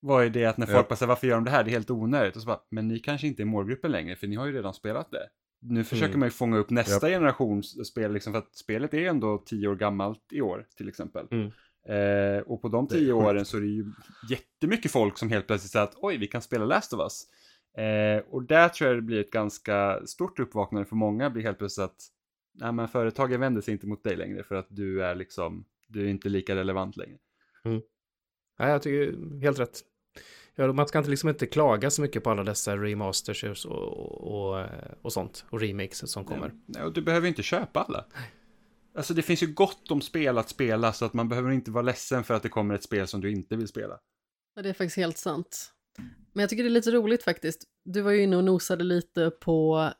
var ju det att när folk ja. bara säger varför gör de det här? Det är helt onödigt. Och så bara, men ni kanske inte är målgruppen längre för ni har ju redan spelat det. Nu försöker mm. man ju fånga upp nästa yep. generations spel, liksom, för att spelet är ändå tio år gammalt i år till exempel. Mm. Eh, och på de tio åren så är det ju jättemycket folk som helt plötsligt säger att oj, vi kan spela Last of Us. Eh, och där tror jag det blir ett ganska stort uppvaknande för många, blir helt plötsligt att nej, men företagen vänder sig inte mot dig längre för att du är liksom, du är inte lika relevant längre. Mm. Ja, jag tycker helt rätt. Ja, man ska inte liksom inte klaga så mycket på alla dessa remasters och, och, och sånt och remakes som kommer. Nej, och du behöver inte köpa alla. Alltså det finns ju gott om spel att spela så att man behöver inte vara ledsen för att det kommer ett spel som du inte vill spela. Ja, det är faktiskt helt sant. Men jag tycker det är lite roligt faktiskt. Du var ju inne och nosade lite på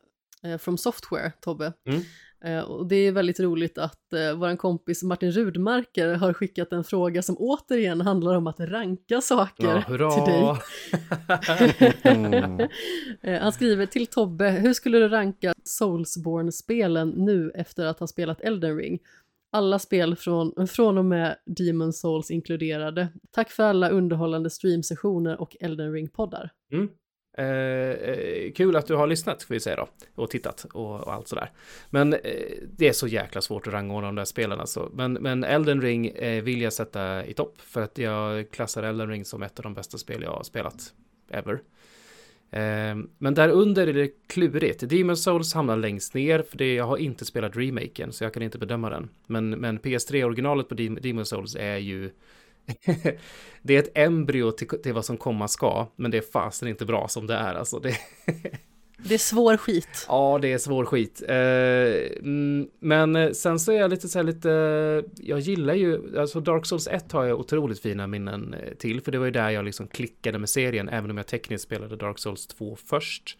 eh, From Software, Tobbe. Mm. Eh, och det är väldigt roligt att eh, vår kompis Martin Rudmarker har skickat en fråga som återigen handlar om att ranka saker ja, till dig. mm. [LAUGHS] eh, han skriver till Tobbe, hur skulle du ranka Soulsborne-spelen nu efter att ha spelat Elden Ring? Alla spel från, från och med Demon Souls inkluderade. Tack för alla underhållande streamsessioner och Elden Ring-poddar. Mm. Eh, eh, kul att du har lyssnat, får vi säga då, och tittat och, och allt sådär. Men eh, det är så jäkla svårt att rangordna de där spelen alltså. Men, men Elden Ring eh, vill jag sätta i topp, för att jag klassar Elden Ring som ett av de bästa spel jag har spelat ever. Eh, men där under är det klurigt. Demon Souls hamnar längst ner, för det, jag har inte spelat remaken, så jag kan inte bedöma den. Men, men PS3-originalet på Demon Souls är ju [LAUGHS] det är ett embryo till, till vad som komma ska, men det är fasen inte bra som det är. Alltså det, [LAUGHS] Det är svår skit. Ja, det är svår skit. Eh, mm, men sen så är jag lite så här lite, jag gillar ju, alltså Dark Souls 1 har jag otroligt fina minnen eh, till, för det var ju där jag liksom klickade med serien, även om jag tekniskt spelade Dark Souls 2 först.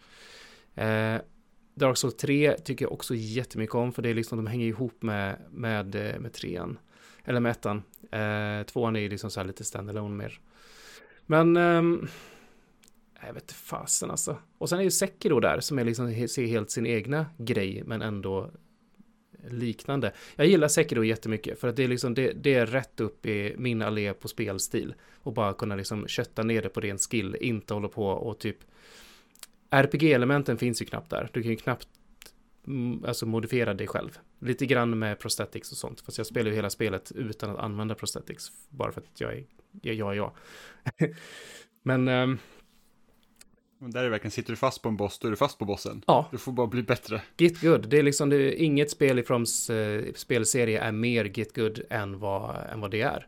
Eh, Dark Souls 3 tycker jag också jättemycket om, för det är liksom, de hänger ihop med, med, eh, med trean, eller med ettan. Eh, tvåan är ju liksom så här lite standalone mer. Men, ehm, jag vet inte fasen alltså. Och sen är ju Sekiro där som är liksom ser helt sin egna grej men ändå liknande. Jag gillar Sekiro jättemycket för att det är liksom det, det är rätt upp i min allé på spelstil och bara kunna liksom kötta ner det på ren skill, inte hålla på och typ RPG-elementen finns ju knappt där. Du kan ju knappt alltså modifiera dig själv. Lite grann med prosthetics och sånt. Fast jag spelar ju hela spelet utan att använda prosthetics. Bara för att jag är jag, jag, jag. [LAUGHS] Men um, men där är verkligen, sitter du fast på en boss, då är du fast på bossen. Ja. Du får bara bli bättre. Git good, det är liksom, det är inget spel i Froms eh, spelserie är mer Git good än vad, än vad det är.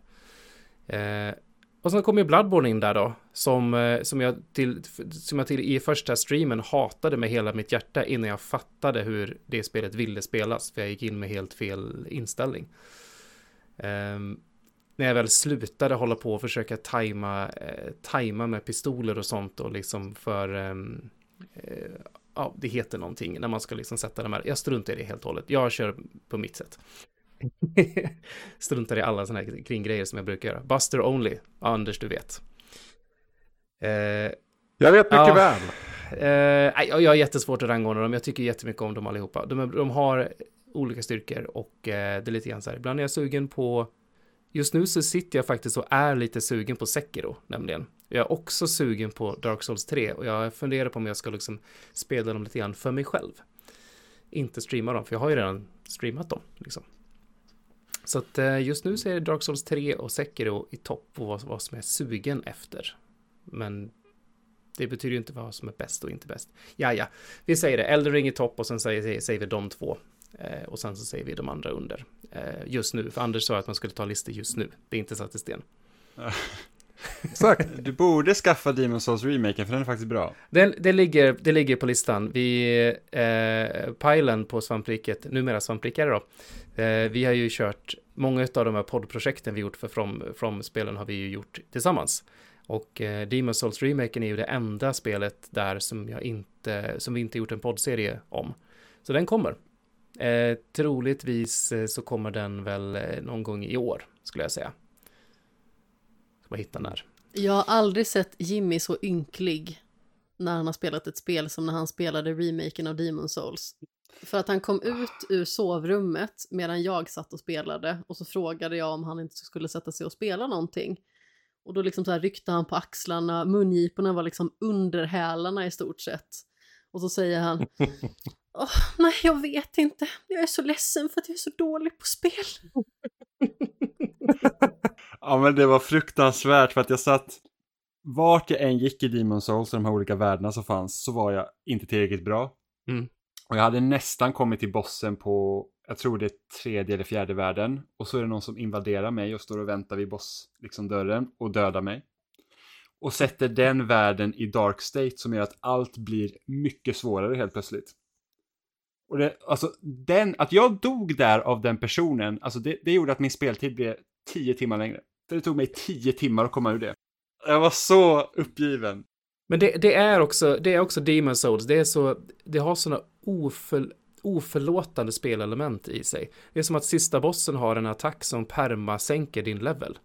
Eh, och sen kommer ju Bloodborne in där då, som, eh, som, jag till, som jag till i första streamen hatade med hela mitt hjärta innan jag fattade hur det spelet ville spelas, för jag gick in med helt fel inställning. Um, när jag väl slutade hålla på och försöka tajma, eh, tajma med pistoler och sånt och liksom för, um, eh, ja, det heter någonting när man ska liksom sätta de här, jag struntar i det helt och hållet, jag kör på mitt sätt. [LAUGHS] struntar i alla sådana här kringgrejer som jag brukar göra. Buster only, Anders du vet. Eh, jag vet mycket ja, väl. Eh, jag har jättesvårt att rangordna dem, jag tycker jättemycket om dem allihopa. De, de har olika styrkor och eh, det är lite grann så här, ibland är jag sugen på Just nu så sitter jag faktiskt och är lite sugen på Sekiro, nämligen. Jag är också sugen på Dark Souls 3 och jag funderar på om jag ska liksom spela dem lite grann för mig själv. Inte streama dem, för jag har ju redan streamat dem. Liksom. Så att eh, just nu så är det Dark Souls 3 och Sekiro i topp på vad, vad som är sugen efter. Men det betyder ju inte vad som är bäst och inte bäst. Ja, ja, vi säger det. Elden Ring i topp och sen säger, säger vi de två. Eh, och sen så säger vi de andra under. Eh, just nu, för Anders sa att man skulle ta listor just nu. Det är inte satt i sten. [LAUGHS] Exakt. [LAUGHS] Du borde skaffa Demon Souls remaken för den är faktiskt bra. Det, det, ligger, det ligger på listan. Vi, eh, pilen på svampriket, numera svamprikare då. Eh, vi har ju kört, många av de här poddprojekten vi gjort för From, From spelen har vi ju gjort tillsammans. Och eh, Demon Souls remaken är ju det enda spelet där som jag inte, som vi inte gjort en poddserie om. Så den kommer. Eh, troligtvis eh, så kommer den väl eh, någon gång i år, skulle jag säga. Ska bara hitta när. Jag har aldrig sett Jimmy så ynklig när han har spelat ett spel som när han spelade remaken av Demon Souls. För att han kom ut ur sovrummet medan jag satt och spelade och så frågade jag om han inte skulle sätta sig och spela någonting. Och då liksom så här ryckte han på axlarna, mungiporna var liksom under hälarna i stort sett. Och så säger han [LAUGHS] Oh, nej, jag vet inte. Jag är så ledsen för att jag är så dålig på spel. [LAUGHS] ja, men det var fruktansvärt för att jag satt... Vart jag än gick i Demon Souls, de här olika världarna som fanns, så var jag inte tillräckligt bra. Mm. Och jag hade nästan kommit till bossen på, jag tror det är tredje eller fjärde världen. Och så är det någon som invaderar mig och står och väntar vid boss, liksom dörren, och dödar mig. Och sätter den världen i dark state som gör att allt blir mycket svårare helt plötsligt. Och det, alltså, den, att jag dog där av den personen, alltså det, det gjorde att min speltid blev tio timmar längre. För det tog mig tio timmar att komma ur det. Jag var så uppgiven. Men det, det är också, det är också Demon Souls, det är så, det har sådana oför, oförlåtande spelelement i sig. Det är som att sista bossen har en attack som perma sänker din level.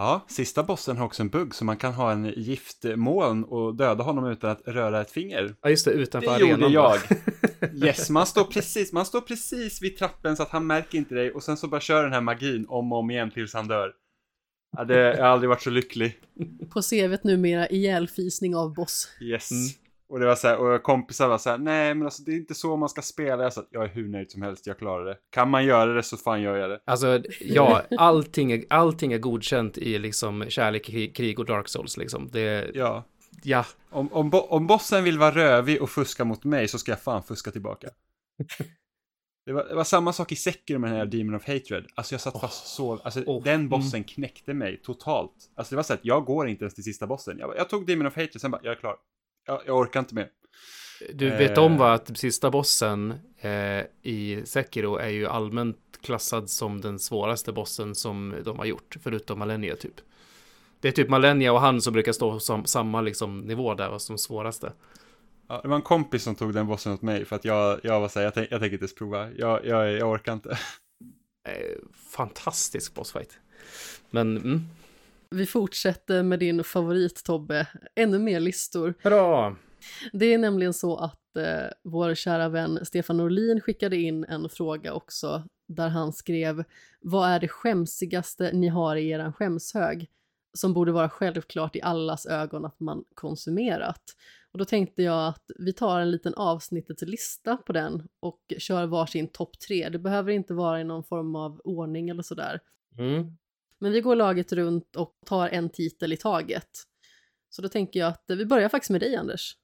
Ja, sista bossen har också en bugg så man kan ha en giftmoln och döda honom utan att röra ett finger. Ja, just det, utanför det arenan. Det gjorde jag. [LAUGHS] yes, man står, precis, man står precis vid trappen så att han märker inte dig och sen så bara kör den här magin om och om igen tills han dör. Ja, det, jag har aldrig varit så lycklig. På CVt numera ihjälfisning av boss. Yes. Mm. Och det var så här, och kompisar var så här, nej men alltså det är inte så man ska spela. Jag sa, jag är hur nöjd som helst, jag klarar det. Kan man göra det så fan gör jag det. Alltså, ja, allting är, allting är godkänt i liksom kärlek, krig och dark souls liksom. Det, ja. Ja. Om, om, om bossen vill vara rövig och fuska mot mig så ska jag fan fuska tillbaka. [LAUGHS] Det var, det var, samma sak i Sekiro med den här Demon of Hatred. Alltså jag satt oh. fast så, alltså oh. den bossen mm. knäckte mig totalt. Alltså det var så att jag går inte ens till sista bossen. Jag, jag tog Demon of Hatred, sen bara, jag är klar jag, jag orkar inte mer. Du vet Eh. om vad att sista bossen eh, i Sekiro är ju allmänt klassad som den svåraste bossen som de har gjort, förutom Malenia typ. Det är typ Malenia och han som brukar stå som samma liksom nivå där som svåraste. Ja, det var en kompis som tog den bossen åt mig för att jag, jag var såhär, jag, tänk, jag tänker inte ens prova. Jag, jag, jag orkar inte. Eh, fantastisk bossfight. Men, mm. Vi fortsätter med din favorit Tobbe, ännu mer listor. Bra! Det är nämligen så att eh, vår kära vän Stefan Norlin skickade in en fråga också där han skrev Vad är det skämsigaste ni har i eran skämshög? Som borde vara självklart i allas ögon att man konsumerat. Och då tänkte jag att vi tar en liten avsnittets lista på den och kör varsin topp tre. Det behöver inte vara i någon form av ordning eller sådär. Mm. Men vi går laget runt och tar en titel i taget. Så då tänker jag att eh, vi börjar faktiskt med dig Anders.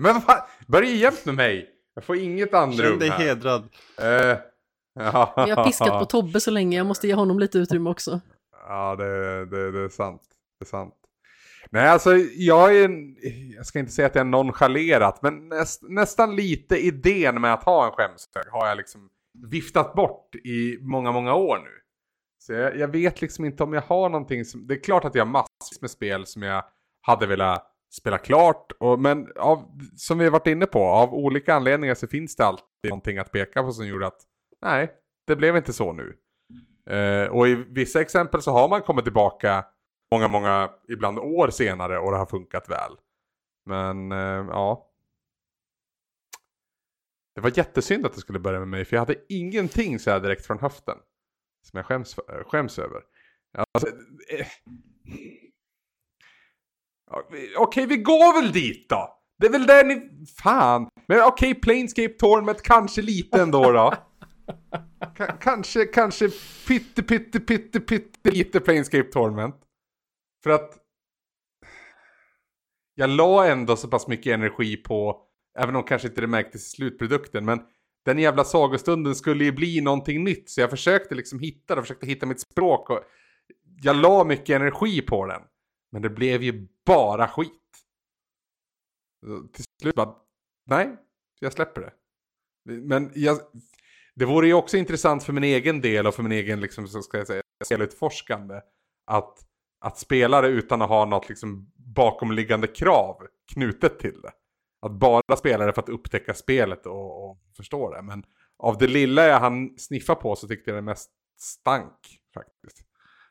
Men vad fan, börja jämt med mig. Jag får inget Känn andrum dig här. hedrad. Eh, [LAUGHS] ja. Jag har piskat på Tobbe så länge, jag måste ge honom lite utrymme också. Ja, det, det, det är sant. Det är sant. Nej, alltså jag är jag ska inte säga att jag är nonchalerat, men näst, nästan lite idén med att ha en skämshög har jag liksom viftat bort i många, många år nu. Så jag, jag vet liksom inte om jag har någonting som, det är klart att jag har massvis med spel som jag hade velat spela klart, och, men av, som vi har varit inne på, av olika anledningar så finns det alltid någonting att peka på som gjorde att nej, det blev inte så nu. Eh, och i vissa exempel så har man kommit tillbaka många, många, ibland år senare och det har funkat väl. Men eh, ja. Det var jättesynd att det skulle börja med mig för jag hade ingenting så här direkt från höften. Som jag skäms, för, skäms över. Alltså, eh, Okej, vi går väl dit då. Det är väl där ni... Fan. Men okej, Planescape Tournament kanske lite ändå då. [LAUGHS] Ka- kanske, kanske pytte, pytte, pytte, pytte lite Planescape Tournament. För att jag la ändå så pass mycket energi på, även om kanske inte det märktes i slutprodukten, men den jävla sagostunden skulle ju bli någonting nytt. Så jag försökte liksom hitta det, försökte hitta mitt språk och jag la mycket energi på den. Men det blev ju bara skit. Till slut bara, nej, jag släpper det. Men jag, det vore ju också intressant för min egen del och för min egen, liksom, så ska jag säga, spelutforskande. Att, att spela det utan att ha något liksom bakomliggande krav knutet till det. Att bara spela det för att upptäcka spelet och, och förstå det. Men av det lilla jag hann sniffa på så tyckte jag det mest stank faktiskt.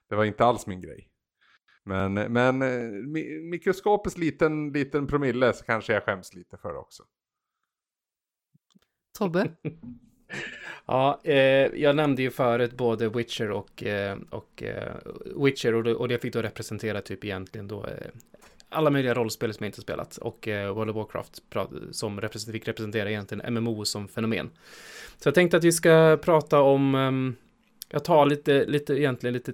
Det var inte alls min grej. Men, men eh, mi- mikroskopiskt liten, liten promille så kanske jag skäms lite för det också. Tobbe? [LAUGHS] Ja, eh, jag nämnde ju förut både Witcher och, eh, och eh, Witcher och, det- och det fick då representera typ egentligen då eh, alla möjliga rollspel som jag inte spelat och eh, World of Warcraft som represent- fick representera egentligen MMO som fenomen. Så jag tänkte att vi ska prata om, ehm, jag tar lite, lite egentligen lite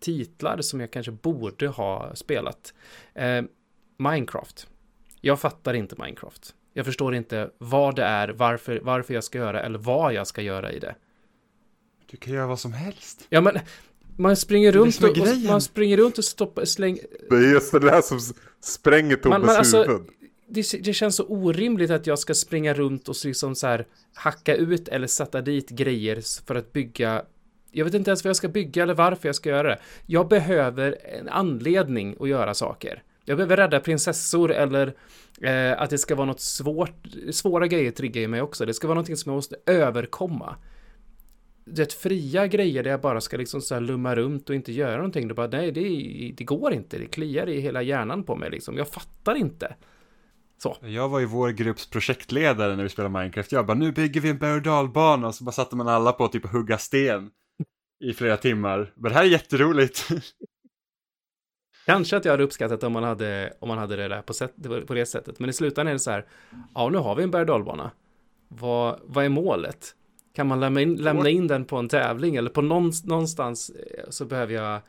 titlar som jag kanske borde ha spelat. Eh, Minecraft. Jag fattar inte Minecraft. Jag förstår inte vad det är, varför, varför jag ska göra eller vad jag ska göra i det. Du kan göra vad som helst. Ja, men man springer runt och, och man springer runt och stoppar, släng, Det är just det där som spränger Tobbes Men- men alltså- huvud. det, det känns så orimligt att jag ska springa runt och liksom så här hacka ut eller sätta dit grejer för att bygga jag vet inte ens vad jag ska bygga eller varför jag ska göra det. Jag behöver en anledning att göra saker. Jag behöver rädda prinsessor eller eh, att det ska vara något svårt. Svåra grejer triggar ju mig också. Det ska vara någonting som jag måste överkomma. Det fria grejer där jag bara ska liksom så här lumma runt och inte göra någonting. Det bara, nej, det, det går inte. Det kliar i hela hjärnan på mig liksom. Jag fattar inte. Så. Jag var ju vår grupps projektledare när vi spelade Minecraft. Jag bara, nu bygger vi en berg och dalbana. Och så bara satte man alla på att typ hugga sten i flera timmar. Men det här är jätteroligt. [LAUGHS] Kanske att jag hade uppskattat om man hade, om man hade det där på, sätt, på det sättet. Men i slutändan är det så här, ja nu har vi en berg och dalbana. Vad, vad är målet? Kan man lämna in, lämna in den på en tävling eller på någon, någonstans eh, så behöver jag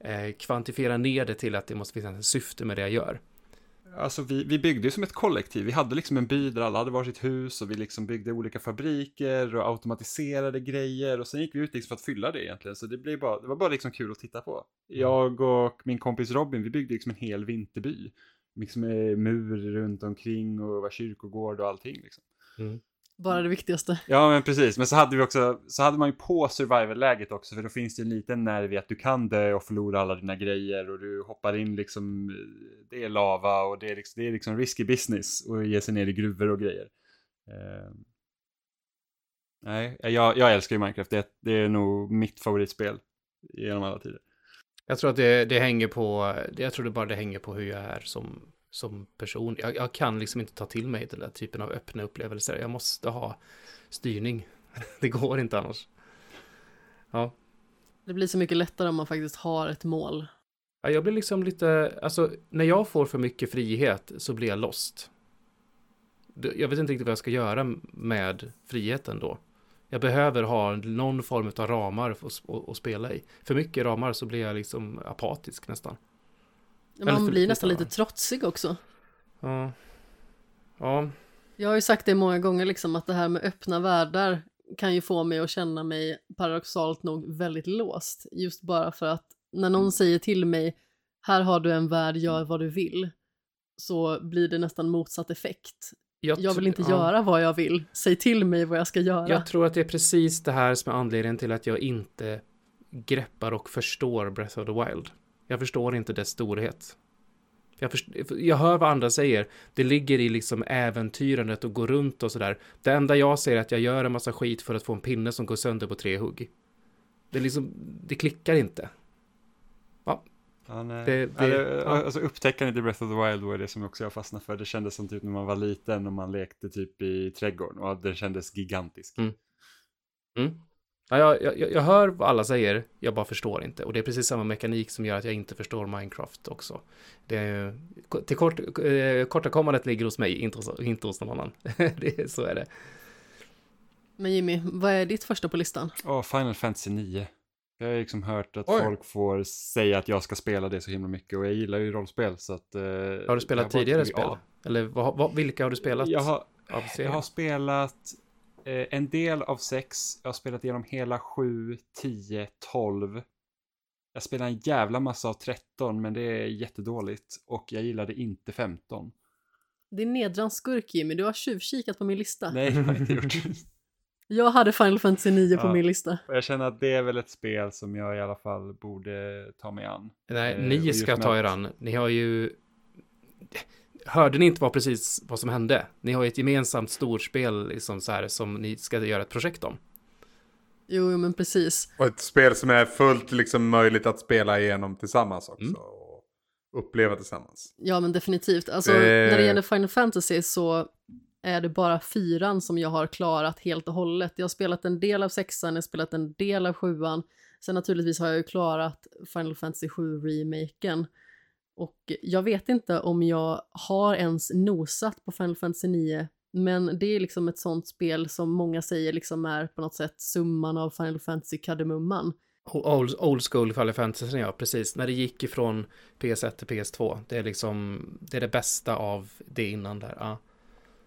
eh, kvantifiera ner det till att det måste finnas en syfte med det jag gör. Alltså vi, vi byggde ju som ett kollektiv. Vi hade liksom en by där alla hade varsitt hus och vi liksom byggde olika fabriker och automatiserade grejer och sen gick vi ut liksom för att fylla det egentligen. Så det, blev bara, det var bara liksom kul att titta på. Jag och min kompis Robin, vi byggde liksom en hel vinterby. liksom eh, mur runt omkring och var kyrkogård och allting liksom. Bara det viktigaste. Ja, men precis. Men så hade vi också, så hade man ju på survival-läget också, för då finns det en liten nerv i att du kan dö och förlora alla dina grejer och du hoppar in liksom, det är lava och det är liksom, det är liksom risky business och ge sig ner i gruvor och grejer. Eh, nej, jag, jag älskar ju Minecraft, det, det är nog mitt favoritspel genom alla tider. Jag tror att det, det hänger på, jag tror det bara det hänger på hur jag är som, som person. Jag, jag kan liksom inte ta till mig den där typen av öppna upplevelser. Jag måste ha styrning. [LAUGHS] Det går inte annars. Ja, Det blir så mycket lättare om man faktiskt har ett mål. Ja, jag blir liksom lite, alltså när jag får för mycket frihet så blir jag lost. Jag vet inte riktigt vad jag ska göra med friheten då. Jag behöver ha någon form av ramar att spela i. För mycket ramar så blir jag liksom apatisk nästan. Man för- blir nästan lite trotsig också. Ja. Ja, Jag har ju sagt det många gånger liksom att det här med öppna världar kan ju få mig att känna mig paradoxalt nog väldigt låst. Just bara för att när någon säger till mig här har du en värld, gör vad du vill. Så blir det nästan motsatt effekt. Jag vill tr- inte ja. göra vad jag vill. Säg till mig vad jag ska göra. Jag tror att det är precis det här som är anledningen till att jag inte greppar och förstår Breath of the Wild. Jag förstår inte dess storhet. Jag, först, jag hör vad andra säger. Det ligger i liksom äventyrandet och gå runt och sådär. Det enda jag säger är att jag gör en massa skit för att få en pinne som går sönder på tre hugg. Det, liksom, det klickar inte. Ja, nej. Det- Ja, det- det, ja. Alltså upptäckandet i Breath of the Wild var det som också jag fastnade för. Det kändes som typ när man var liten och man lekte typ i trädgården och det kändes gigantiskt. Mm. Ja, jag, jag, jag hör vad alla säger, jag bara förstår inte. Och det är precis samma mekanik som gör att jag inte förstår Minecraft också. Det är, till kort, eh, kortakommandet ligger hos mig, inte hos, inte hos någon annan. [LAUGHS] det, så är det. Men Jimmy, vad är ditt första på listan? Åh, Final Fantasy 9. Jag har liksom hört att Oj. folk får säga att jag ska spela det så himla mycket och jag gillar ju rollspel så att... eh, Har du spelat tidigare spel? Ja, Eller vad, vad, vilka har du spelat? jag har, jag har spelat eh, en del av sex, jag har spelat igenom hela 7, 10, 12. Jag spelar en jävla massa av 13 men det är jättedåligt och jag gillade inte 15. Din nedrans skurk Jimmy, du har tjuvkikat på min lista. Nej, det har jag inte gjort. [LAUGHS] Jag hade Final Fantasy 9 på Ja. min lista. Och jag känner att det är väl ett spel som jag i alla fall borde ta mig an. Nej, Eh, ni just ska ta er an. Ni har ju... Hörde ni inte vad precis vad som hände? Ni har ju ett gemensamt storspel liksom så här, som ni ska göra ett projekt om. Jo, jo, men precis. Och ett spel som är fullt liksom möjligt att spela igenom tillsammans också. Mm. Och uppleva tillsammans. Ja, men definitivt. Alltså, Det- när det gäller Final Fantasy så är det bara fyran som jag har klarat helt och hållet. Jag har spelat en del av sexan, jag har spelat en del av sjuan. Sen naturligtvis har jag ju klarat Final Fantasy 7-remaken. Och jag vet inte om jag har ens nosat på Final Fantasy 9, men det är liksom ett sånt spel som många säger liksom är på något sätt summan av Final Fantasy-kardemumman. Old, old school Final Fantasy, ja, precis. När det gick ifrån PS1 till PS2. Det är liksom, det är det bästa av det innan där. Ja.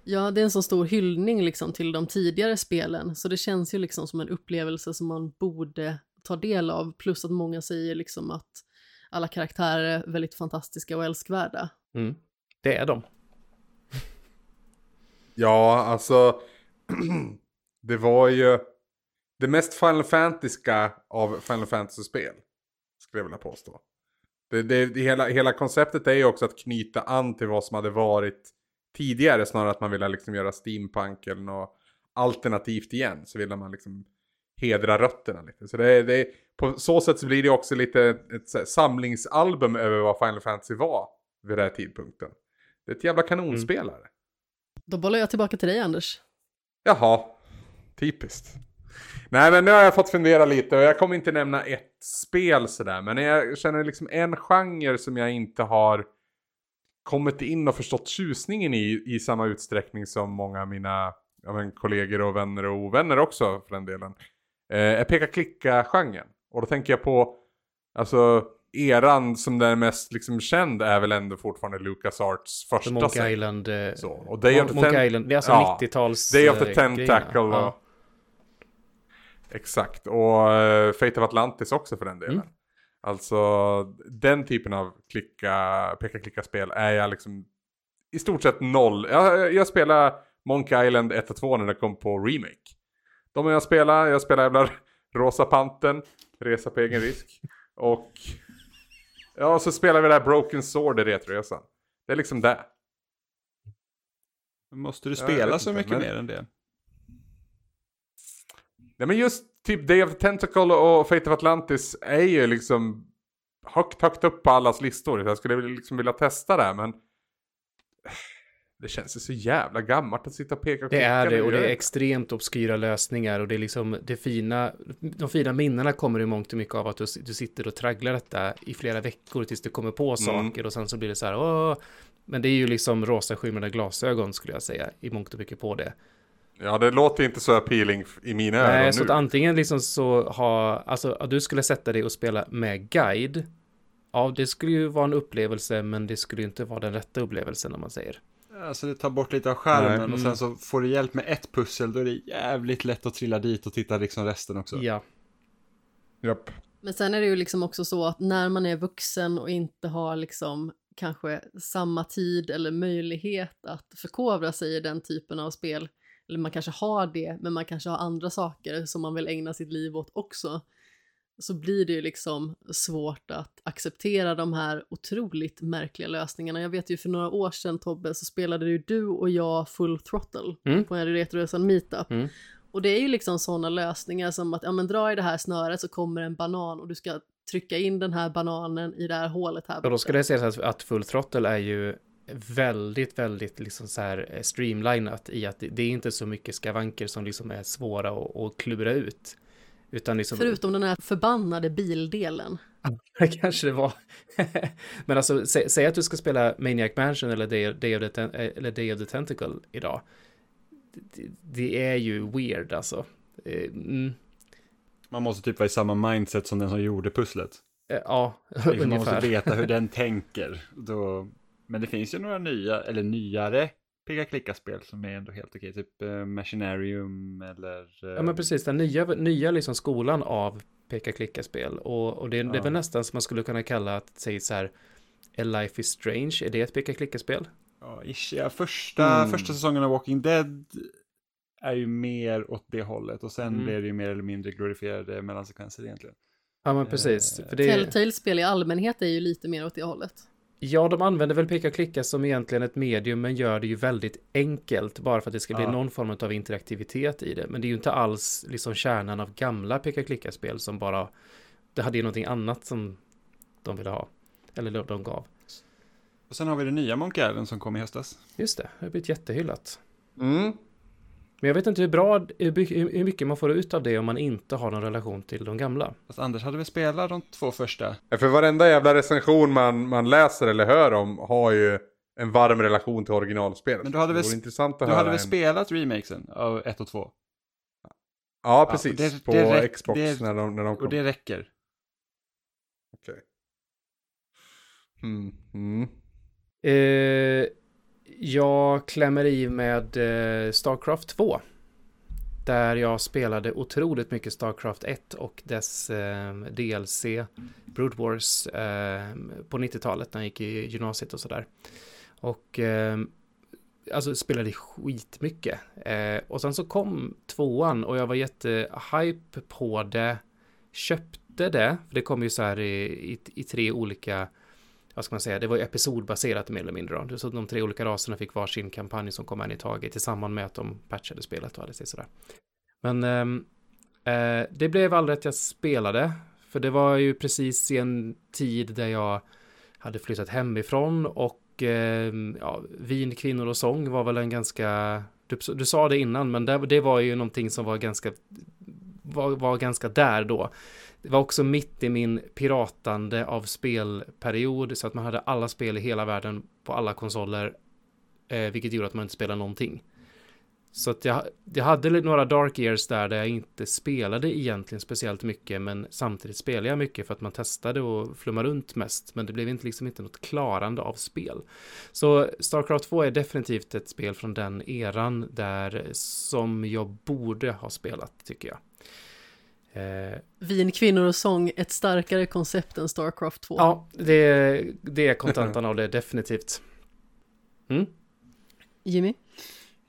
Ja, det är en så stor hyllning liksom till de tidigare spelen, så det känns ju liksom som en upplevelse som man borde ta del av, plus att många säger liksom att alla karaktärer är väldigt fantastiska och älskvärda. Mm. Det är de. [LAUGHS] Ja, alltså. [CLEARS THROAT] det var ju det mest Final Fantasyska av Final Fantasy-spel. Skulle jag vilja påstå. Det, det, det, hela, hela konceptet är ju också att knyta an till vad som hade varit tidigare. Snarare att man ville liksom göra steampunk eller något alternativt igen. Så ville man liksom hedra rötterna lite. Så det, det, på så sätt så blir det också lite ett samlingsalbum över vad Final Fantasy var vid den här tidpunkten. Det är ett jävla kanonspelare. Då bollar jag tillbaka till dig, Anders. Jaha, typiskt. Nej men nu har jag fått fundera lite och jag kommer inte nämna ett spel sådär. Men jag känner liksom en genre som jag inte har kommit in och förstått tjusningen i i samma utsträckning som många av mina ja, men, kollegor och vänner och ovänner också för den delen. Eh, peka-klicka-genren. Och då tänker jag på, alltså eran som den är mest liksom känd är väl ändå fortfarande LucasArts The första Monkey serie. Island. Eh, Så, och Day of the Monkey Ten- Island, det är alltså Ja, 90-tals... Day of the eh, Tentacle och... Ja. Exakt, och uh, Fate of Atlantis också för den delen. Mm. Alltså den typen av klicka, peka-klicka-spel är jag liksom i stort sett noll. Jag, jag spelade Monkey Island 1 och 2 när det kom på remake. De jag spelar, jag spelar jävla Rosa Panten, Resa på egen risk. Och ja, så spelar vi det här Broken Sword i Retroresan. Det är liksom det. Måste du spela så inte, mycket men- mer än det? Nej men just typ Day of the Tentacle och Fate of Atlantis är ju liksom högt, högt upp på allas listor. Jag skulle liksom vilja testa det här men det känns ju så jävla gammalt att sitta och peka och Det är det och det är extremt obskyra lösningar och det är liksom det fina, de fina minnena kommer i mångt och mycket av att du, du sitter och tragglar detta i flera veckor tills du kommer på saker och sen så blir det så här, åh, men det är ju liksom rosa skimrande glasögon skulle jag säga i mångt och mycket på det. Ja det låter inte så appealing i mina Nej, öron så nu. att antingen liksom så ha, alltså att du skulle sätta dig och spela med guide, ja det skulle ju vara en upplevelse men det skulle ju inte vara den rätta upplevelsen om man säger. Alltså det tar bort lite av skärmen Nej. och sen så får du hjälp med ett pussel då är det jävligt lätt att trilla dit och titta liksom resten också. Ja, Japp. Men sen är det ju liksom också så att när man är vuxen och inte har liksom kanske samma tid eller möjlighet att förkovra sig i den typen av spel, eller man kanske har det, men man kanske har andra saker som man vill ägna sitt liv åt också, så blir det ju liksom svårt att acceptera de här otroligt märkliga lösningarna. Jag vet ju för några år sedan Tobbe så spelade ju du och jag Full Throttle Mm. på en Retroresan meetup. Mm. Och det är ju liksom sådana lösningar som att ja, men dra i det här snöret så kommer en banan och du ska trycka in den här bananen i det här hålet här och då ska det sägas att, Full Throttle är ju väldigt, väldigt liksom så här eh, streamlinat i att det, det är inte så mycket skavanker som liksom är svåra att, att klura ut. Utan liksom... Förutom den här förbannade bildelen. [LAUGHS] Kanske det var. [LAUGHS] Men alltså, sä, säg att du ska spela Maniac Mansion eller Day, Day, of, the, Ten- eh, eller Day of the Tentacle idag. Det, det är ju weird alltså. Eh, Mm, Man måste typ vara i samma mindset som den som gjorde pusslet. eh, ja, Liksom [LAUGHS] man måste ungefär. veta hur den tänker. Då... Men det finns ju några nya, eller nyare peka-klicka-spel som är ändå helt okej. Typ uh, Machinarium eller... eh, Ja men precis, den nya, nya liksom skolan av peka-klicka-spel. Och, och det, det är Ja. väl nästan som man skulle kunna kalla att säga så här, A Life is Strange, är det ett peka-klicka-spel? Ja, ish, ja, första, Mm. första säsongen av Walking Dead är ju mer åt det hållet. Och sen Mm. blir det ju mer eller mindre glorifierade mellansekvenser egentligen. Ja men precis. Eh, För det, Telltale-spel i allmänhet är ju lite mer åt det hållet. Ja, de använder väl peka-klicka som egentligen ett medium, men gör det ju väldigt enkelt, bara för att det ska bli Ja. någon form av interaktivitet i det. Men det är ju inte alls liksom kärnan av gamla peka-klicka-spel som bara, det hade ju någonting annat som de ville ha. Eller de- de gav. Och sen har vi det nya Monkey Island som kom i höstas. Just det, det har blivit jättehyllat. Mm. Men jag vet inte hur bra, hur mycket man får ut av det om man inte har någon relation till de gamla. Fast Anders hade väl spelat de två första? Ja, För varenda jävla recension man, man läser eller hör om har ju en varm relation till originalspelet. Men du hade det väl Du höra hade väl en- spelat remakesen av 1 och 2? Ja, precis. och det- på det räck- Xbox det- när de, när de kom. Och det räcker. Okej. Mm. Mm. Eh, jag klämmer i med eh, Starcraft 2. Där jag spelade otroligt mycket Starcraft 1 och dess eh, DLC Brood Wars eh, på 90-talet när jag gick i gymnasiet och sådär. Och eh, alltså spelade skitmycket. Eh, och sen så kom tvåan och jag var jättehype på det. Köpte det, för det kom ju så här i, i, i tre olika vad ska man säga, det var ju episodbaserat mer eller mindre då. Så de tre olika raserna fick varsin kampanj som kom en i taget i samband med att de patchade spelet och hade sig sådär. Men ehm, eh, det blev aldrig att jag spelade, för det var ju precis i en tid där jag hade flyttat hemifrån och eh, ja, vin, kvinnor och sång var väl en ganska, du, du sa det innan, men det, det var ju någonting som var ganska, var, var ganska där då. Det var också mitt i min piratande av spelperiod så att man hade alla spel i hela världen på alla konsoler, eh, vilket gjorde att man inte spelade någonting. Så att jag, jag hade några dark years där, där jag inte spelade egentligen speciellt mycket, men samtidigt spelade jag mycket för att man testade och flummade runt mest, men det blev inte liksom inte något klarande av spel. Så Starcraft 2 är definitivt ett spel från den eran där som jag borde ha spelat, tycker jag. Eh, Vin, kvinnor och sång, ett starkare koncept än Starcraft 2. ja, det, det är kontentan av det definitivt. Mm? Jimmy?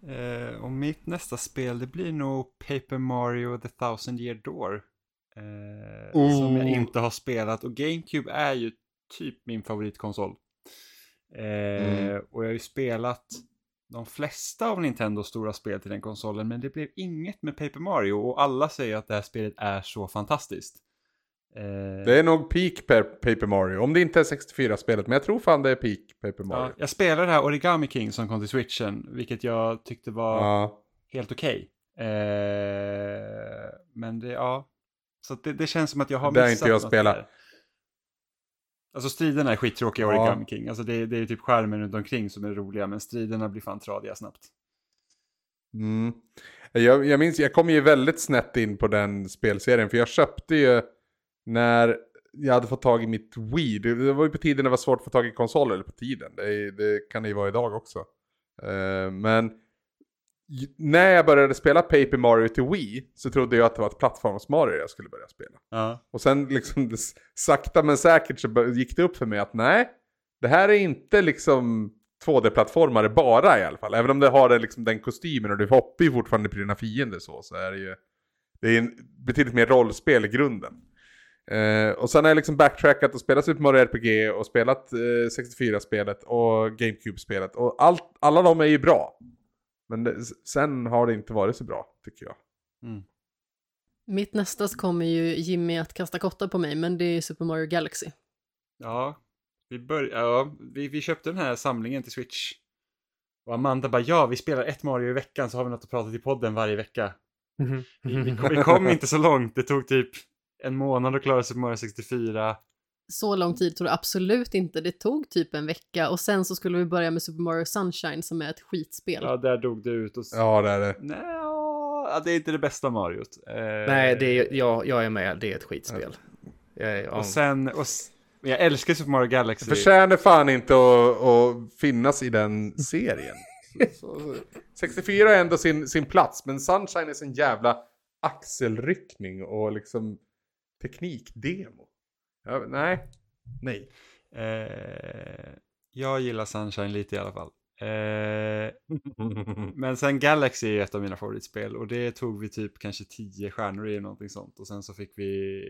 Eh, och mitt nästa spel det blir nog Paper Mario The Thousand Year Door. Eh, Som jag Oh. inte har spelat och GameCube är ju typ min favoritkonsol. Eh, Mm. Och jag har ju spelat de flesta av Nintendos stora spel till den konsolen men det blev inget med Paper Mario och alla säger att det här spelet är så fantastiskt. Eh, Det är nog peak per Paper Mario. Om det inte är 64-spelet. Men jag tror fan det är peak Paper ja, Mario. jag spelade det här Origami King som kom till switchen vilket jag tyckte var Ja. helt okej. Eh, men det, ja. Så det, det känns som att jag har Det har missat inte jag något där. Alltså striderna är skittråkiga i Ja. Origami King. Alltså det, det är typ skärmen runt omkring som är roliga, men striderna blir fan tradiga snabbt. Mm. Jag, jag minns, jag kom ju väldigt snett in på den spelserien. För jag köpte ju när jag hade fått tag i mitt Wii. Det, var ju på tiden det var svårt att få tag i konsoler. Eller på tiden. Det, det kan det ju vara idag också. Eh, men när jag började spela Paper Mario till Wii. Så trodde jag att det var ett plattforms-Mario jag skulle börja spela. Ja. Och sen liksom det sakta men säkert så gick det upp för mig att nej, det här är inte liksom 2D-plattformare bara i alla fall. Även om det har den, liksom, den kostymen och du hoppar ju fortfarande på dina fiender så, så är det ju det är en, betydligt mer rollspel i grunden. Eh, och sen har jag liksom backtrackat och spelat Super Mario RPG och spelat eh, 64-spelet och GameCube-spelet. Och allt, alla de är ju bra. Men det, sen har det inte varit så bra, tycker jag. Mm. Mitt nästa så kommer ju Jimmy att kasta kottar på mig, men det är Super Mario Galaxy. Ja, vi, bör, ja vi, vi köpte den här samlingen till Switch. Och Amanda bara, ja, vi spelar ett Mario i veckan så har vi något att prata till podden varje vecka. Vi, vi, kom, vi kom inte så långt, det tog typ en månad att klara Super Mario 64. Så lång tid tog det absolut inte, det tog typ en vecka och sen så skulle vi börja med Super Mario Sunshine som är ett skitspel. Ja, där dog det ut. Och... Ja, det är det. Nej, ja, det är inte det bästa Mariot. Eh, Nej, det är, jag, jag är med. Det är ett skitspel. Jag, är- ja. Och sen, och, jag älskar Super Mario Galaxy. Förtjänar fan inte att, att finnas i den serien. Så, så, 64 är ändå sin, sin plats, men Sunshine är sin jävla axelryckning och liksom teknikdemo. Ja, nej, nej. Eh, jag gillar Sunshine lite i alla fall. Eh, men sen Galaxy är ett av mina favoritspel och det tog vi typ kanske 10 stjärnor i eller någonting sånt. Och sen så fick vi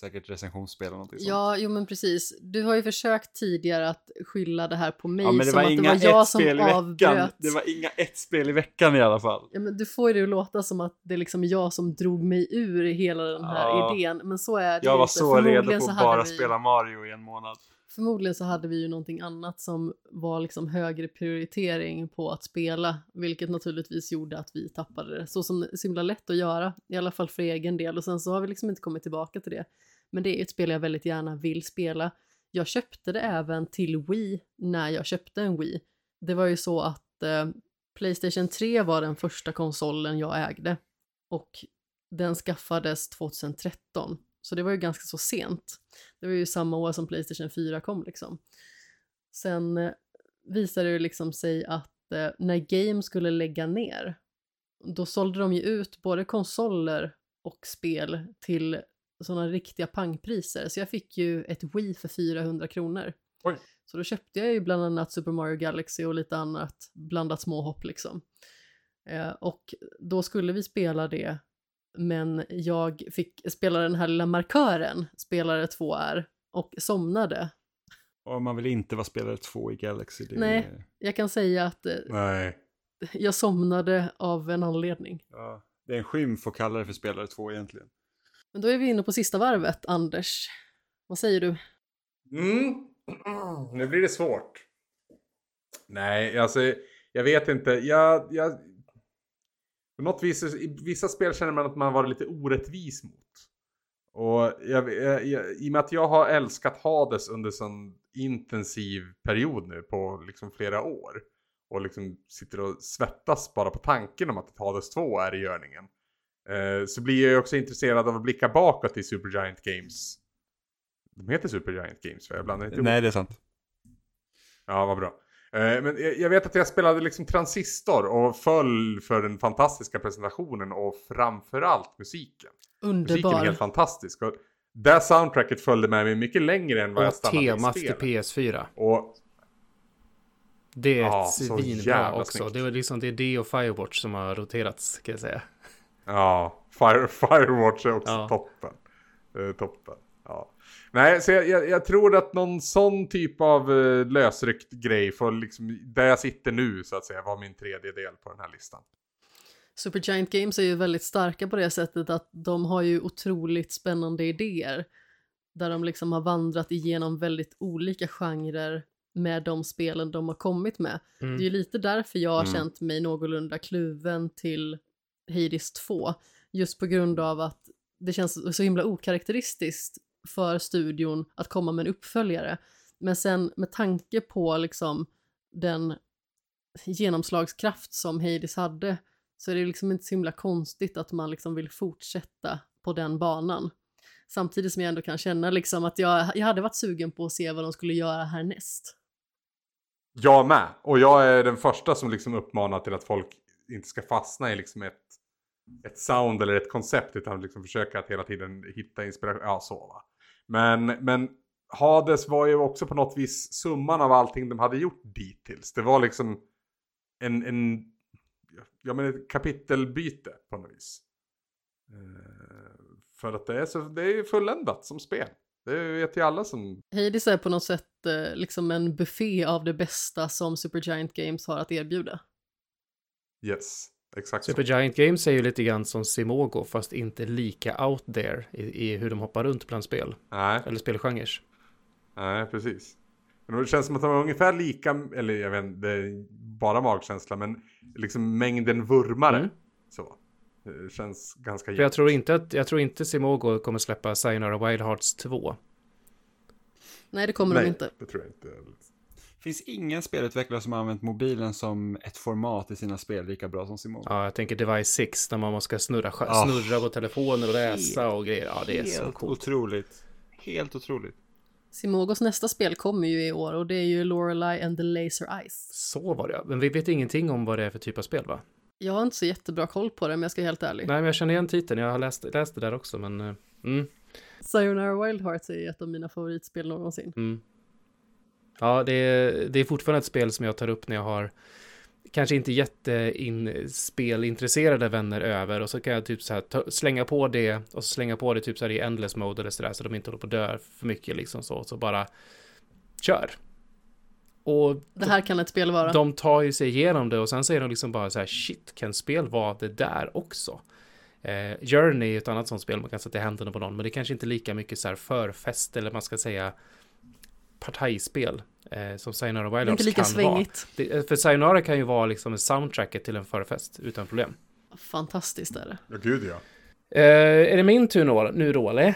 säkert recensionsspel eller någonting sånt. Ja, jo men precis. Du har ju försökt tidigare att skylla det här på mig Ja, men det som var att det inga var jag som avbröt. Det var inga ett spel i veckan i alla fall. Ja, men du får ju det att låta som att det är liksom jag som drog mig ur hela den här Ja. idén, men så är det Jag ju var inte. så redo på att bara vi- spela Mario i en månad. Förmodligen så hade vi ju någonting annat som var liksom högre prioritering på att spela, vilket naturligtvis gjorde att vi tappade det. Så som det är så himla lätt att göra, i alla fall för egen del. Och sen så har vi liksom inte kommit tillbaka till det. Men det är ett spel jag väldigt gärna vill spela. Jag köpte det även till Wii när jag köpte en Wii. Det var ju så att eh, Playstation 3 var den första konsolen jag ägde. Och den skaffades 2013. Så det var ju ganska så sent. Det var ju samma år som Playstation 4 kom liksom. Sen eh, visade det liksom sig att eh, när Game skulle lägga ner, då sålde de ju ut både konsoler och spel till sådana riktiga pangpriser. Så jag fick ju ett Wii för 400 kronor. Oj. Så då köpte jag ju bland annat Super Mario Galaxy och lite annat blandat småhopp liksom. Eh, och då skulle vi spela det, men jag fick spela den här lilla markören, spelare 2 är, och somnade. Och man vill inte vara spelare två i Galaxy. Det Nej. Jag kan säga att eh, Nej. jag somnade av en anledning. Ja, det är en skymf att kalla det för spelare två egentligen. Men då är vi inne på sista varvet, Anders. Vad säger du? Mm. [CLEARS THROAT] Nu blir det svårt. Nej, alltså jag vet inte. Jag, jag... På något vis, i vissa spel känner man att man varit lite orättvis mot. Och jag, jag, jag, i och med att jag har älskat Hades under sån intensiv period nu på liksom flera år. Och liksom sitter och svettas bara på tanken om att ett Hades 2 är i görningen. Eh, så blir jag ju också intresserad av att blicka bakåt i Supergiant Games. De heter Supergiant Games, för jag blandar inte ihop. Nej, det är sant. Ja, vad bra. Eh, Men jag jag vet att jag spelade liksom Transistor och föll för den fantastiska presentationen och framförallt musiken. Musiken är Underbar. helt fantastisk. Och det soundtracket följde med mig mycket längre än vad jag Och stannade temat i till spelet. PS4. Och Det är Ja, svinbra också. snyggt. Det är liksom det, är det och Firewatch som har roterats, kan jag säga. ja, Fire, [LAUGHS] Firewatch är också Ja. toppen. Eh, toppen. Ja. Nej, så jag, jag, jag tror att någon sån typ av uh, lösryckt grej får liksom, där jag sitter nu så att säga, var min tredje del på den här listan. Supergiant Games är ju väldigt starka på det sättet att de har ju otroligt spännande idéer. Där de liksom har vandrat igenom väldigt olika genrer med de spelen de har kommit med. Mm. Det är ju lite därför jag har Mm. känt mig någorlunda kluven till Hades 2. Just på grund av att det känns så himla okaraktäristiskt för studion att komma med en uppföljare. Men sen med tanke på liksom den genomslagskraft som Hades hade så är det liksom inte så himla konstigt att man liksom vill fortsätta på den banan. Samtidigt som jag ändå kan känna liksom att jag, jag hade varit sugen på att se vad de skulle göra härnäst. Jag med. Och jag är den första som liksom uppmanar till att folk inte ska fastna i liksom ett, ett sound eller ett koncept utan liksom försöka att hela tiden hitta inspiration. Ja, så va. Men, men Hades var ju också på något vis summan av allting de hade gjort dittills. Det var liksom en, en ja men ett kapitelbyte på något vis. Eh, för att det är, så, det är fulländat som spel. Det vet ju alla som Hades är på något sätt eh, liksom en buffé av det bästa som Supergiant Games har att erbjuda. Yes, exakt så. Supergiant Games är ju lite grann som Simogo, fast inte lika out there i, i hur de hoppar runt bland spel. Nej, Eller spelgenrer. nej, precis. Men det känns som att de är ungefär lika, eller jag vet inte, det är bara magkänsla, men liksom mängden vurmare. Mm. Så. Det känns ganska För jag jämnt. tror inte att, jag tror inte Simogo kommer släppa Sayonara Wild Hearts 2. Nej, det kommer de Nej, inte. det tror jag inte. Finns ingen spelutvecklare som har använt mobilen som ett format i sina spel lika bra som Simon? Ja, jag tänker Device 6 när man måste snurra, snurra på telefoner och läsa och grejer. Ja, det är så Helt coolt. otroligt. Helt otroligt. Simogos nästa spel kommer ju i år och det är ju Lorelei and the Laser Eyes. Så var det. Men vi vet ingenting om vad det är för typ av spel va? Jag har inte så jättebra koll på det om jag ska vara helt ärlig. Nej, men jag känner igen titeln. Jag har läst, läst det där också, men... eh, Mm, Sayonara Wild Hearts är ett av mina favoritspel någonsin. mm. Ja, det är, det är fortfarande ett spel som jag tar upp när jag har kanske inte jättespelintresserade vänner över och så kan jag typ så här ta, slänga på det och så slänga på det typ så här i endless mode eller så där så de inte håller på att dö för mycket liksom så, så bara kör. Och Det här kan ett spel vara. de tar ju sig igenom det och sen säger de liksom bara så här shit, kan spel vara det där också? Eh, Journey är ett annat sånt spel man kan sätta i händerna på någon, men det är kanske inte lika mycket så här förfest eller man ska säga partajspel eh, som Sayonara det är Wild inte Hearts lika kan svängigt. vara. Det, eh, för Sayonara kan ju vara liksom en soundtracket till en förfest utan problem. Fantastiskt är det. Ja, gud ja. Eh, är det min tur nu, nu då, eller?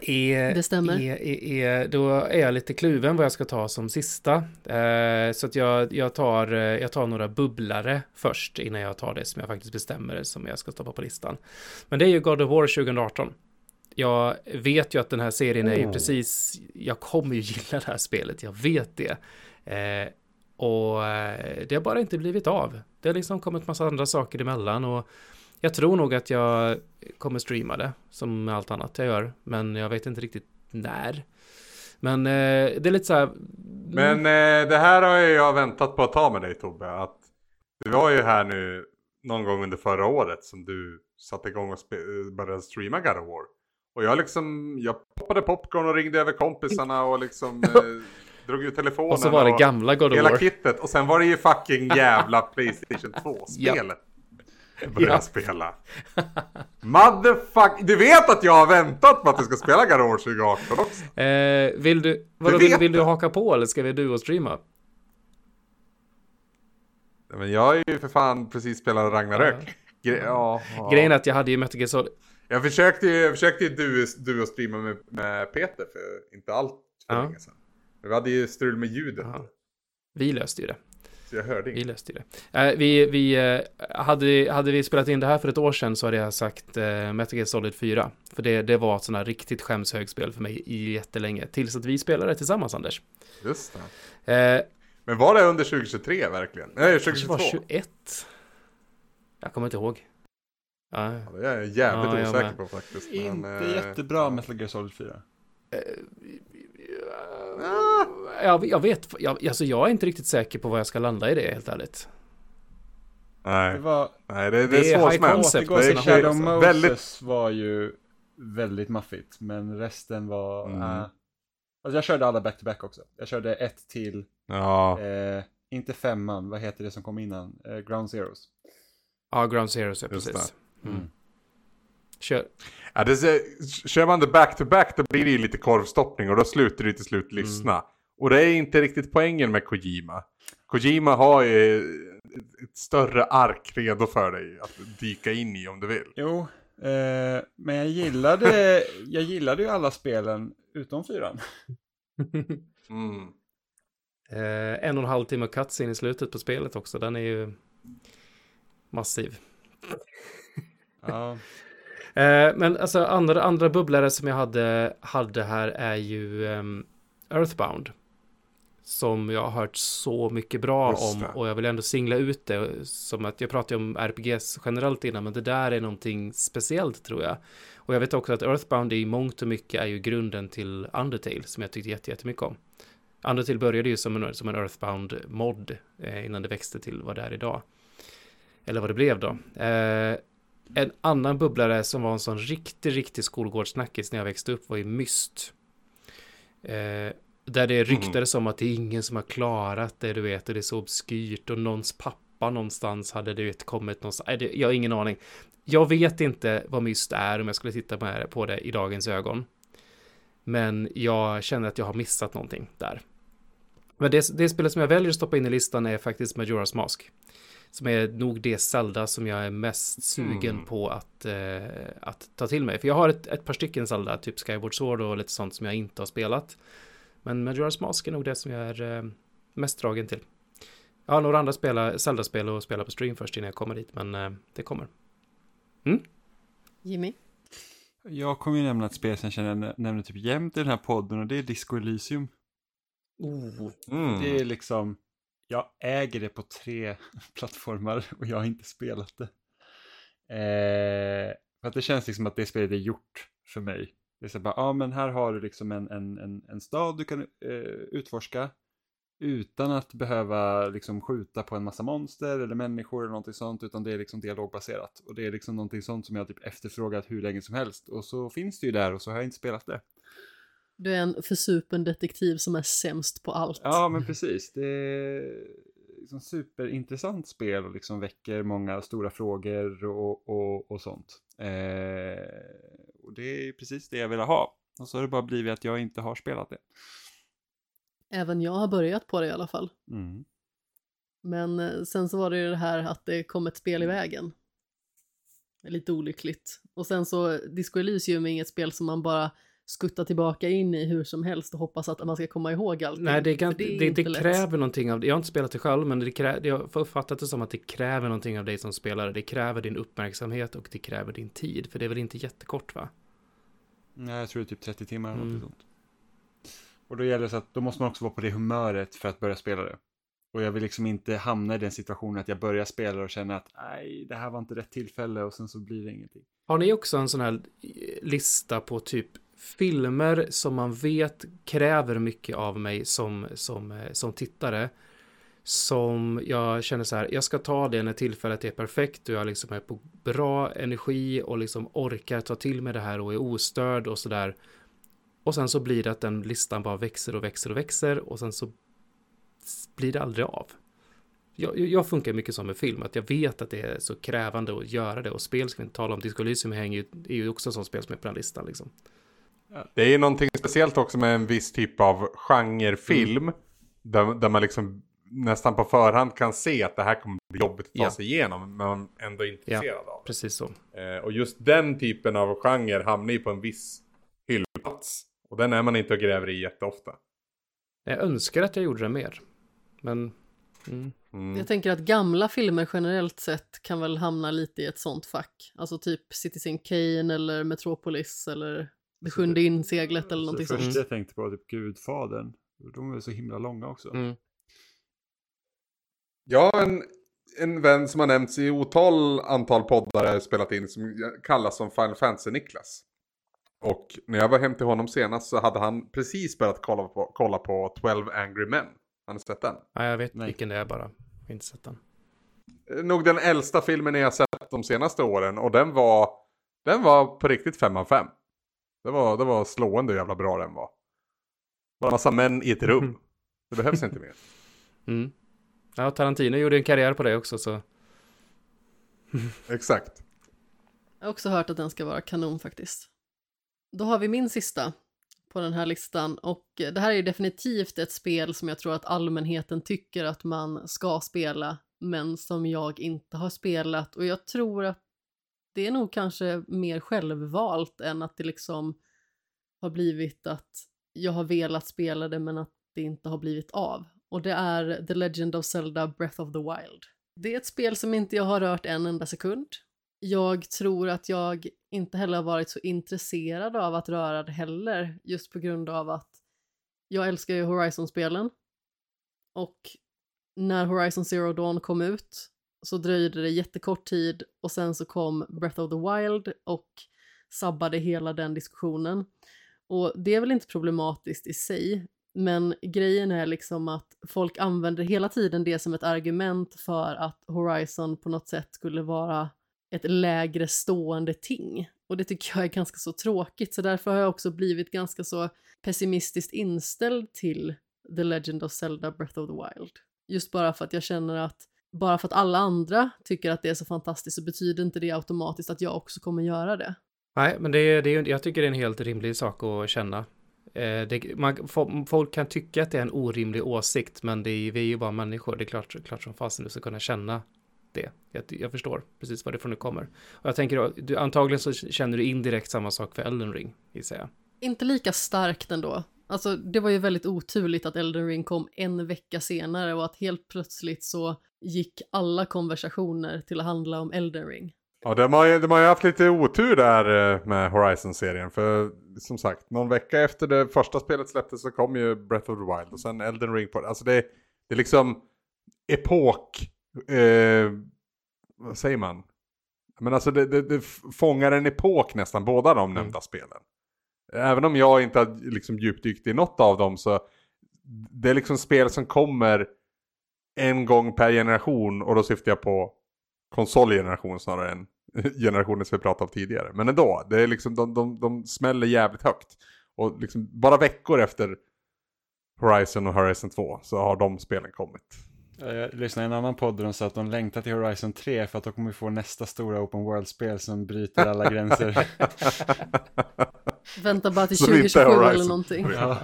Är, Det stämmer. Är, är, är, då är jag lite kluven vad jag ska ta som sista. Eh, så att jag, jag, tar, eh, jag tar några bubblare först innan jag tar det som jag faktiskt bestämmer som jag ska stoppa på listan. Men det är ju God of War 2018. Jag vet ju att den här serien är ju Oh. precis, jag kommer ju [LAUGHS] gilla det här spelet, jag vet det. Eh, och eh, det har bara inte blivit av. Det har liksom kommit massa andra saker emellan och jag tror nog att jag kommer streama det, som allt annat jag gör, men jag vet inte riktigt när. Men eh, det är lite så här... Men eh, det här har ju jag väntat på att ta med dig Tobbe. Att du var ju här nu någon gång under förra året som du satte igång och började streama God of War. Och jag liksom, jag poppade popcorn och ringde över kompisarna och liksom [LAUGHS] eh, drog ut telefonen. och så var det gamla God of hela War. kittet. Och sen var det ju fucking jävla [LAUGHS] Playstation 2-spelet. Jag började Ja. spela. Motherfuck, du vet att jag har väntat på att du ska spela God of War 2018 också. Eh, vill du, vadå, vet vill, vill du haka på eller ska vi du och streama? Men jag har ju för fan precis spelat Ragnarök. Gre- ja, ja. Grejen är att jag hade ju Metal Gear Solid. Jag försökte ju, jag försökte ju du, du och streama med, med Peter för inte allt för Ja. länge sedan. Men vi hade ju strul med ljudet. Ja. Vi löste ju det. Så jag hörde Vi inget. löste ju det. Eh, vi, vi, eh, hade, hade vi spelat in det här för ett år sedan så hade jag sagt eh, Metal Gear Solid 4. För det, det var ett sånt här riktigt skämshögspel för mig i jättelänge. Tills att vi spelade det tillsammans, Anders. Just det. Eh, Men var det under 2023 verkligen? Nej, Kanske 2022. var 21. Jag kommer inte ihåg. Ja, Ja, det är jag jävligt Ja, jag osäker med. på faktiskt. Inte men, eh, jättebra Metal Gear Solid 4. jag, jag vet, jag, alltså jag är inte riktigt säker på vad jag ska landa i det helt ärligt. Det Nej, var... nej det, det Det är svårsmält. Det sina är håll, Shadow alltså. Moses väldigt- var ju väldigt maffigt, men resten var... Mm. äh. Alltså jag körde alla back-to-back också. Jag körde ett till, Ja, eh, inte femman, vad heter det som kom innan? Eh, Ground Zeros. Ja, Ground Zero, så Just precis. Mm. Mm. Kör. ja det, kör man det back to back då blir det ju lite korvstoppning och då slutar du till slut Mm. lyssna. Och det är inte riktigt poängen med Kojima. Kojima har ju ett större ark redo för dig att dyka in i om du vill. Jo, eh, men jag gillade, [LAUGHS] jag gillade ju alla spelen utom fyran. [LAUGHS] Mm. Eh, en och en halv timme cutscene i slutet på spelet också. Den är ju massiv. Ja. [LAUGHS] Eh, men alltså andra, andra bubblare som jag hade, hade här är ju ehm, Earthbound. Som jag har hört så mycket bra om och jag vill ändå singla ut det som att jag pratade om RPGs generellt innan men det där är någonting speciellt tror jag. Och jag vet också att Earthbound i mångt och mycket är ju grunden till Undertale som jag tyckte jätte- jättemycket om. Undertale började ju som en, som en Earthbound-mod eh, innan det växte till vad det är idag. Eller vad det blev då. Eh, en annan bubblare som var en sån riktig, riktig skolgårdssnackis när jag växte upp var ju Myst. Eh, där det ryktades om att det är ingen som har klarat det, du vet, och det är så obskyrt och någons pappa någonstans hade du vet kommit någonstans. Nej, det, jag har ingen aning. Jag vet inte vad Myst är om jag skulle titta på det- på det i dagens ögon. Men jag känner att jag har missat någonting där. Men det, det spelet som jag väljer att stoppa in i listan är faktiskt Majora's Mask. Som är nog det Zelda som jag är mest sugen Mm. på att, eh, att ta till mig. För jag har ett, ett par stycken Zelda, typ Skyward Sword och lite sånt som jag inte har spelat. Men Majora's Mask är nog det som jag är eh, mest dragen till. Jag har några andra spela, Zelda-spel att spela på stream först innan jag kommer dit, men eh, det kommer. Jimmy? Jag kommer ju nämna ett spel som jag känner nämner typ jämt i den här podden och det är Disco Elysium. Mm. Det är liksom, jag äger det på tre [LAUGHS] plattformar och jag har inte spelat det. Eh, för att det känns liksom att det spelet är gjort för mig. Det är så bara, ja men här har du liksom en, en, en, en stad du kan eh, utforska utan att behöva liksom skjuta på en massa monster eller människor eller någonting sånt utan det är liksom dialogbaserat och det är liksom någonting sånt som jag typ efterfrågat hur länge som helst och så finns det ju där och så har jag inte spelat det. Du är en försupen detektiv som är sämst på allt. Ja, men precis. Det är liksom superintressant spel och liksom väcker många stora frågor och, och, och sånt. Eh, och det är precis det jag vill ha. Och så har det bara blivit att jag inte har spelat det. Även jag har börjat på det i alla fall. Mm. Men eh, sen så var det ju det här att det kom ett spel i vägen. Lite olyckligt. Och sen så, Disco Elysium är inget spel som man bara skuttar tillbaka in i hur som helst och hoppas att man ska komma ihåg allting. Nej, det, gans, det, det, inte lätt. kräver någonting av Jag har inte spelat det själv, men det krä, jag har uppfattat det som att det kräver någonting av dig som spelare. Det kräver din uppmärksamhet och det kräver din tid, för det är väl inte jättekort va? Nej, jag tror det är typ 30 timmar eller Mm. något sånt. Och då gäller det så att då måste man också vara på det humöret för att börja spela det. Och jag vill liksom inte hamna i den situationen att jag börjar spela och känner att nej, det här var inte rätt tillfälle och sen så blir det ingenting. Har ni också en sån här eh, lista på typ filmer som man vet kräver mycket av mig som, som, eh, som tittare? Som jag känner så här, jag ska ta det när tillfället är perfekt och jag liksom är på bra energi och liksom orkar ta till mig det här och är ostörd och sådär. Och sen så blir det att den listan bara växer och växer och växer och sen så blir det aldrig av. Jag, jag funkar mycket som med film, att jag vet att det är så krävande att göra det och spel ska vi inte tala om. Disco Elysium hänger ju, är ju också som spel som är på den listan liksom. Det är någonting speciellt också med en viss typ av genrefilm. Där, där man liksom nästan på förhand kan se att det här kommer bli jobbigt att ta Ja. sig igenom. Men man ändå är intresserad av det. Precis så. Eh, och just den typen av genre hamnar ju på en viss hyllplats. Och den är man inte och gräver i jätteofta. Jag önskar att jag gjorde det mer. Men... Mm. Mm. Jag tänker att gamla filmer generellt sett kan väl hamna lite i ett sånt fack. Alltså typ Citizen Kane eller Metropolis eller Det sjunde inseglet eller någonting så det sånt. första jag tänkte på var typ Gudfadern. De är så himla långa också. Mm. Har en, en vän som har nämnts i otal antal poddar har spelat in som kallas som Final Fantasy-Niklas. Och när jag var hem till honom senast så hade han precis börjat kolla på, kolla på 12 Angry Men. Har ni sett den? Ja, jag vet Nej. vilken det är bara. Jag har inte sett den. Eh, Nog den äldsta filmen jag har sett de senaste åren och den var, den var på riktigt 5 av 5. Det var, det var slående hur jävla bra den var. Bara massa män i ett rum. Det behövs inte mer. [LAUGHS] Mm. Ja, Tarantino gjorde en karriär på det också så. Exakt. Jag har också hört att den ska vara kanon faktiskt. Då har vi min sista på den här listan och det här är ju definitivt ett spel som jag tror att allmänheten tycker att man ska spela men som jag inte har spelat och jag tror att det är nog kanske mer självvalt än att det liksom har blivit att jag har velat spela det men att det inte har blivit av. Och det är The Legend of Zelda Breath of the Wild. Det är ett spel som inte jag har rört en enda sekund. Jag tror att jag inte heller har varit så intresserad av att röra det heller, just på grund av att jag älskar ju Horizon-spelen. Och när Horizon Zero Dawn kom ut så dröjde det jättekort tid och sen så kom Breath of the Wild och sabbade hela den diskussionen. Och det är väl inte problematiskt i sig, men grejen är liksom att folk använder hela tiden det som ett argument för att Horizon på något sätt skulle vara ett lägre stående ting. Och det tycker jag är ganska så tråkigt, så därför har jag också blivit ganska så pessimistiskt inställd till The Legend of Zelda Breath of the Wild. Just bara för att jag känner att bara för att alla andra tycker att det är så fantastiskt så betyder inte det automatiskt att jag också kommer göra det. Nej, men det det jag tycker det är en helt rimlig sak att känna. Eh, det, man, fo- folk kan tycka att det är en orimlig åsikt, men det är, vi är ju bara människor. Det är klart, klart som fasen du ska kunna känna det. Jag, jag förstår precis var det från nu kommer. Och jag tänker, du, antagligen så känner du indirekt samma sak för Elden Ring, gissar jag. Inte lika starkt ändå. Alltså, det var ju väldigt oturligt att Elden Ring kom en vecka senare och att helt plötsligt så gick alla konversationer till att handla om Elden Ring. Ja, de har, ju, de har ju haft lite otur där eh, med Horizon-serien. För som sagt, någon vecka efter det första spelet släpptes så kom ju Breath of the Wild och sen Elden Ring på det. Alltså det, det är liksom epok... Eh, vad säger man? Men alltså det, det, det fångar en epok nästan, båda de nämnda spelen. Även om jag inte har liksom djupdykt i något av dem så det är liksom spel som kommer en gång per generation och då syftar jag på konsolgeneration snarare än [LAUGHS] generationen som vi pratade om tidigare. Men ändå, det är liksom, de, de, de smäller jävligt högt. Och liksom bara veckor efter Horizon och Horizon 2 så har de spelen kommit. Jag lyssnade i en annan podd där de sa att de längtar till Horizon 3 för att då kommer få nästa stora open world-spel som bryter alla gränser. [LAUGHS] Vänta bara till Som inte är 2027 eller någonting. ja.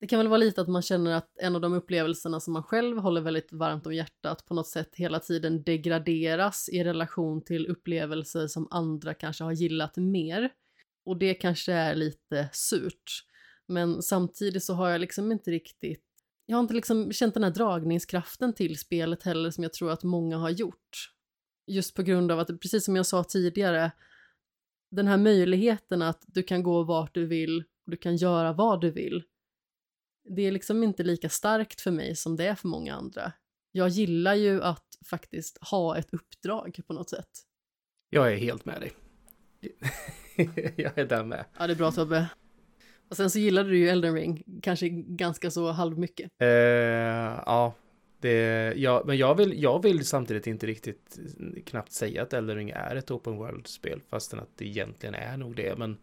Det kan väl vara lite att man känner att en av de upplevelserna som man själv håller väldigt varmt om hjärtat på något sätt hela tiden degraderas i relation till upplevelser som andra kanske har gillat mer. Och det kanske är lite surt. Men samtidigt så har jag liksom inte riktigt jag har inte liksom känt den här dragningskraften till spelet heller som jag tror att många har gjort. Just på grund av att, precis som jag sa tidigare, den här möjligheten att du kan gå vart du vill och du kan göra vad du vill. Det är liksom inte lika starkt för mig som det är för många andra. Jag gillar ju att faktiskt ha ett uppdrag på något sätt. Jag är helt med dig. [LAUGHS] jag är där med. Ja, det är bra Tobbe. Och sen så gillade du ju Elden Ring, kanske ganska så halvmycket. Eh, ja, det, ja, men jag vill, jag vill samtidigt inte riktigt knappt säga att Elden Ring är ett open world-spel, fastän att det egentligen är nog det. Men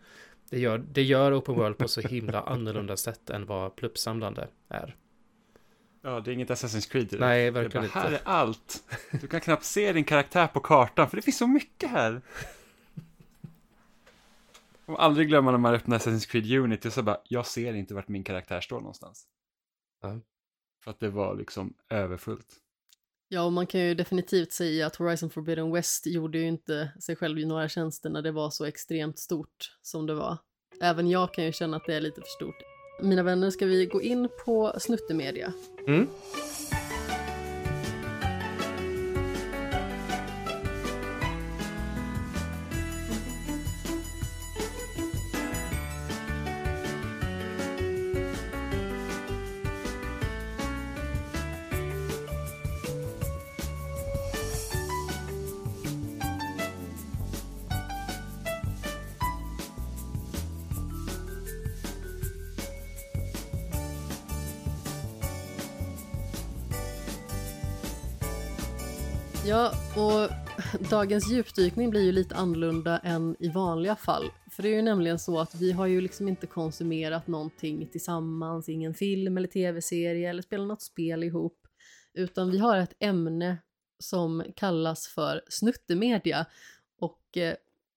det gör, det gör open world på så himla [LAUGHS] annorlunda sätt än vad pluppsamlande är. ja, det är inget Assassin's Creed. direkt. Nej, Det är verkligen bara, här inte. är allt. Du kan knappt se din karaktär på kartan, för det finns så mycket här. [LAUGHS] Och aldrig glömma när man öppnar Assassin's Creed Unity och så bara, jag ser inte vart min karaktär står någonstans. Ja. För att det var liksom överfullt. Ja, och man kan ju definitivt säga att Horizon Forbidden West gjorde ju inte sig själv några tjänster när det var så extremt stort som det var. Även jag kan ju känna att det är lite för stort. Mina vänner, ska vi gå in på Snuttemedia? Mm. Och dagens djupdykning blir ju lite annorlunda än i vanliga fall. För det är ju nämligen så att vi har ju liksom inte konsumerat någonting tillsammans, ingen film eller tv-serie eller spelat något spel ihop. Utan vi har ett ämne som kallas för snuttemedia. Och eh,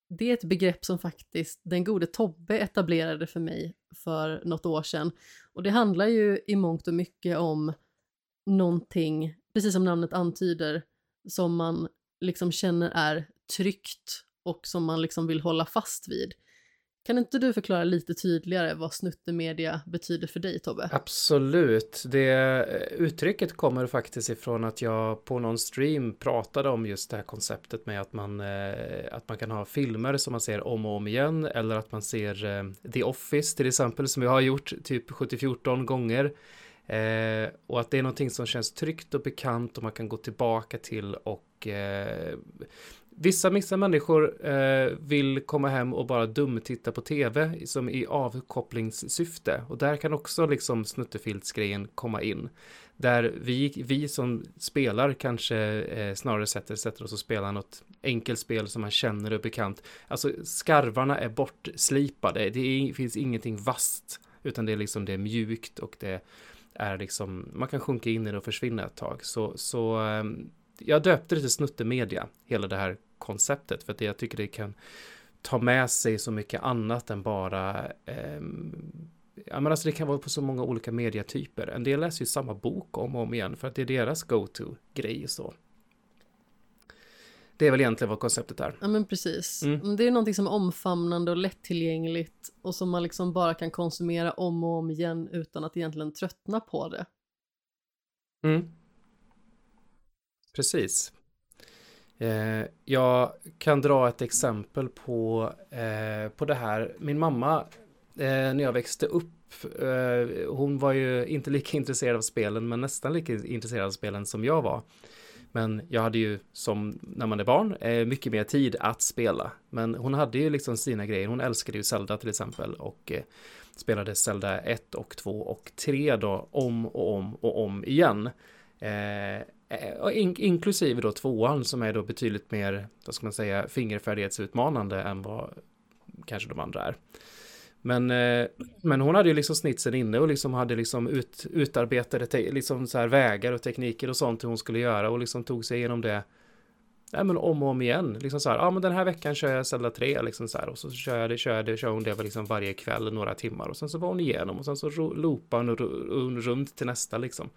det är ett begrepp som faktiskt den gode Tobbe etablerade för mig för något år sedan. Och det handlar ju i mångt och mycket om någonting, precis som namnet antyder, som man liksom känner är tryggt och som man liksom vill hålla fast vid. Kan inte du förklara lite tydligare vad snuttemedia betyder för dig Tobbe? Absolut. Det eh, uttrycket kommer faktiskt ifrån att jag på någon stream pratade om just det här konceptet med att man, eh, att man kan ha filmer som man ser om och om igen eller att man ser eh, The Office till exempel som jag har gjort typ 70-14 gånger. Eh, och att det är någonting som känns tryggt och bekant och man kan gå tillbaka till och eh, Vissa, vissa människor eh, vill komma hem och bara dumtitta på tv som i avkopplingssyfte och där kan också liksom snuttefiltsgrejen komma in. Där vi, vi som spelar kanske eh, snarare sätter, sätter oss och spelar något enkelt spel som man känner och bekant. Alltså skarvarna är bortslipade, det är, finns ingenting vasst utan det är liksom det är mjukt och det är liksom, man kan sjunka in i det och försvinna ett tag. Så, så ehm, jag döpte det till snuttemedia, hela det här konceptet, för att jag tycker det kan ta med sig så mycket annat än bara eh, Ja, men alltså det kan vara på så många olika mediatyper. En del läser ju samma bok om och om igen för att det är deras go-to-grej så. Det är väl egentligen vad konceptet är. Ja men precis. Mm. Det är någonting som är omfamnande och lättillgängligt och som man liksom bara kan konsumera om och om igen utan att egentligen tröttna på det. Mm. Precis. Eh, jag kan dra ett exempel på, eh, på det här. Min mamma, eh, när jag växte upp, eh, hon var ju inte lika [LAUGHS] intresserad av spelen, men nästan lika intresserad av spelen som jag var. Men jag hade ju som när man är barn eh, mycket mer tid att spela. Men hon hade ju liksom sina grejer. Hon älskade ju Zelda till exempel och eh, spelade Zelda 1 och 2 och 3 då om och om och om igen. Eh, eh in, inklusive då tvåan som är då betydligt mer, vad ska man säga, fingerfärdighetsutmanande än vad kanske de andra är. Men, eh, men hon hade ju liksom snitsen inne och liksom hade liksom ut, utarbetade te, liksom så här vägar och tekniker och sånt hur hon skulle göra och liksom tog sig igenom det Nej men om och om igen. Liksom så här, ja men den här veckan kör jag Zelda 3 liksom så här och så kör jag det, kör jag det, kör hon det liksom varje kväll några timmar och sen så var hon igenom och sen så loopade hon runt till nästa liksom.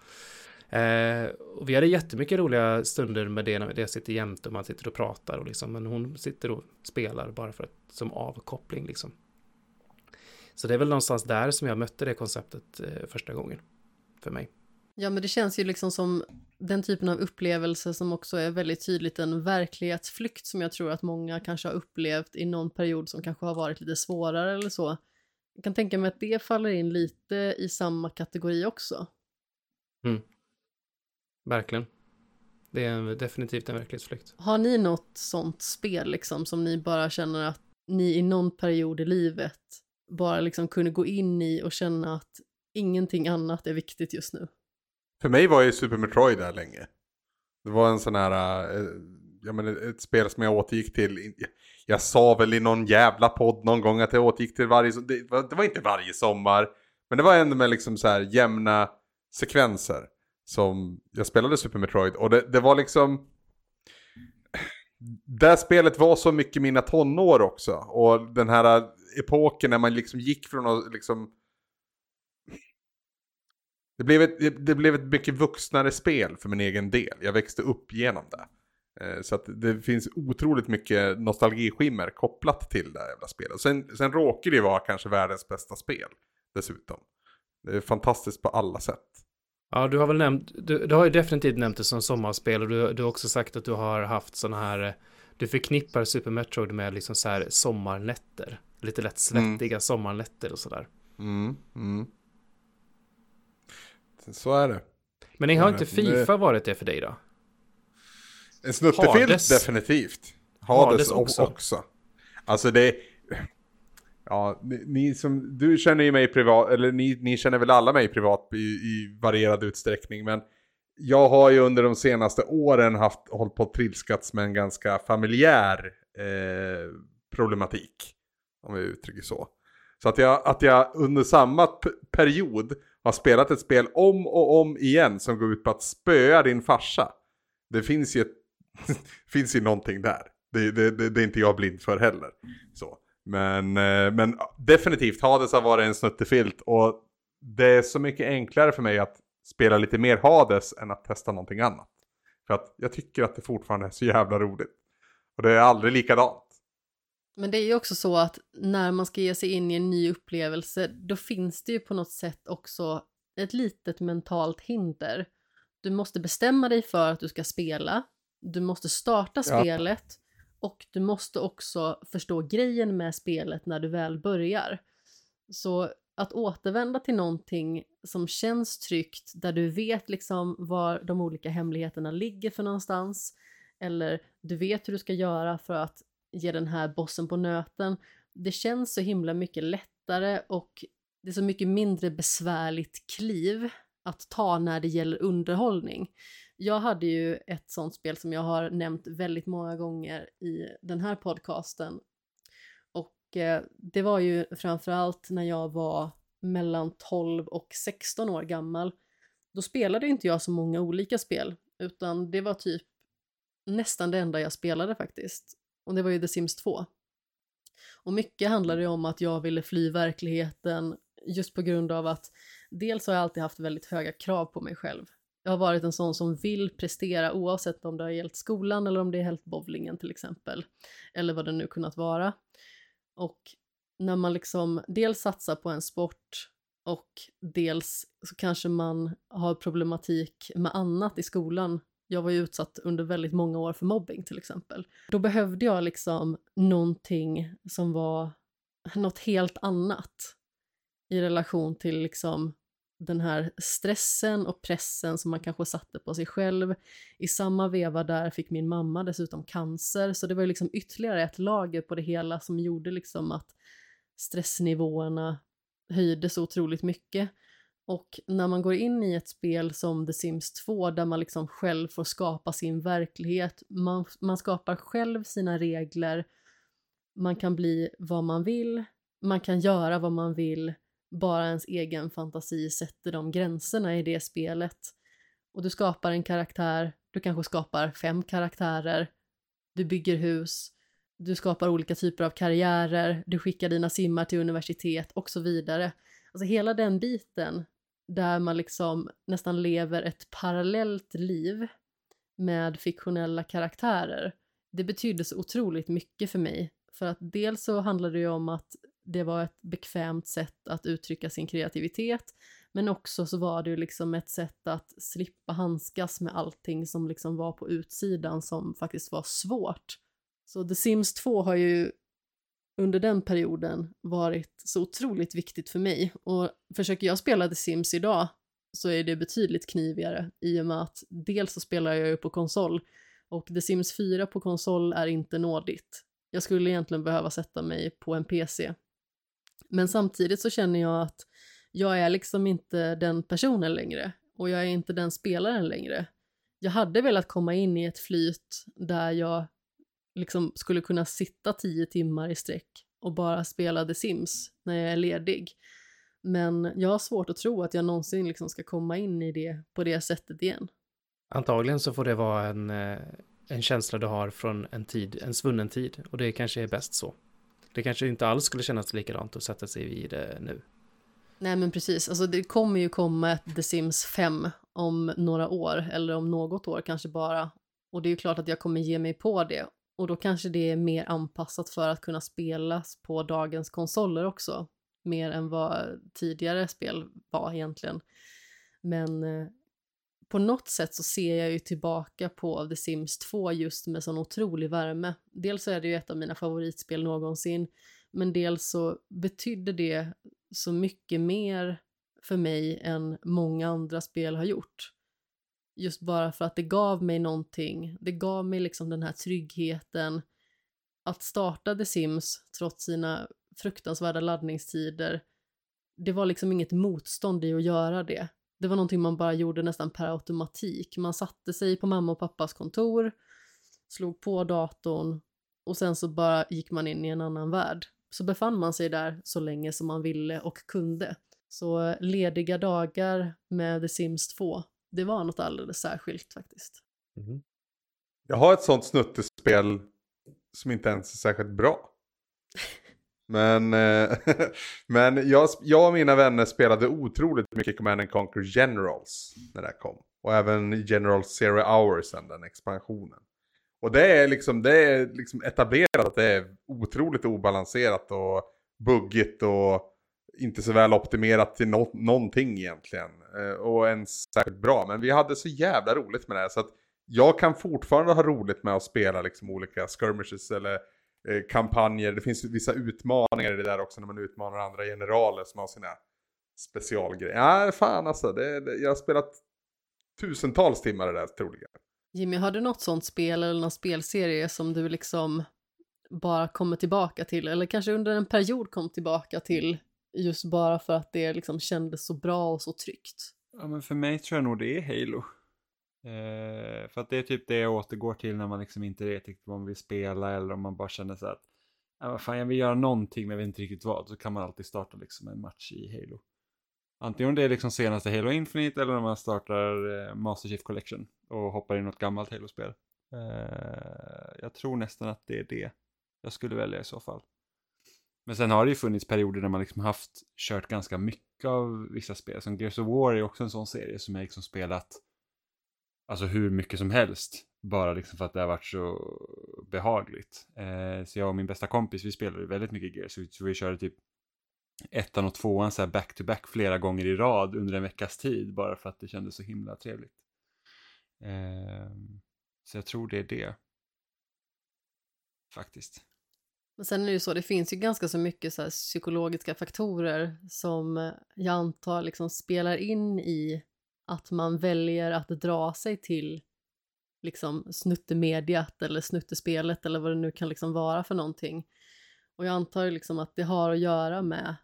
Eh, och vi hade jättemycket roliga stunder med det när jag sitter jämte och man sitter och pratar och liksom, men hon sitter och spelar bara för att, som avkoppling liksom. Så det är väl någonstans där som jag mötte det konceptet eh, första gången för mig. Ja, men det känns ju liksom som den typen av upplevelse som också är väldigt tydligt en verklighetsflykt som jag tror att många kanske har upplevt i någon period som kanske har varit lite svårare eller så. Jag kan tänka mig att det faller in lite i samma kategori också. Mm. Verkligen. Det är definitivt en verklighetsflykt. Har ni något sånt spel liksom som ni bara känner att ni i någon period i livet bara liksom kunde gå in i och känna att ingenting annat är viktigt just nu? För mig var ju Super Metroid där länge. Det var en sån här, äh, ja men ett spel som jag återgick till. Jag sa väl i någon jävla podd någon gång att jag återgick till varje, det var, det var inte varje sommar. Men det var ändå med liksom så här jämna sekvenser. Som jag spelade Super Metroid och det, det var liksom. Det spelet var så mycket mina tonår också. Och den här epoken när man liksom gick från att liksom det blev, ett, det blev ett mycket vuxnare spel för min egen del. Jag växte upp genom det. Eh, så att det finns otroligt mycket nostalgiskimmer kopplat till det här jävla spelet. Sen, sen råkar det ju vara kanske världens bästa spel dessutom. Det är fantastiskt på alla sätt. Ja, du har väl nämnt, du, du har ju definitivt nämnt det som sommarspel och du, du har också sagt att du har haft sådana här, eh, du förknippar Super Metroid med liksom så här sommarnätter. Lite lätt svettiga mm. sommarnätter och sådär. Mm, mm. Så är det. Men ni har inte Fifa varit det för dig då? En snuttefilt definitivt. Hades, Hades också. också. Alltså det... Ja, ni, som... Du känner ju mig privat, eller ni, ni känner väl alla mig privat i, i varierad utsträckning, men jag har ju under de senaste åren haft, hållit på att trilskats med en ganska familjär eh, problematik. Om vi uttrycker så. Så att jag, att jag under samma period har spelat ett spel om och om igen som går ut på att spöa din farsa. Det finns ju, ett, [LAUGHS] finns ju någonting där. Det, det, det, det, är inte jag blind för heller. Så. Men, eh, men definitivt Hades har varit en snuttefilt och det är så mycket enklare för mig att spela lite mer Hades än att testa någonting annat. För att jag tycker att det fortfarande är så jävla roligt. Och det är aldrig likadant. Men det är ju också så att när man ska ge sig in i en ny upplevelse, då finns det ju på något sätt också ett litet mentalt hinder. Du måste bestämma dig för att du ska spela, du måste starta ja. spelet och du måste också förstå grejen med spelet när du väl börjar. Så att återvända till någonting som känns tryggt, där du vet liksom var de olika hemligheterna ligger för någonstans, eller du vet hur du ska göra för att ge den här bossen på nöten. Det känns så himla mycket lättare och det är så mycket mindre besvärligt kliv att ta när det gäller underhållning. Jag hade ju ett sånt spel som jag har nämnt väldigt många gånger i den här podcasten. Och eh, det var ju framförallt när jag var mellan 12 och 16 år gammal. Då spelade inte jag så många olika spel, utan det var typ nästan det enda jag spelade faktiskt. Och det var ju The Sims 2. Och mycket handlade om att jag ville fly verkligheten just på grund av att dels har jag alltid haft väldigt höga krav på mig själv. Jag har varit en sån som vill prestera oavsett om det har gällt skolan eller om det är helt bowlingen till exempel. Eller vad det nu kunnat vara. Och när man liksom dels satsar på en sport och dels så kanske man har problematik med annat i skolan jag var ju utsatt under väldigt många år för mobbing till exempel. Då behövde jag liksom någonting som var något helt annat i relation till liksom den här stressen och pressen som man kanske satte på sig själv. I samma veva där fick min mamma dessutom cancer, så det var ju liksom ytterligare ett lager på det hela som gjorde liksom att stressnivåerna höjdes så otroligt mycket. Och när man går in i ett spel som The Sims 2 där man liksom själv får skapa sin verklighet, man, man skapar själv sina regler, man kan bli vad man vill, man kan göra vad man vill, bara ens egen fantasi sätter de gränserna i det spelet. Och du skapar en karaktär, du kanske skapar fem karaktärer, du bygger hus, du skapar olika typer av karriärer, du skickar dina simmar till universitet och så vidare. Alltså hela den biten där man liksom nästan lever ett parallellt liv med fiktionella karaktärer. Det betydde så otroligt mycket för mig. För att dels så handlade det ju om att det var ett bekvämt sätt att uttrycka sin kreativitet, men också så var det ju liksom ett sätt att slippa handskas med allting som liksom var på utsidan som faktiskt var svårt. Så The Sims 2 har ju under den perioden varit så otroligt viktigt för mig. Och försöker jag spela The Sims idag så är det betydligt knivigare i och med att dels så spelar jag ju på konsol och The Sims 4 på konsol är inte nådigt. Jag skulle egentligen behöva sätta mig på en PC. Men samtidigt så känner jag att jag är liksom inte den personen längre och jag är inte den spelaren längre. Jag hade velat komma in i ett flyt där jag liksom skulle kunna sitta tio timmar i sträck och bara spela The Sims när jag är ledig. Men jag har svårt att tro att jag någonsin liksom ska komma in i det på det sättet igen. Antagligen så får det vara en, eh, en känsla du har från en tid, en svunnen tid. Och det kanske är bäst så. Det kanske inte alls skulle kännas likadant att sätta sig vid det nu. Nej men precis, alltså det kommer ju komma ett The Sims 5 om några år, eller om något år kanske bara. Och det är ju klart att jag kommer ge mig på det och då kanske det är mer anpassat för att kunna spelas på dagens konsoler också. Mer än vad tidigare spel var egentligen. Men eh, på något sätt så ser jag ju tillbaka på The Sims 2 just med sån otrolig värme. Dels så är det ju ett av mina favoritspel någonsin, men dels så betydde det så mycket mer för mig än många andra spel har gjort. Just bara för att det gav mig någonting. Det gav mig liksom den här tryggheten. Att starta The Sims trots sina fruktansvärda laddningstider. Det var liksom inget motstånd i att göra det. det var någonting man bara gjorde nästan per automatik. Man satte sig på mamma och pappas kontor, slog på datorn och sen så bara gick man in i en annan värld. Så befann man sig där så länge som man ville och kunde. Så lediga dagar med The Sims 2, det var något alldeles särskilt faktiskt. Mm. Jag har ett sånt snuttespel som inte ens är särskilt bra. [LAUGHS] Men, eh, [LAUGHS] men jag, jag och mina vänner spelade otroligt mycket Command Conquer Generals när det kom. Och även General Zero Hours sen, den expansionen. Och det är liksom, det är liksom etablerat att det är otroligt obalanserat och buggigt och inte så väl optimerat till no någonting egentligen. Eh, och ens särskilt bra. Men vi hade så jävla roligt med det här så att jag kan fortfarande ha roligt med att spela liksom olika skirmishes eller eh, kampanjer. Det finns vissa utmaningar i det där också när man utmanar andra generaler som har sina specialgrejer. Ja, fan alltså. Det, det, jag har spelat tusentals timmar i det där troligen. Jimmy, har du något sånt spel eller någon spelserie som du liksom bara kommer tillbaka till eller kanske under en period kom tillbaka till just bara för att det liksom kändes så bra och så tryggt? Ja, men för mig tror jag nog det är Halo. Eh, för att det är typ det jag återgår till när man liksom inte vet riktigt vad man vill spela eller om man bara känner så att ja, fan, jag vill göra någonting men jag vet inte riktigt vad så kan man alltid starta liksom en match i Halo. Antingen om det är liksom senaste Halo Infinite eller om man startar eh, Master Chief Collection och hoppar in något gammalt Halo-spel. Eh, jag tror nästan att det är det jag skulle välja i så fall. Men sen har det ju funnits perioder där man liksom haft kört ganska mycket av vissa spel. Som Gears of War är också en sån serie som jag liksom spelat alltså hur mycket som helst. Bara liksom för att det har varit så behagligt. Eh, så jag och min bästa kompis, vi spelade väldigt mycket Gears. Så vi körde typ ettan och tvåan så här back to back flera gånger i rad under en veckas tid. Bara för att det kändes så himla trevligt. Eh, så jag tror det är det. Faktiskt. Men sen är det ju så, det finns ju ganska så mycket så psykologiska faktorer som jag antar liksom spelar in i att man väljer att dra sig till liksom snuttemediet eller snuttespelet eller vad det nu kan liksom vara för någonting. Och jag antar liksom att det har att göra med,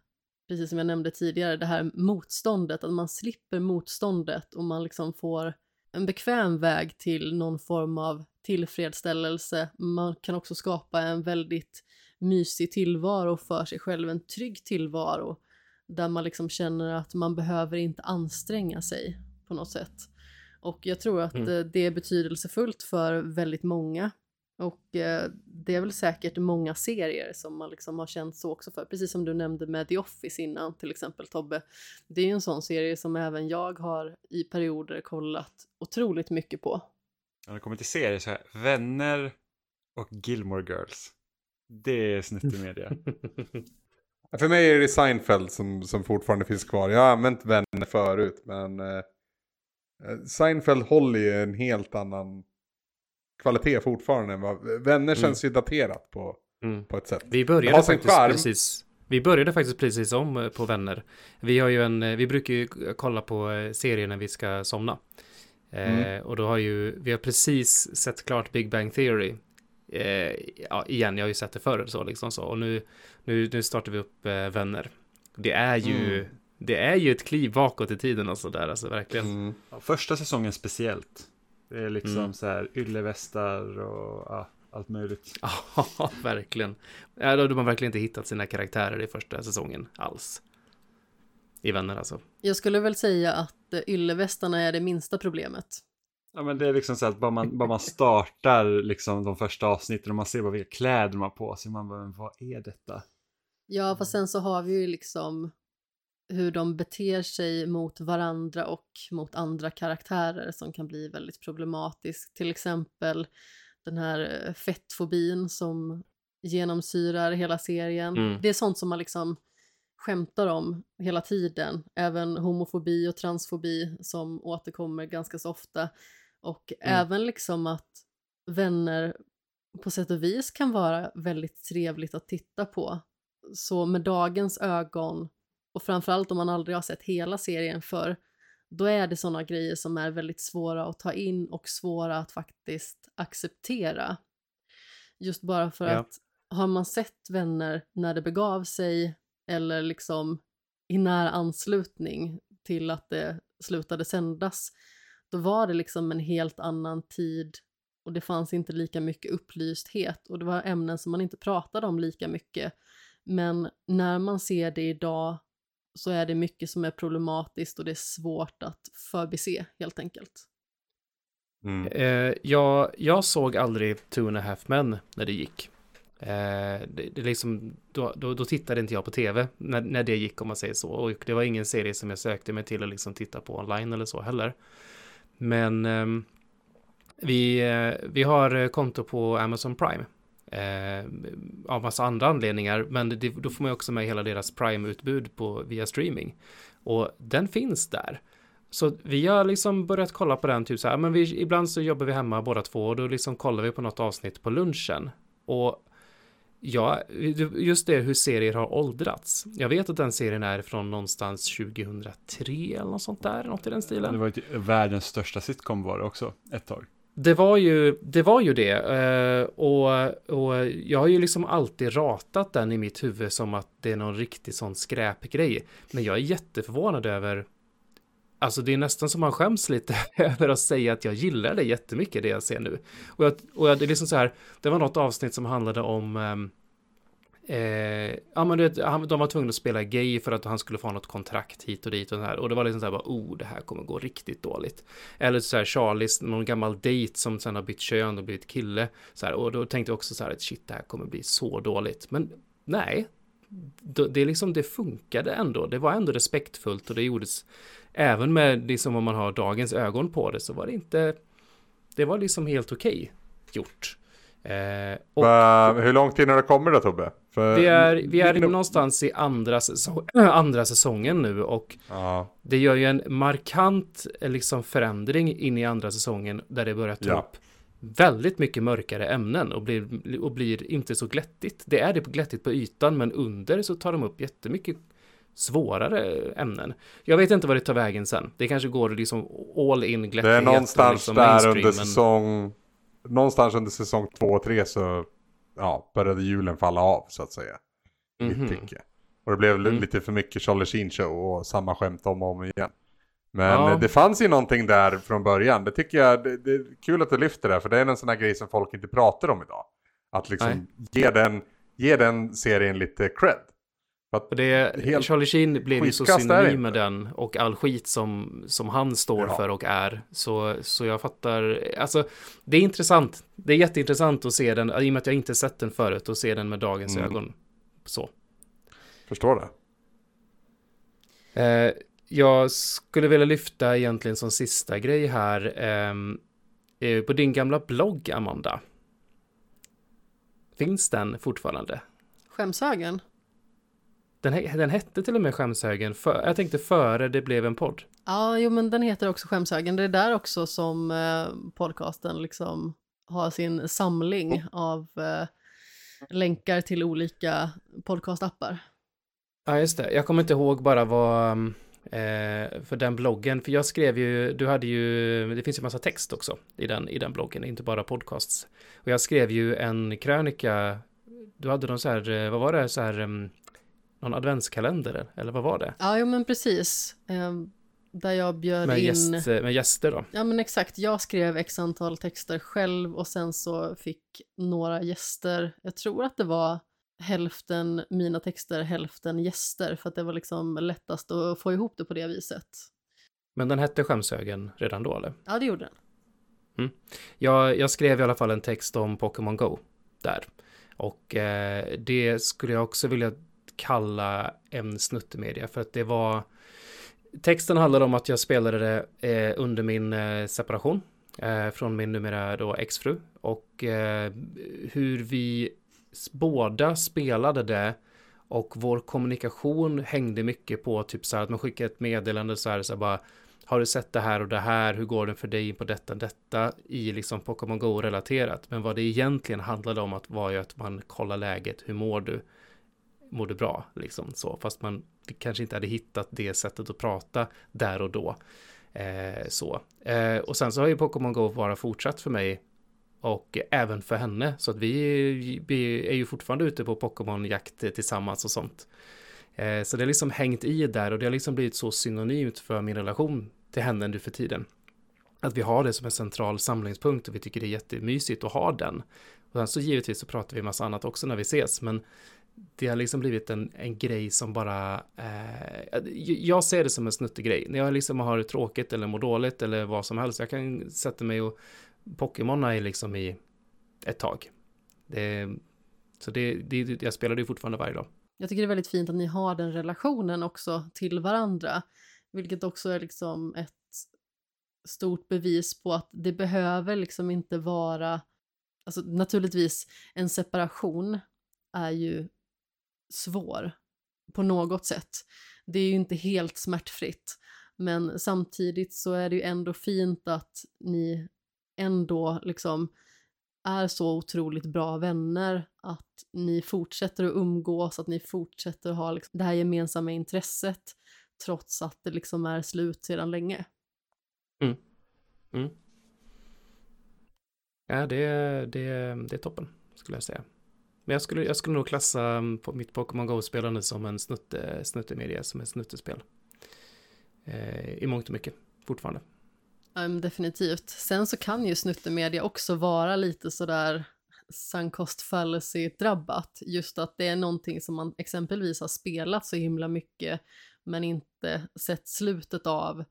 precis som jag nämnde tidigare, det här motståndet, att man slipper motståndet och man liksom får en bekväm väg till någon form av tillfredsställelse. Man kan också skapa en väldigt mysig tillvaro för sig själv, en trygg tillvaro där man liksom känner att man behöver inte anstränga sig på något sätt. Och jag tror att mm. Eh, det är betydelsefullt för väldigt många. Och eh, det är väl säkert många serier som man liksom har känt så också för. Precis som du nämnde med The Office innan till exempel Tobbe. Det är ju en sån serie som även jag har i perioder kollat otroligt mycket på. När det kommer till serier så här, Vänner och Gilmore Girls. Det är snuttemedia. [LAUGHS] För mig är det Seinfeld som, som fortfarande finns kvar. Jag har använt Vänner förut men eh, Eh, Seinfeld håller ju en helt annan kvalitet fortfarande. Vänner mm. känns ju daterat på, mm. på ett sätt. Vi började faktiskt precis. Vi började faktiskt precis om eh, på Vänner. Vi har ju en, eh, vi brukar ju kolla på serier när vi ska somna. Mm. Eh, och då har ju, vi har precis sett klart Big Bang Theory. Eh, ja, igen, jag har ju sett det förr så liksom så. Och nu, nu, nu startar vi upp eh, Vänner. Det är ju, mm. Det är ju ett kliv bakåt i tiden och sådär, alltså verkligen. Mm. Ja, första säsongen speciellt. Det är liksom mm. så här yllevästar och ja, allt möjligt. [LAUGHS] Ja, verkligen. Ja, de har verkligen inte hittat sina karaktärer i första säsongen alls. I Vänner alltså. Jag skulle väl säga att eh, yllevästarna är det minsta problemet. Ja men det är liksom så att bara man, bara man startar liksom de första avsnitten och man ser bara vilka kläder de har på sig. Man bara, men vad är detta? Ja, fast sen så har vi ju liksom hur de beter sig mot varandra och mot andra karaktärer som kan bli väldigt problematiskt. Till exempel den här eh, fettfobin som genomsyrar hela serien. Mm. Det är sånt som man liksom skämtar om hela tiden. Även homofobi och transfobi som återkommer ganska så ofta. Och mm. även liksom att vänner på sätt och vis kan vara väldigt trevligt att titta på. Så med dagens ögon och framförallt om man aldrig har sett hela serien för då är det sådana grejer som är väldigt svåra att ta in och svåra att faktiskt acceptera. Just bara för ja. att har man sett vänner när det begav sig eller liksom i nära anslutning till att det slutade sändas, då var det liksom en helt annan tid och det fanns inte lika mycket upplysthet och det var ämnen som man inte pratade om lika mycket. Men när man ser det idag så är det mycket som är problematiskt och det är svårt att förbise helt enkelt. Mm. Eh, jag, jag såg aldrig Two and a Half Men när det gick. Eh, det, det liksom, då, då, då, tittade inte jag på tv när, när det gick om man säger så. Och det var ingen serie som jag sökte mig till att liksom titta på online eller så heller. Men eh, vi, eh, vi har eh, konto på Amazon Prime. Eh, av massa andra anledningar, men det, då får man också med hela deras Prime-utbud på, via streaming. Och den finns där. Så vi har liksom börjat kolla på den, typ så här, men vi, ibland så jobbar vi hemma båda två och då liksom kollar vi på något avsnitt på lunchen. Och ja, just det hur serier har åldrats. Jag vet att den serien är från någonstans 2003 eller något sånt där, något i den stilen. Det var ju världens största sitcom var det också, ett tag. Det var ju det, var ju det. Eh, och, och jag har ju liksom alltid ratat den i mitt huvud som att det är någon riktig sån skräpgrej. Men jag är jätteförvånad över Alltså det är nästan som man skäms lite [LAUGHS] över att säga att jag gillar det jättemycket det jag ser nu. Och, jag, och jag, det är liksom så här, det var något avsnitt som handlade om ehm, Eh, ja men du vet, de var tvungna att spela gay för att han skulle få något kontrakt hit och dit och här. Och det var liksom så här bara, oh, det här kommer gå riktigt dåligt. Eller så här Charlies, någon gammal dejt som sen har bytt kön och blivit kille. Så här, och då tänkte jag också så här att shit, det här kommer bli så dåligt. Men nej, det, liksom, det funkade ändå. Det var ändå respektfullt och det gjordes även med liksom om man har dagens ögon på det så var det inte, det var liksom helt okej okay gjort. Eh, och, Va, hur långt in har det kommit då Tobbe? För, vi är, vi är någonstans i andra, säsong, [CLEARS THROAT] andra säsongen nu och ja. det gör ju en markant eh, liksom förändring in i andra säsongen där det börjar ta ja. upp väldigt mycket mörkare ämnen och blir, och blir inte så glättigt. Det är det glättigt på ytan men under så tar de upp jättemycket svårare ämnen. Jag vet inte vad det tar vägen sen. Det kanske går liksom all in glättighet. Det är någonstans liksom där under säsong någonstans under säsong två och tre så ja, började hjulen falla av så att säga. Mm -hmm. Och det blev mm. lite för mycket Charlie Sheen show och samma skämt om och om igen. Men ja. det fanns ju någonting där från början. Det tycker jag, det, det, är kul att du lyfter det, för det är en sån här grej som folk inte pratar om idag. Att liksom ge den, ge den serien lite cred. För det, helt Charlie Sheen blev ju så synonym med den och all skit som, som han står ja. för och är. Så, så jag fattar, alltså det är intressant. Det är jätteintressant att se den, i och med att jag inte sett den förut, och se den med dagens mm. ögon. Så. Förstår det. Eh, jag skulle vilja lyfta egentligen som sista grej här, ehm, eh, på din gamla blogg, Amanda. Finns den fortfarande? Skämshögen? Den, den hette till och med Skämshögen, för, jag tänkte före det blev en podd. Ja, jo men den heter också Skämshögen. Det är där också som eh, podcasten liksom har sin samling av eh, länkar till olika podcastappar. Ja, just det. Jag kommer inte ihåg bara vad, eh, för den bloggen, för jag skrev ju, du hade ju, det finns ju massa text också i den, i den bloggen, inte bara podcasts. Och jag skrev ju en krönika, du hade någon så här, eh, vad var det, så här, mm, någon adventskalender eller vad var det? Ja, jo, men precis. Eh, där jag bjöd med in... Gäst, med gäster då? Ja, men exakt. Jag skrev x antal texter själv och sen så fick några gäster, jag tror att det var hälften mina texter, hälften gäster, för att det var liksom lättast att få ihop det på det viset. Men den hette Skämshögen redan då, eller? Ja, det gjorde den. Mm. Jag, jag skrev i alla fall en text om Pokémon Go där. Och eh, det skulle jag också vilja kalla en snuttemedia för att det var Texten handlade om att jag spelade det eh, under min eh, separation eh, från min numera då exfru och eh, hur vi båda spelade det och vår kommunikation hängde mycket på typ så här att man skickar ett meddelande så här så här bara har du sett det här och det här, hur går det för dig på detta detta i liksom Pokémon Go relaterat. Men vad det egentligen handlade om att var ju att man kollar läget, hur mår du? Mådde bra, liksom så, fast man kanske inte hade hittat det sättet att prata där och då. Eh, så. Eh, och sen så har ju Pokémon Go bara fortsatt för mig och även för henne, så att vi, vi är ju fortfarande ute på Pokémon-jakt tillsammans och sånt. Eh, så det har liksom hängt i där och det har liksom blivit så synonymt för min relation till henne nu för tiden. Att vi har det som en central samlingspunkt och vi tycker det är jättemysigt att ha den. Och sen så givetvis så pratar vi massa annat också när vi ses, men det har liksom blivit en, en grej som bara, eh, jag ser det som en snuttegrej. När jag liksom har det tråkigt eller mår dåligt eller vad som helst, jag kan sätta mig och Pokémona är liksom i ett tag. Det, så det, det, jag spelar det fortfarande varje dag. Jag tycker det är väldigt fint att ni har den relationen också till varandra, vilket också är liksom ett stort bevis på att det behöver liksom inte vara, alltså naturligtvis en separation är ju svår på något sätt. Det är ju inte helt smärtfritt, men samtidigt så är det ju ändå fint att ni ändå liksom är så otroligt bra vänner att ni fortsätter att umgås, att ni fortsätter att ha liksom det här gemensamma intresset trots att det liksom är slut sedan länge. Mm. Mm. Ja, det, det, det är toppen, skulle jag säga. Men jag skulle, jag skulle nog klassa mm, på mitt Pokémon Go-spelande som en snutte, eh, snuttemedia, som ett snuttespel. Eh, I mångt och mycket, fortfarande. Um, definitivt. Sen så kan ju snuttemedia också vara lite sådär sunkost fallacy-drabbat. Just att det är någonting som man exempelvis har spelat så himla mycket men inte sett slutet av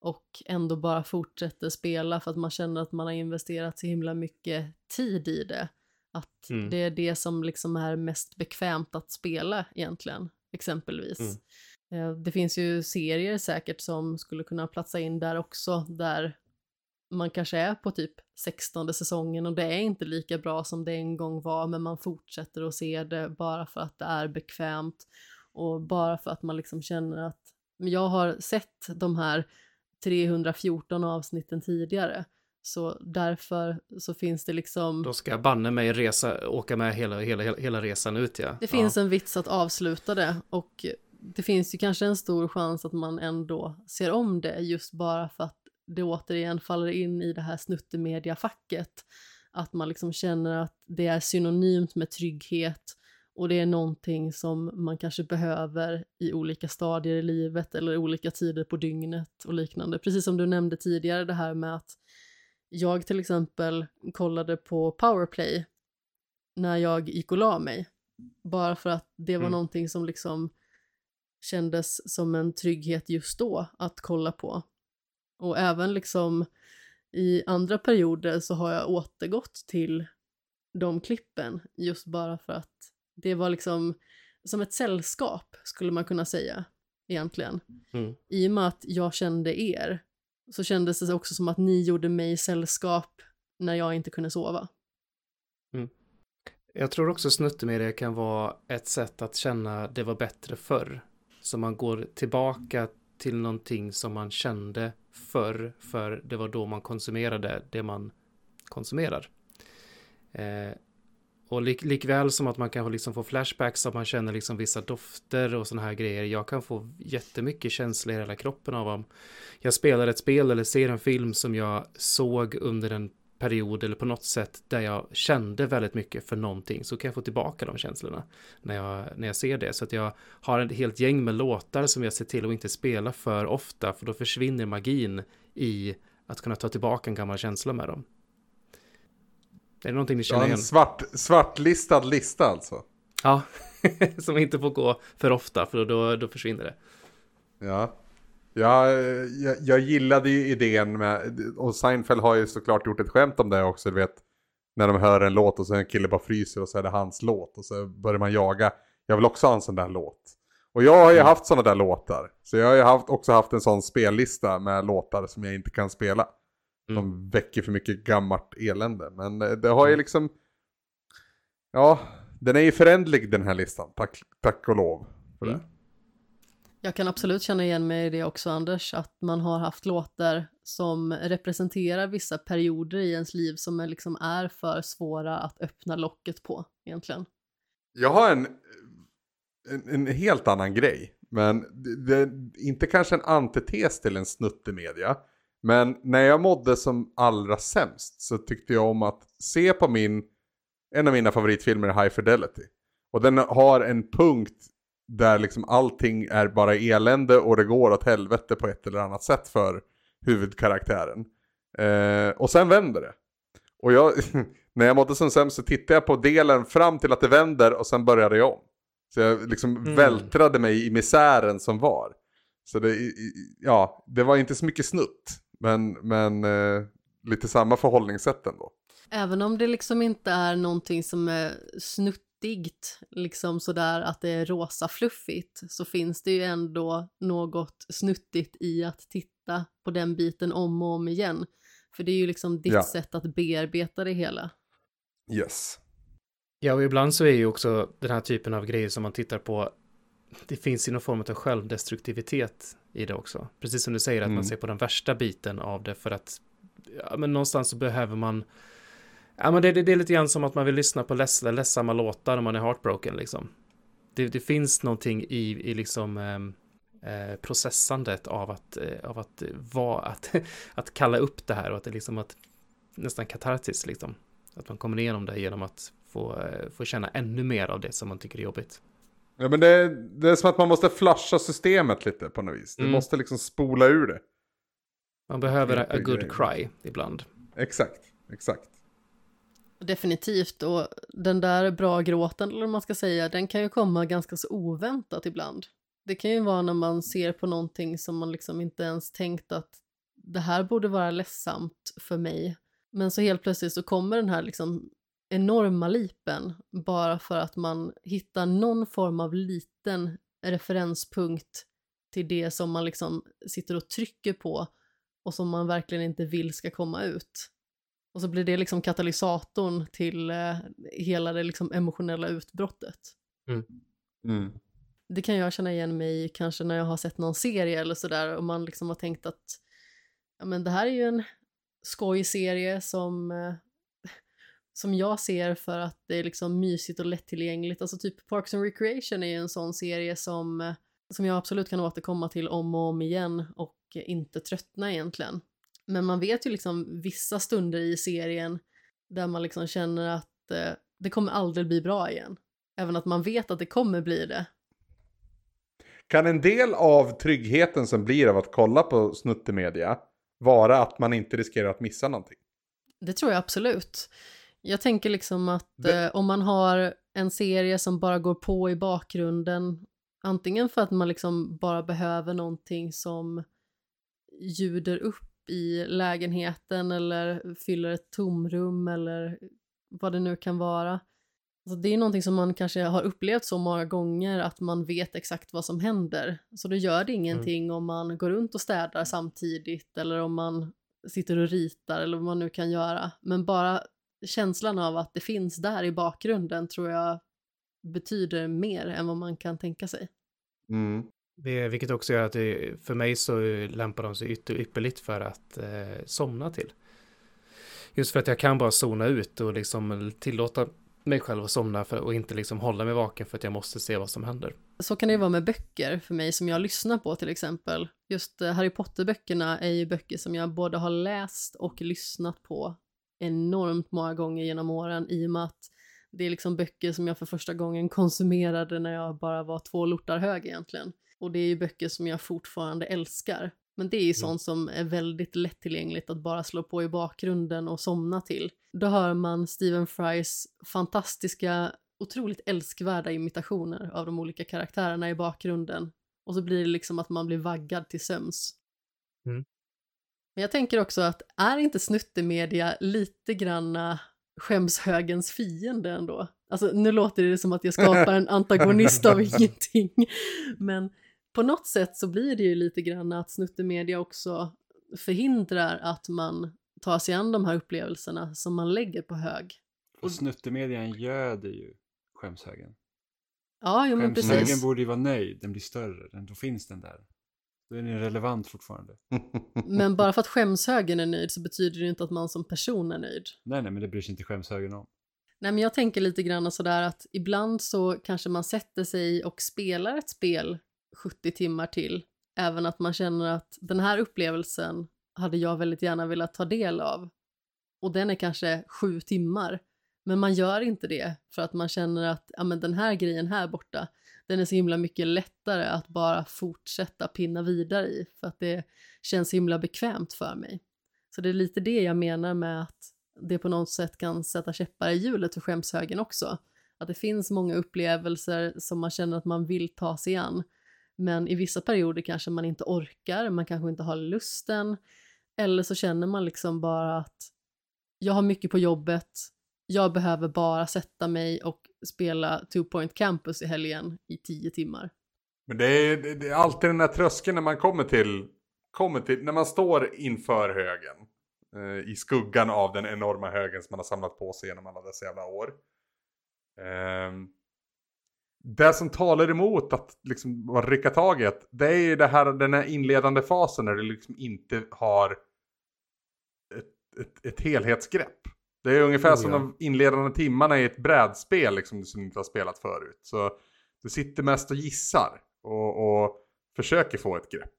och ändå bara fortsätter spela för att man känner att man har investerat så himla mycket tid i det. Att mm. det är det som liksom är mest bekvämt att spela egentligen, exempelvis. Mm. Eh, det finns ju serier säkert som skulle kunna platsa in där också, där man kanske är på typ 16 säsongen och det är inte lika bra som det en gång var, men man fortsätter att se det bara för att det är bekvämt och bara för att man liksom känner att jag har sett de här 314 avsnitten tidigare. Så därför så finns det liksom... Då ska jag banne mig resa, åka med hela, hela, hela resan ut ja. Det finns ja. en vits att avsluta det och det finns ju kanske en stor chans att man ändå ser om det just bara för att det återigen faller in i det här snuttemediafacket. Att man liksom känner att det är synonymt med trygghet och det är någonting som man kanske behöver i olika stadier i livet eller olika tider på dygnet och liknande. Precis som du nämnde tidigare det här med att jag till exempel kollade på powerplay när jag gick och la mig. Bara för att det var mm. någonting som liksom kändes som en trygghet just då att kolla på. Och även liksom i andra perioder så har jag återgått till de klippen just bara för att det var liksom som ett sällskap skulle man kunna säga egentligen. Mm. I och med att jag kände er så kändes det också som att ni gjorde mig sällskap när jag inte kunde sova. Mm. Jag tror också snuttemedia kan vara ett sätt att känna det var bättre förr. Så man går tillbaka till någonting som man kände förr, för det var då man konsumerade det man konsumerar. Eh, och lik, likväl som att man kan liksom få flashbacks, att man känner liksom vissa dofter och sådana här grejer. Jag kan få jättemycket känslor i hela kroppen av om jag spelar ett spel eller ser en film som jag såg under en period eller på något sätt där jag kände väldigt mycket för någonting så kan jag få tillbaka de känslorna när jag, när jag ser det. Så att jag har ett helt gäng med låtar som jag ser till att inte spela för ofta för då försvinner magin i att kunna ta tillbaka en gammal känsla med dem. Är det någonting ni känner igen? En svart, svartlistad lista alltså? Ja, [LAUGHS] som inte får gå för ofta för då, då försvinner det. Ja. Ja, jag, jag gillade ju idén med, och Seinfeld har ju såklart gjort ett skämt om det också, du vet. När de hör en låt och så en kille bara fryser och så är det hans låt och så börjar man jaga. Jag vill också ha en sån där låt. Och jag har ju mm. haft sådana där låtar. Så jag har ju haft, också haft en sån spellista med låtar som jag inte kan spela. Mm. De väcker för mycket gammalt elände. Men det har ju mm. liksom... Ja, den är ju förändlig den här listan. Tack, tack och lov för det. Mm. Jag kan absolut känna igen mig i det också Anders, att man har haft låtar som representerar vissa perioder i ens liv som är, liksom är för svåra att öppna locket på egentligen. Jag har en, en, en helt annan grej, men det, det, inte kanske en antites till en snuttemedia. Men när jag mådde som allra sämst så tyckte jag om att se på min, en av mina favoritfilmer, High Fidelity. Och den har en punkt där liksom allting är bara elände och det går åt helvete på ett eller annat sätt för huvudkaraktären. Eh, och sen vänder det. Och jag, [LAUGHS] när jag mådde som sämst så tittade jag på delen fram till att det vänder och sen började jag om. Så jag liksom Mm. vältrade mig i misären som var. Så det, ja, det var inte så mycket snutt. Men, men eh, lite samma förhållningssätt ändå. Även om det liksom inte är någonting som är snuttigt, liksom sådär att det är rosa fluffigt, så finns det ju ändå något snuttigt i att titta på den biten om och om igen. För det är ju liksom ditt Ja. sätt att bearbeta det hela. Yes. Ja, och ibland så är ju också den här typen av grejer som man tittar på, det finns ju någon form av självdestruktivitet i det också. Precis som du säger, att Mm. man ser på den värsta biten av det för att, ja men någonstans så behöver man, ja men det, det, det är lite grann som att man vill lyssna på leds, ledsamma låtar när man är heartbroken liksom. Det, det finns någonting i, i liksom ehm, eh, processandet av att, eh, av att vara, att, [LAUGHS] att kalla upp det här och att det liksom att nästan katartiskt liksom. Att man kommer igenom det genom att få, eh, få känna ännu mer av det som man tycker är jobbigt. Ja, men det, det är som att man måste flasha systemet lite på något vis. Du Mm. måste liksom spola ur det. Man behöver a, a good grejer. cry ibland. Exakt, exakt. Definitivt, och den där bra gråten, eller vad man ska säga, den kan ju komma ganska så oväntat ibland. Det kan ju vara när man ser på någonting som man liksom inte ens tänkt att det här borde vara ledsamt för mig. Men så helt plötsligt så kommer den här liksom enorma lipen bara för att man hittar någon form av liten referenspunkt till det som man liksom sitter och trycker på och som man verkligen inte vill ska komma ut. Och så blir det liksom katalysatorn till eh, hela det liksom emotionella utbrottet. Mm. Det kan jag känna igen mig i kanske när jag har sett någon serie eller sådär och man liksom har tänkt att ja men det här är ju en skojserie som eh, som jag ser för att det är liksom mysigt och lättillgängligt. Alltså typ Parks and Recreation är ju en sån serie som, som jag absolut kan återkomma till om och om igen och inte tröttna egentligen. Men man vet ju liksom vissa stunder i serien där man liksom känner att eh, det kommer aldrig bli bra igen. Även att man vet att det kommer bli det. Kan en del av tryggheten som blir av att kolla på snuttemedia vara att man inte riskerar att missa någonting? Det tror jag absolut. Jag tänker liksom att eh, om man har en serie som bara går på i bakgrunden, antingen för att man liksom bara behöver någonting som ljuder upp i lägenheten eller fyller ett tomrum eller vad det nu kan vara. Alltså det är någonting som man kanske har upplevt så många gånger att man vet exakt vad som händer. Så då gör det ingenting om man går runt och städar samtidigt eller om man sitter och ritar eller vad man nu kan göra. Men bara känslan av att det finns där i bakgrunden tror jag betyder mer än vad man kan tänka sig. Mm. Det, vilket också gör att det, för mig så lämpar de sig ytter, ypperligt för att eh, somna till. Just för att jag kan bara zona ut och liksom tillåta mig själv att somna för, och inte liksom hålla mig vaken för att jag måste se vad som händer. Så kan det ju vara med böcker för mig som jag lyssnar på till exempel. Just eh, Harry Potter-böckerna är ju böcker som jag både har läst och lyssnat på enormt många gånger genom åren i och med att det är liksom böcker som jag för första gången konsumerade när jag bara var två lortar hög egentligen. Och det är ju böcker som jag fortfarande älskar. Men det är ju sånt som är väldigt lättillgängligt att bara slå på i bakgrunden och somna till. Då hör man Stephen Frys fantastiska, otroligt älskvärda imitationer av de olika karaktärerna i bakgrunden. Och så blir det liksom att man blir vaggad till sömns. Mm. Men jag tänker också att är inte snuttemedia lite granna skämshögens fiende ändå? Alltså nu låter det som att jag skapar en [LAUGHS] antagonist av ingenting. Men på något sätt så blir det ju lite grann att snuttemedia också förhindrar att man tar sig an de här upplevelserna som man lägger på hög. Och snuttemedian göder ju skämshögen. Ja, jo men Skämshögen precis. borde ju vara nöjd, den blir större, den, då finns den där. Då är den relevant fortfarande. [LAUGHS] Men bara för att skämshögen är nöjd så betyder det inte att man som person är nöjd. Nej, nej, men det bryr sig inte skämshögen om. Nej, men jag tänker lite grann sådär att ibland så kanske man sätter sig och spelar ett spel 70 timmar till. Även att man känner att den här upplevelsen hade jag väldigt gärna velat ta del av. Och den är kanske sju timmar. Men man gör inte det för att man känner att ja, men den här grejen här borta, den är så himla mycket lättare att bara fortsätta pinna vidare i för att det känns så himla bekvämt för mig. Så det är lite det jag menar med att det på något sätt kan sätta käppar i hjulet för skämshögen också. Att det finns många upplevelser som man känner att man vill ta sig an. Men i vissa perioder kanske man inte orkar, man kanske inte har lusten. Eller så känner man liksom bara att jag har mycket på jobbet, jag behöver bara sätta mig och spela Two Point Campus i helgen i tio timmar. Men det är, det är alltid den där tröskeln när man kommer till, kommer till när man står inför högen. Eh, I skuggan av den enorma högen som man har samlat på sig genom alla dessa jävla år. Eh, det som talar emot att liksom rycka tag i det, det är ju det här, den här inledande fasen när du liksom inte har ett, ett, ett helhetsgrepp. Det är ungefär Oh, som ja. de inledande timmarna i ett brädspel liksom, som du inte har spelat förut. Så du sitter mest och gissar och, och försöker få ett grepp.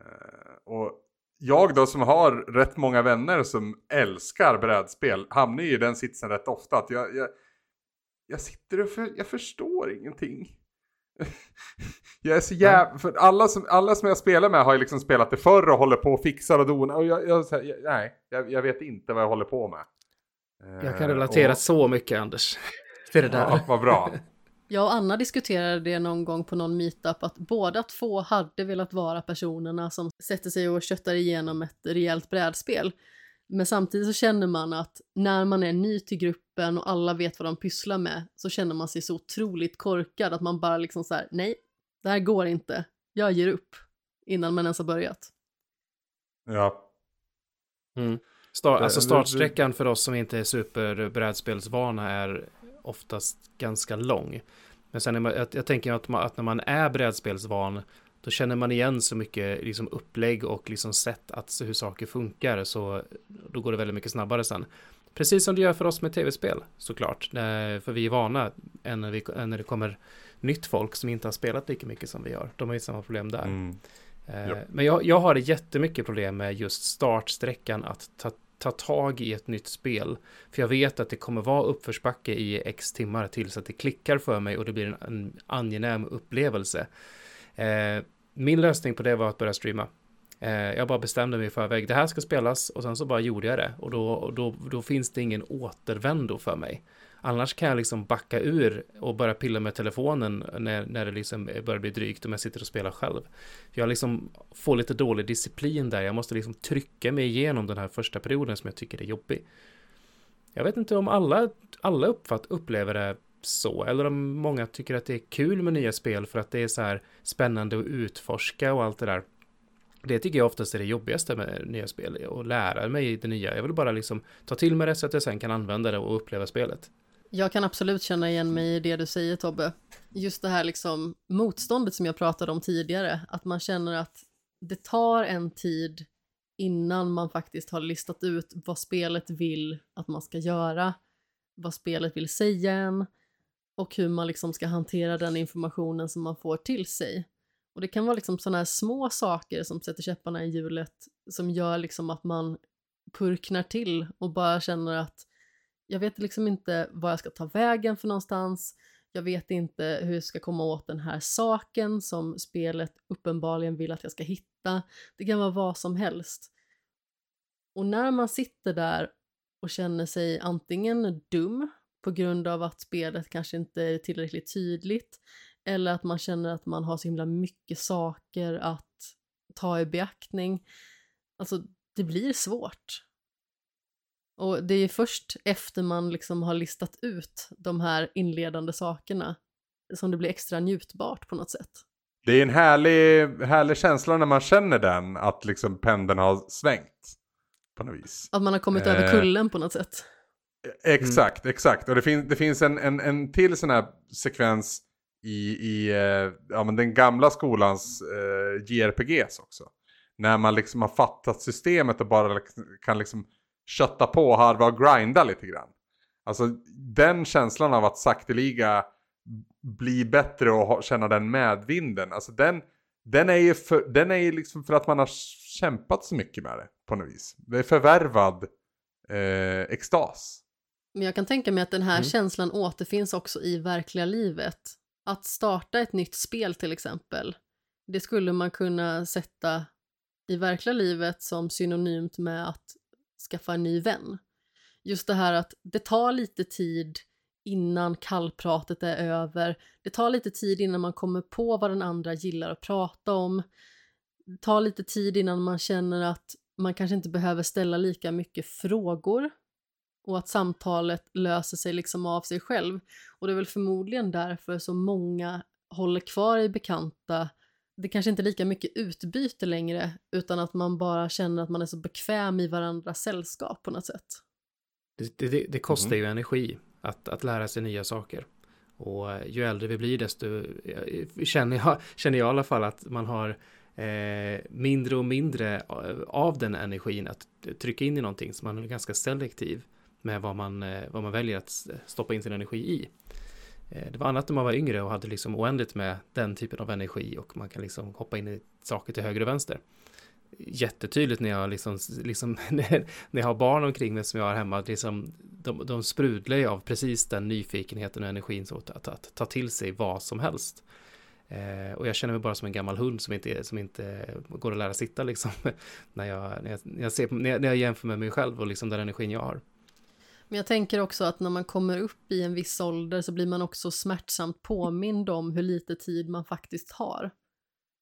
Eh, och jag då som har rätt många vänner som älskar brädspel hamnar ju i den sitsen rätt ofta. Att jag, jag, jag sitter och för, jag förstår ingenting. [LAUGHS] jag är så jävla... För alla som, alla som jag spelar med har ju liksom spelat det förr och håller på och fixar och donar. Och jag, jag, jag nej, jag, jag vet inte vad jag håller på med. Jag kan Eh, relatera och- så mycket Anders. [LAUGHS] Till det där. Ja, vad bra. Jag och Anna diskuterade det någon gång på någon meetup att båda två hade velat vara personerna som sätter sig och köttar igenom ett rejält brädspel. Men samtidigt så känner man att när man är ny till gruppen och alla vet vad de pysslar med så känner man sig så otroligt korkad att man bara liksom så här, nej, det här går inte, jag ger upp innan man ens har börjat. Ja. Mm. Star, alltså startsträckan för oss som inte är superbrädspelsvana är oftast ganska lång. Men sen man, jag, jag tänker att, man, att när man är brädspelsvan då känner man igen så mycket liksom upplägg och liksom sätt att se hur saker funkar så då går det väldigt mycket snabbare sen. Precis som det gör för oss med tv-spel såklart. För vi är vana än när, vi, än när det kommer nytt folk som inte har spelat lika mycket som vi har. De har ju samma problem där. Mm. Eh, Japp. Men jag, jag har jättemycket problem med just startsträckan att ta, ta tag i ett nytt spel. För jag vet att det kommer vara uppförsbacke i x timmar tills att det klickar för mig och det blir en, en angenäm upplevelse. Eh, min lösning på det var att börja streama. Eh, jag bara bestämde mig i förväg, det här ska spelas och sen så bara gjorde jag det. Och då, då, då finns det ingen återvändo för mig. Annars kan jag liksom backa ur och börja pilla med telefonen när, när det liksom börjar bli drygt om jag sitter och spelar själv. Jag liksom får lite dålig disciplin där. Jag måste liksom trycka mig igenom den här första perioden som jag tycker är jobbig. Jag vet inte om alla, alla uppfatt, upplever det så, eller om många tycker att det är kul med nya spel för att det är så här spännande att utforska och allt det där. Det tycker jag oftast är det jobbigaste med nya spel, att lära mig det nya. Jag vill bara liksom ta till mig det så att jag sen kan använda det och uppleva spelet. Jag kan absolut känna igen mig i det du säger Tobbe. Just det här liksom motståndet som jag pratade om tidigare, att man känner att det tar en tid innan man faktiskt har listat ut vad spelet vill att man ska göra, vad spelet vill säga en och hur man liksom ska hantera den informationen som man får till sig. Och det kan vara liksom sådana här små saker som sätter käpparna i hjulet som gör liksom att man purknar till och bara känner att jag vet liksom inte vad jag ska ta vägen för någonstans. Jag vet inte hur jag ska komma åt den här saken som spelet uppenbarligen vill att jag ska hitta. Det kan vara vad som helst. Och när man sitter där och känner sig antingen dum på grund av att spelet kanske inte är tillräckligt tydligt eller att man känner att man har så himla mycket saker att ta i beaktning. Alltså, det blir svårt. Och det är först efter man liksom har listat ut de här inledande sakerna som det blir extra njutbart på något sätt. Det är en härlig, härlig känsla när man känner den, att liksom pendeln har svängt. På något vis. Att man har kommit över Eh. kullen på något sätt. Exakt, exakt. Och det, fin det finns en, en, en till sån här sekvens i, i eh, ja, men den gamla skolans eh, JRPGs också. När man liksom har fattat systemet och bara kan liksom kötta på, harva och grinda lite grann. Alltså den känslan av att sakteliga bli bättre och ha, känna den medvinden. Alltså den, den är ju för, den är ju liksom för att man har kämpat så mycket med det på något vis. Det är förvärvad eh, extas. Men jag kan tänka mig att den här Mm. känslan återfinns också i verkliga livet. Att starta ett nytt spel till exempel, det skulle man kunna sätta i verkliga livet som synonymt med att skaffa en ny vän. Just det här att det tar lite tid innan kallpratet är över. Det tar lite tid innan man kommer på vad den andra gillar att prata om. Det tar lite tid innan man känner att man kanske inte behöver ställa lika mycket frågor och att samtalet löser sig liksom av sig själv. Och det är väl förmodligen därför så många håller kvar i bekanta. Det kanske inte är lika mycket utbyte längre utan att man bara känner att man är så bekväm i varandras sällskap på något sätt. Det, det, det kostar ju energi att, att lära sig nya saker. Och eh, ju äldre vi blir desto eh, känner jag, [LAUGHS] känner jag i alla fall att man har eh, mindre och mindre av den energin att trycka in i någonting. Så man är ganska selektiv med vad man, eh, vad man väljer att stoppa in sin energi i. Eh, det var annat när man var yngre och hade liksom oändligt med den typen av energi och man kan liksom hoppa in i saker till höger och vänster. Jättetydligt när jag liksom, liksom [LAUGHS] när jag har barn omkring mig som jag har hemma, liksom, de, de sprudlar ju av precis den nyfikenheten och energin så att, att, att ta till sig vad som helst. Eh, och jag känner mig bara som en gammal hund som inte, som inte går att lära sitta liksom. [LAUGHS] när, jag, när, jag, när, jag ser, när, jag, när jag jämför med mig själv och liksom den energin jag har. Men jag tänker också att när man kommer upp i en viss ålder så blir man också smärtsamt påmind om hur lite tid man faktiskt har.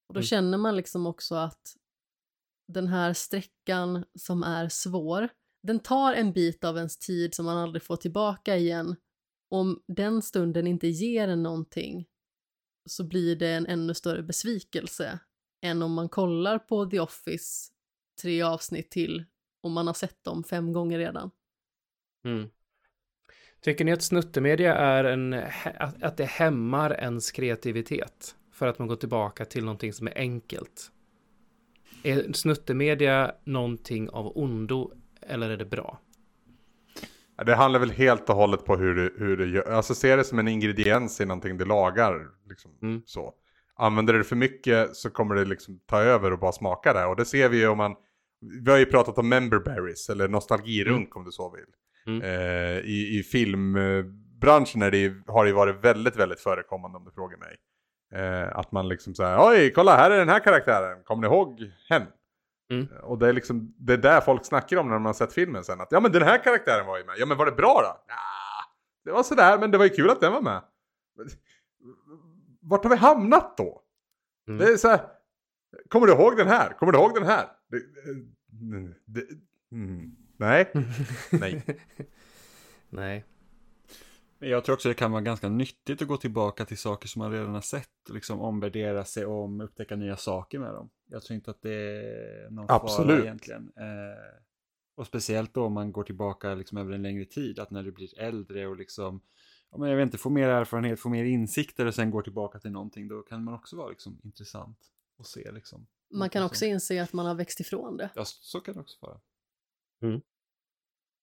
Och då mm. känner man liksom också att den här sträckan som är svår, den tar en bit av ens tid som man aldrig får tillbaka igen. Om den stunden inte ger en någonting så blir det en ännu större besvikelse än om man kollar på The Office tre avsnitt till och man har sett dem fem gånger redan. Mm. Tycker ni att snuttemedia är en, att det hämmar ens kreativitet? För att man går tillbaka till någonting som är enkelt. Är snuttemedia någonting av ondo eller är det bra? Det handlar väl helt och hållet på hur du, hur du gör. Alltså se det som en ingrediens i någonting du lagar. Liksom, mm. så. Använder du det för mycket så kommer det liksom ta över och bara smaka det. Och det ser vi ju om man... Vi har ju pratat om memberberries eller nostalgirunk mm. om du så vill. Mm. Eh, i, I filmbranschen är det, har det varit väldigt, väldigt förekommande om du frågar mig. Eh, att man liksom säger oj, kolla här är den här karaktären, kommer ni ihåg henne? Mm. Eh, och det är liksom, det är där folk snackar om när man har sett filmen sen. Att ja men den här karaktären var ju med. Ja men var det bra då? Ja, det var sådär men det var ju kul att den var med. Vart har vi hamnat då? Mm. Det är så här, kommer du ihåg den här? Kommer du ihåg den här? Det, det, mm. Nej. [LAUGHS] Nej. Nej. Men jag tror också det kan vara ganska nyttigt att gå tillbaka till saker som man redan har sett. Liksom omvärdera sig om, upptäcka nya saker med dem. Jag tror inte att det är någon Absolut. fara egentligen. Eh, och speciellt då om man går tillbaka liksom över en längre tid. Att när du blir äldre och liksom, ja, men jag vet inte, får mer erfarenhet, får mer insikter och sen går tillbaka till någonting. Då kan man också vara liksom intressant att se liksom. Man kan också inse att man har växt ifrån det. Ja, så kan det också vara. Mm.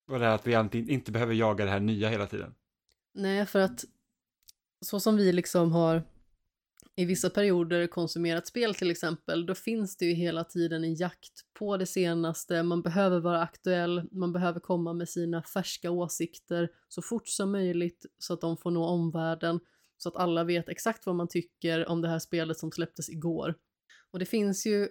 Och det här att vi inte behöver jaga det här nya hela tiden. Nej, för att så som vi liksom har i vissa perioder konsumerat spel till exempel, då finns det ju hela tiden en jakt på det senaste, man behöver vara aktuell, man behöver komma med sina färska åsikter så fort som möjligt så att de får nå omvärlden, så att alla vet exakt vad man tycker om det här spelet som släpptes igår. Och det finns ju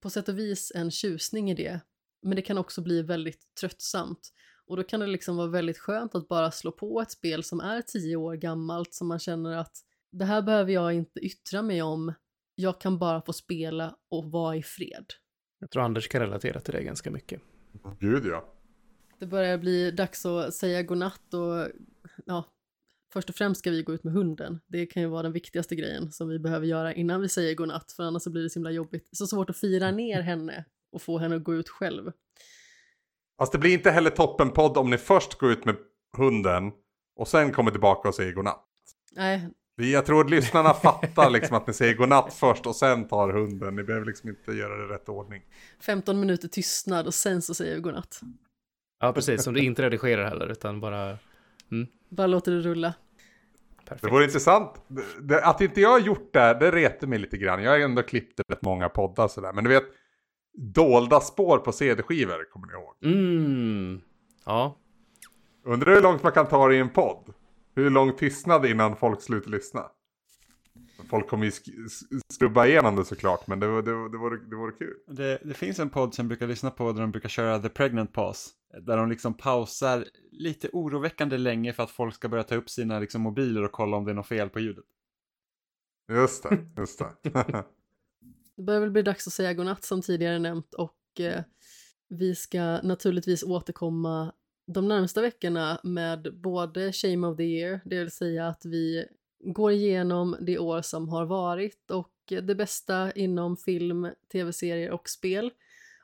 på sätt och vis en tjusning i det, men det kan också bli väldigt tröttsamt. Och då kan det liksom vara väldigt skönt att bara slå på ett spel som är tio år gammalt som man känner att det här behöver jag inte yttra mig om. Jag kan bara få spela och vara i fred. Jag tror Anders kan relatera till det ganska mycket. Gud ja. Det börjar bli dags att säga godnatt och ja, först och främst ska vi gå ut med hunden. Det kan ju vara den viktigaste grejen som vi behöver göra innan vi säger godnatt, för annars så blir det så himla jobbigt. Så svårt att fira ner henne och få henne att gå ut själv. Fast det blir inte heller toppenpodd om ni först går ut med hunden och sen kommer tillbaka och säger godnatt. Nej. Jag tror att lyssnarna fattar liksom att ni säger godnatt först och sen tar hunden. Ni behöver liksom inte göra det i rätt ordning. 15 minuter tystnad och sen så säger vi godnatt. Ja, precis. Som du inte redigerar heller, utan bara... Mm. Bara låter det rulla. Perfekt. Det vore intressant. Att inte jag har gjort det, det retar mig lite grann. Jag har ändå klippt rätt många poddar sådär. Men du vet, dolda spår på CD-skivor, kommer ni ihåg? Mm. Ja. Undrar hur långt man kan ta det i en podd? Hur lång tystnad innan folk slutar lyssna? Folk kommer ju skrubba igenom det såklart, men det, var- det, var- det, vore, det vore kul. Det, det finns en podd som jag brukar lyssna på där de brukar köra The Pregnant Pause. Där de liksom pausar lite oroväckande länge för att folk ska börja ta upp sina liksom, mobiler och kolla om det är något fel på ljudet. Just det, just det. [LAUGHS] Det börjar väl bli dags att säga godnatt som tidigare nämnt och eh, vi ska naturligtvis återkomma de närmsta veckorna med både Shame of the Year, det vill säga att vi går igenom det år som har varit och det bästa inom film, tv-serier och spel.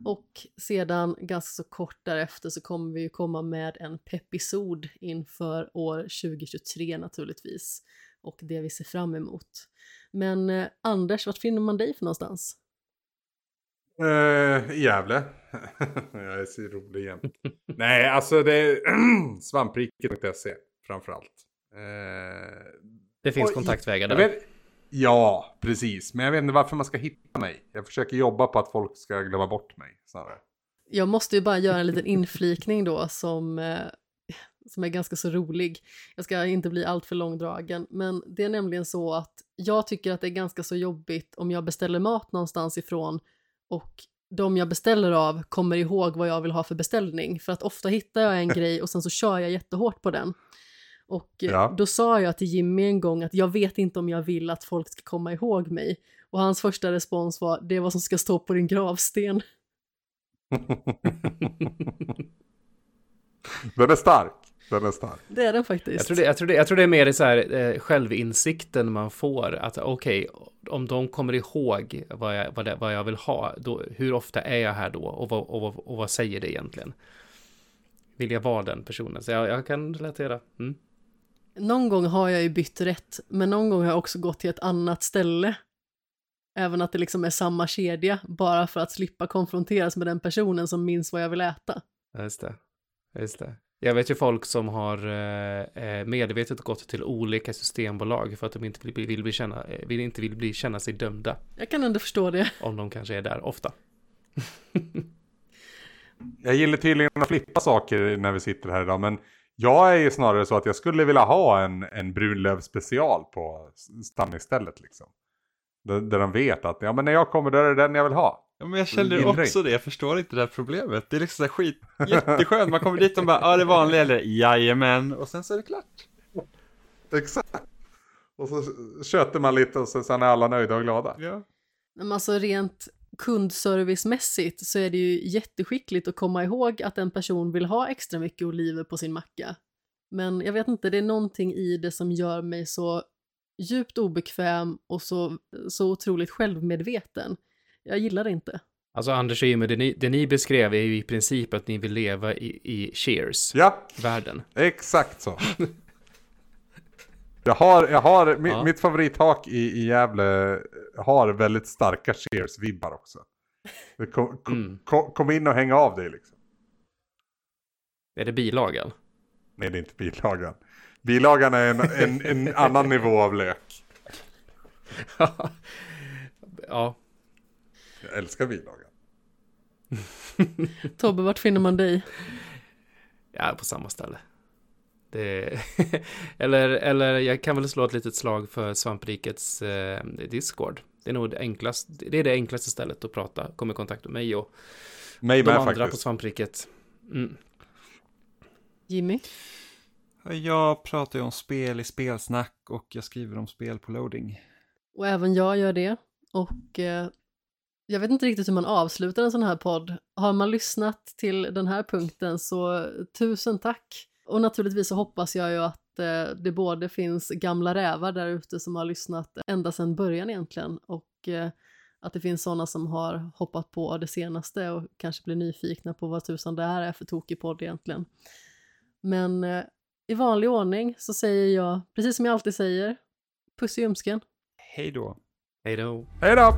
Och sedan ganska så kort därefter så kommer vi ju komma med en pepisod inför år 2023 naturligtvis. Och det vi ser fram emot. Men eh, Anders, vart finner man dig för någonstans? Eh, I Gävle. [LAUGHS] jag är så rolig jämt. Nej, alltså det är [CLEARS THROAT] svampriket.se framförallt. Eh, Det finns Oj, kontaktvägar där. vet, ja, precis. Men jag vet inte varför man ska hitta mig. Jag försöker jobba på att folk ska glömma bort mig snarare. Jag måste ju bara göra en liten inflikning då som, eh, som är ganska så rolig. Jag ska inte bli alltför långdragen, men det är nämligen så att jag tycker att det är ganska så jobbigt om jag beställer mat någonstans ifrån och de jag beställer av kommer ihåg vad jag vill ha för beställning. För att ofta hittar jag en [LAUGHS] grej och sen så kör jag jättehårt på den. Och eh, Ja. då sa jag till Jimmy en gång att jag vet inte om jag vill att folk ska komma ihåg mig. Och hans första respons var det är vad som ska stå på din gravsten. [LAUGHS] Den är stark. Den är stark. Det är den faktiskt. Jag tror, det, jag, tror det, jag tror det är mer i så här, eh, självinsikten man får. Att okej, om de kommer ihåg vad jag, vad, det, vad jag vill ha, då, hur ofta är jag här då? Och vad, och, vad, och vad säger det egentligen? Vill jag vara den personen? Så jag, jag kan relatera. Mm. Någon gång har jag ju bytt rätt, men någon gång har jag också gått till ett annat ställe. Även att det liksom är samma kedja, bara för att slippa konfronteras med den personen som minns vad jag vill äta. Ja, Just det. Just det. Jag vet ju folk som har eh, eh, medvetet gått till olika systembolag för att de inte vill, vill, bli känna, eh, vill, inte vill bli, känna sig dömda. Jag kan ändå förstå det. Om de kanske är där ofta. [LAUGHS] Jag gillar tydligen att flippa saker när vi sitter här idag. Men jag är ju snarare så att jag skulle vilja ha en, en brunlöv special på stannistället liksom. Där, där de vet att ja, men när jag kommer där är det den jag vill ha. Ja, men jag känner också det, jag förstår inte det här problemet. Det är liksom så här skit, jätteskönt, man kommer dit och bara, ja det är vanliga eller jajamän, och sen så är det klart. Exakt. Och så köter man lite och så, sen är alla nöjda och glada. Ja. Men alltså rent kundservicemässigt så är det ju jätteskickligt att komma ihåg att en person vill ha extra mycket oliver på sin macka. Men jag vet inte, det är någonting i det som gör mig så djupt obekväm och så, så otroligt självmedveten. Jag gillar det inte. Alltså Anders och Jimmy, det ni, det ni beskrev är ju i princip att ni vill leva i, i Cheers-världen. Ja, exakt så. Jag har, jag har mi, Ja. mitt favorithak i, i Gävle har väldigt starka Cheers-vibbar också. Kom, kom, Mm. kom, kom in och häng av dig liksom. Är det bilagan? Nej, det är inte bilagan. Bilagan är en, en, en annan nivå av lök. [LAUGHS] ja, Jag älskar bilagan. [LAUGHS] Tobbe, vart finner man dig? ja, på samma ställe. Det, [LAUGHS] eller, eller jag kan väl slå ett litet slag för Svamprikets eh, Discord. Det är nog det enklaste, det är det enklaste stället att prata, komma i kontakt med mig och Mig de med andra på faktiskt. Svampriket. Mm. Jimmy? Jag pratar ju om spel i spelsnack och jag skriver om spel på loading. Och även jag gör det. Och eh, jag vet inte riktigt hur man avslutar en sån här podd. Har man lyssnat till den här punkten så tusen tack. Och naturligtvis så hoppas jag ju att eh, det både finns gamla rävar där ute som har lyssnat ända sedan början egentligen och eh, att det finns sådana som har hoppat på det senaste och kanske blir nyfikna på vad tusan det här är för tokig podd egentligen. Men eh, i vanlig ordning så säger jag, precis som jag alltid säger, puss i ljumsken. Hej då. Hej då. Hej då!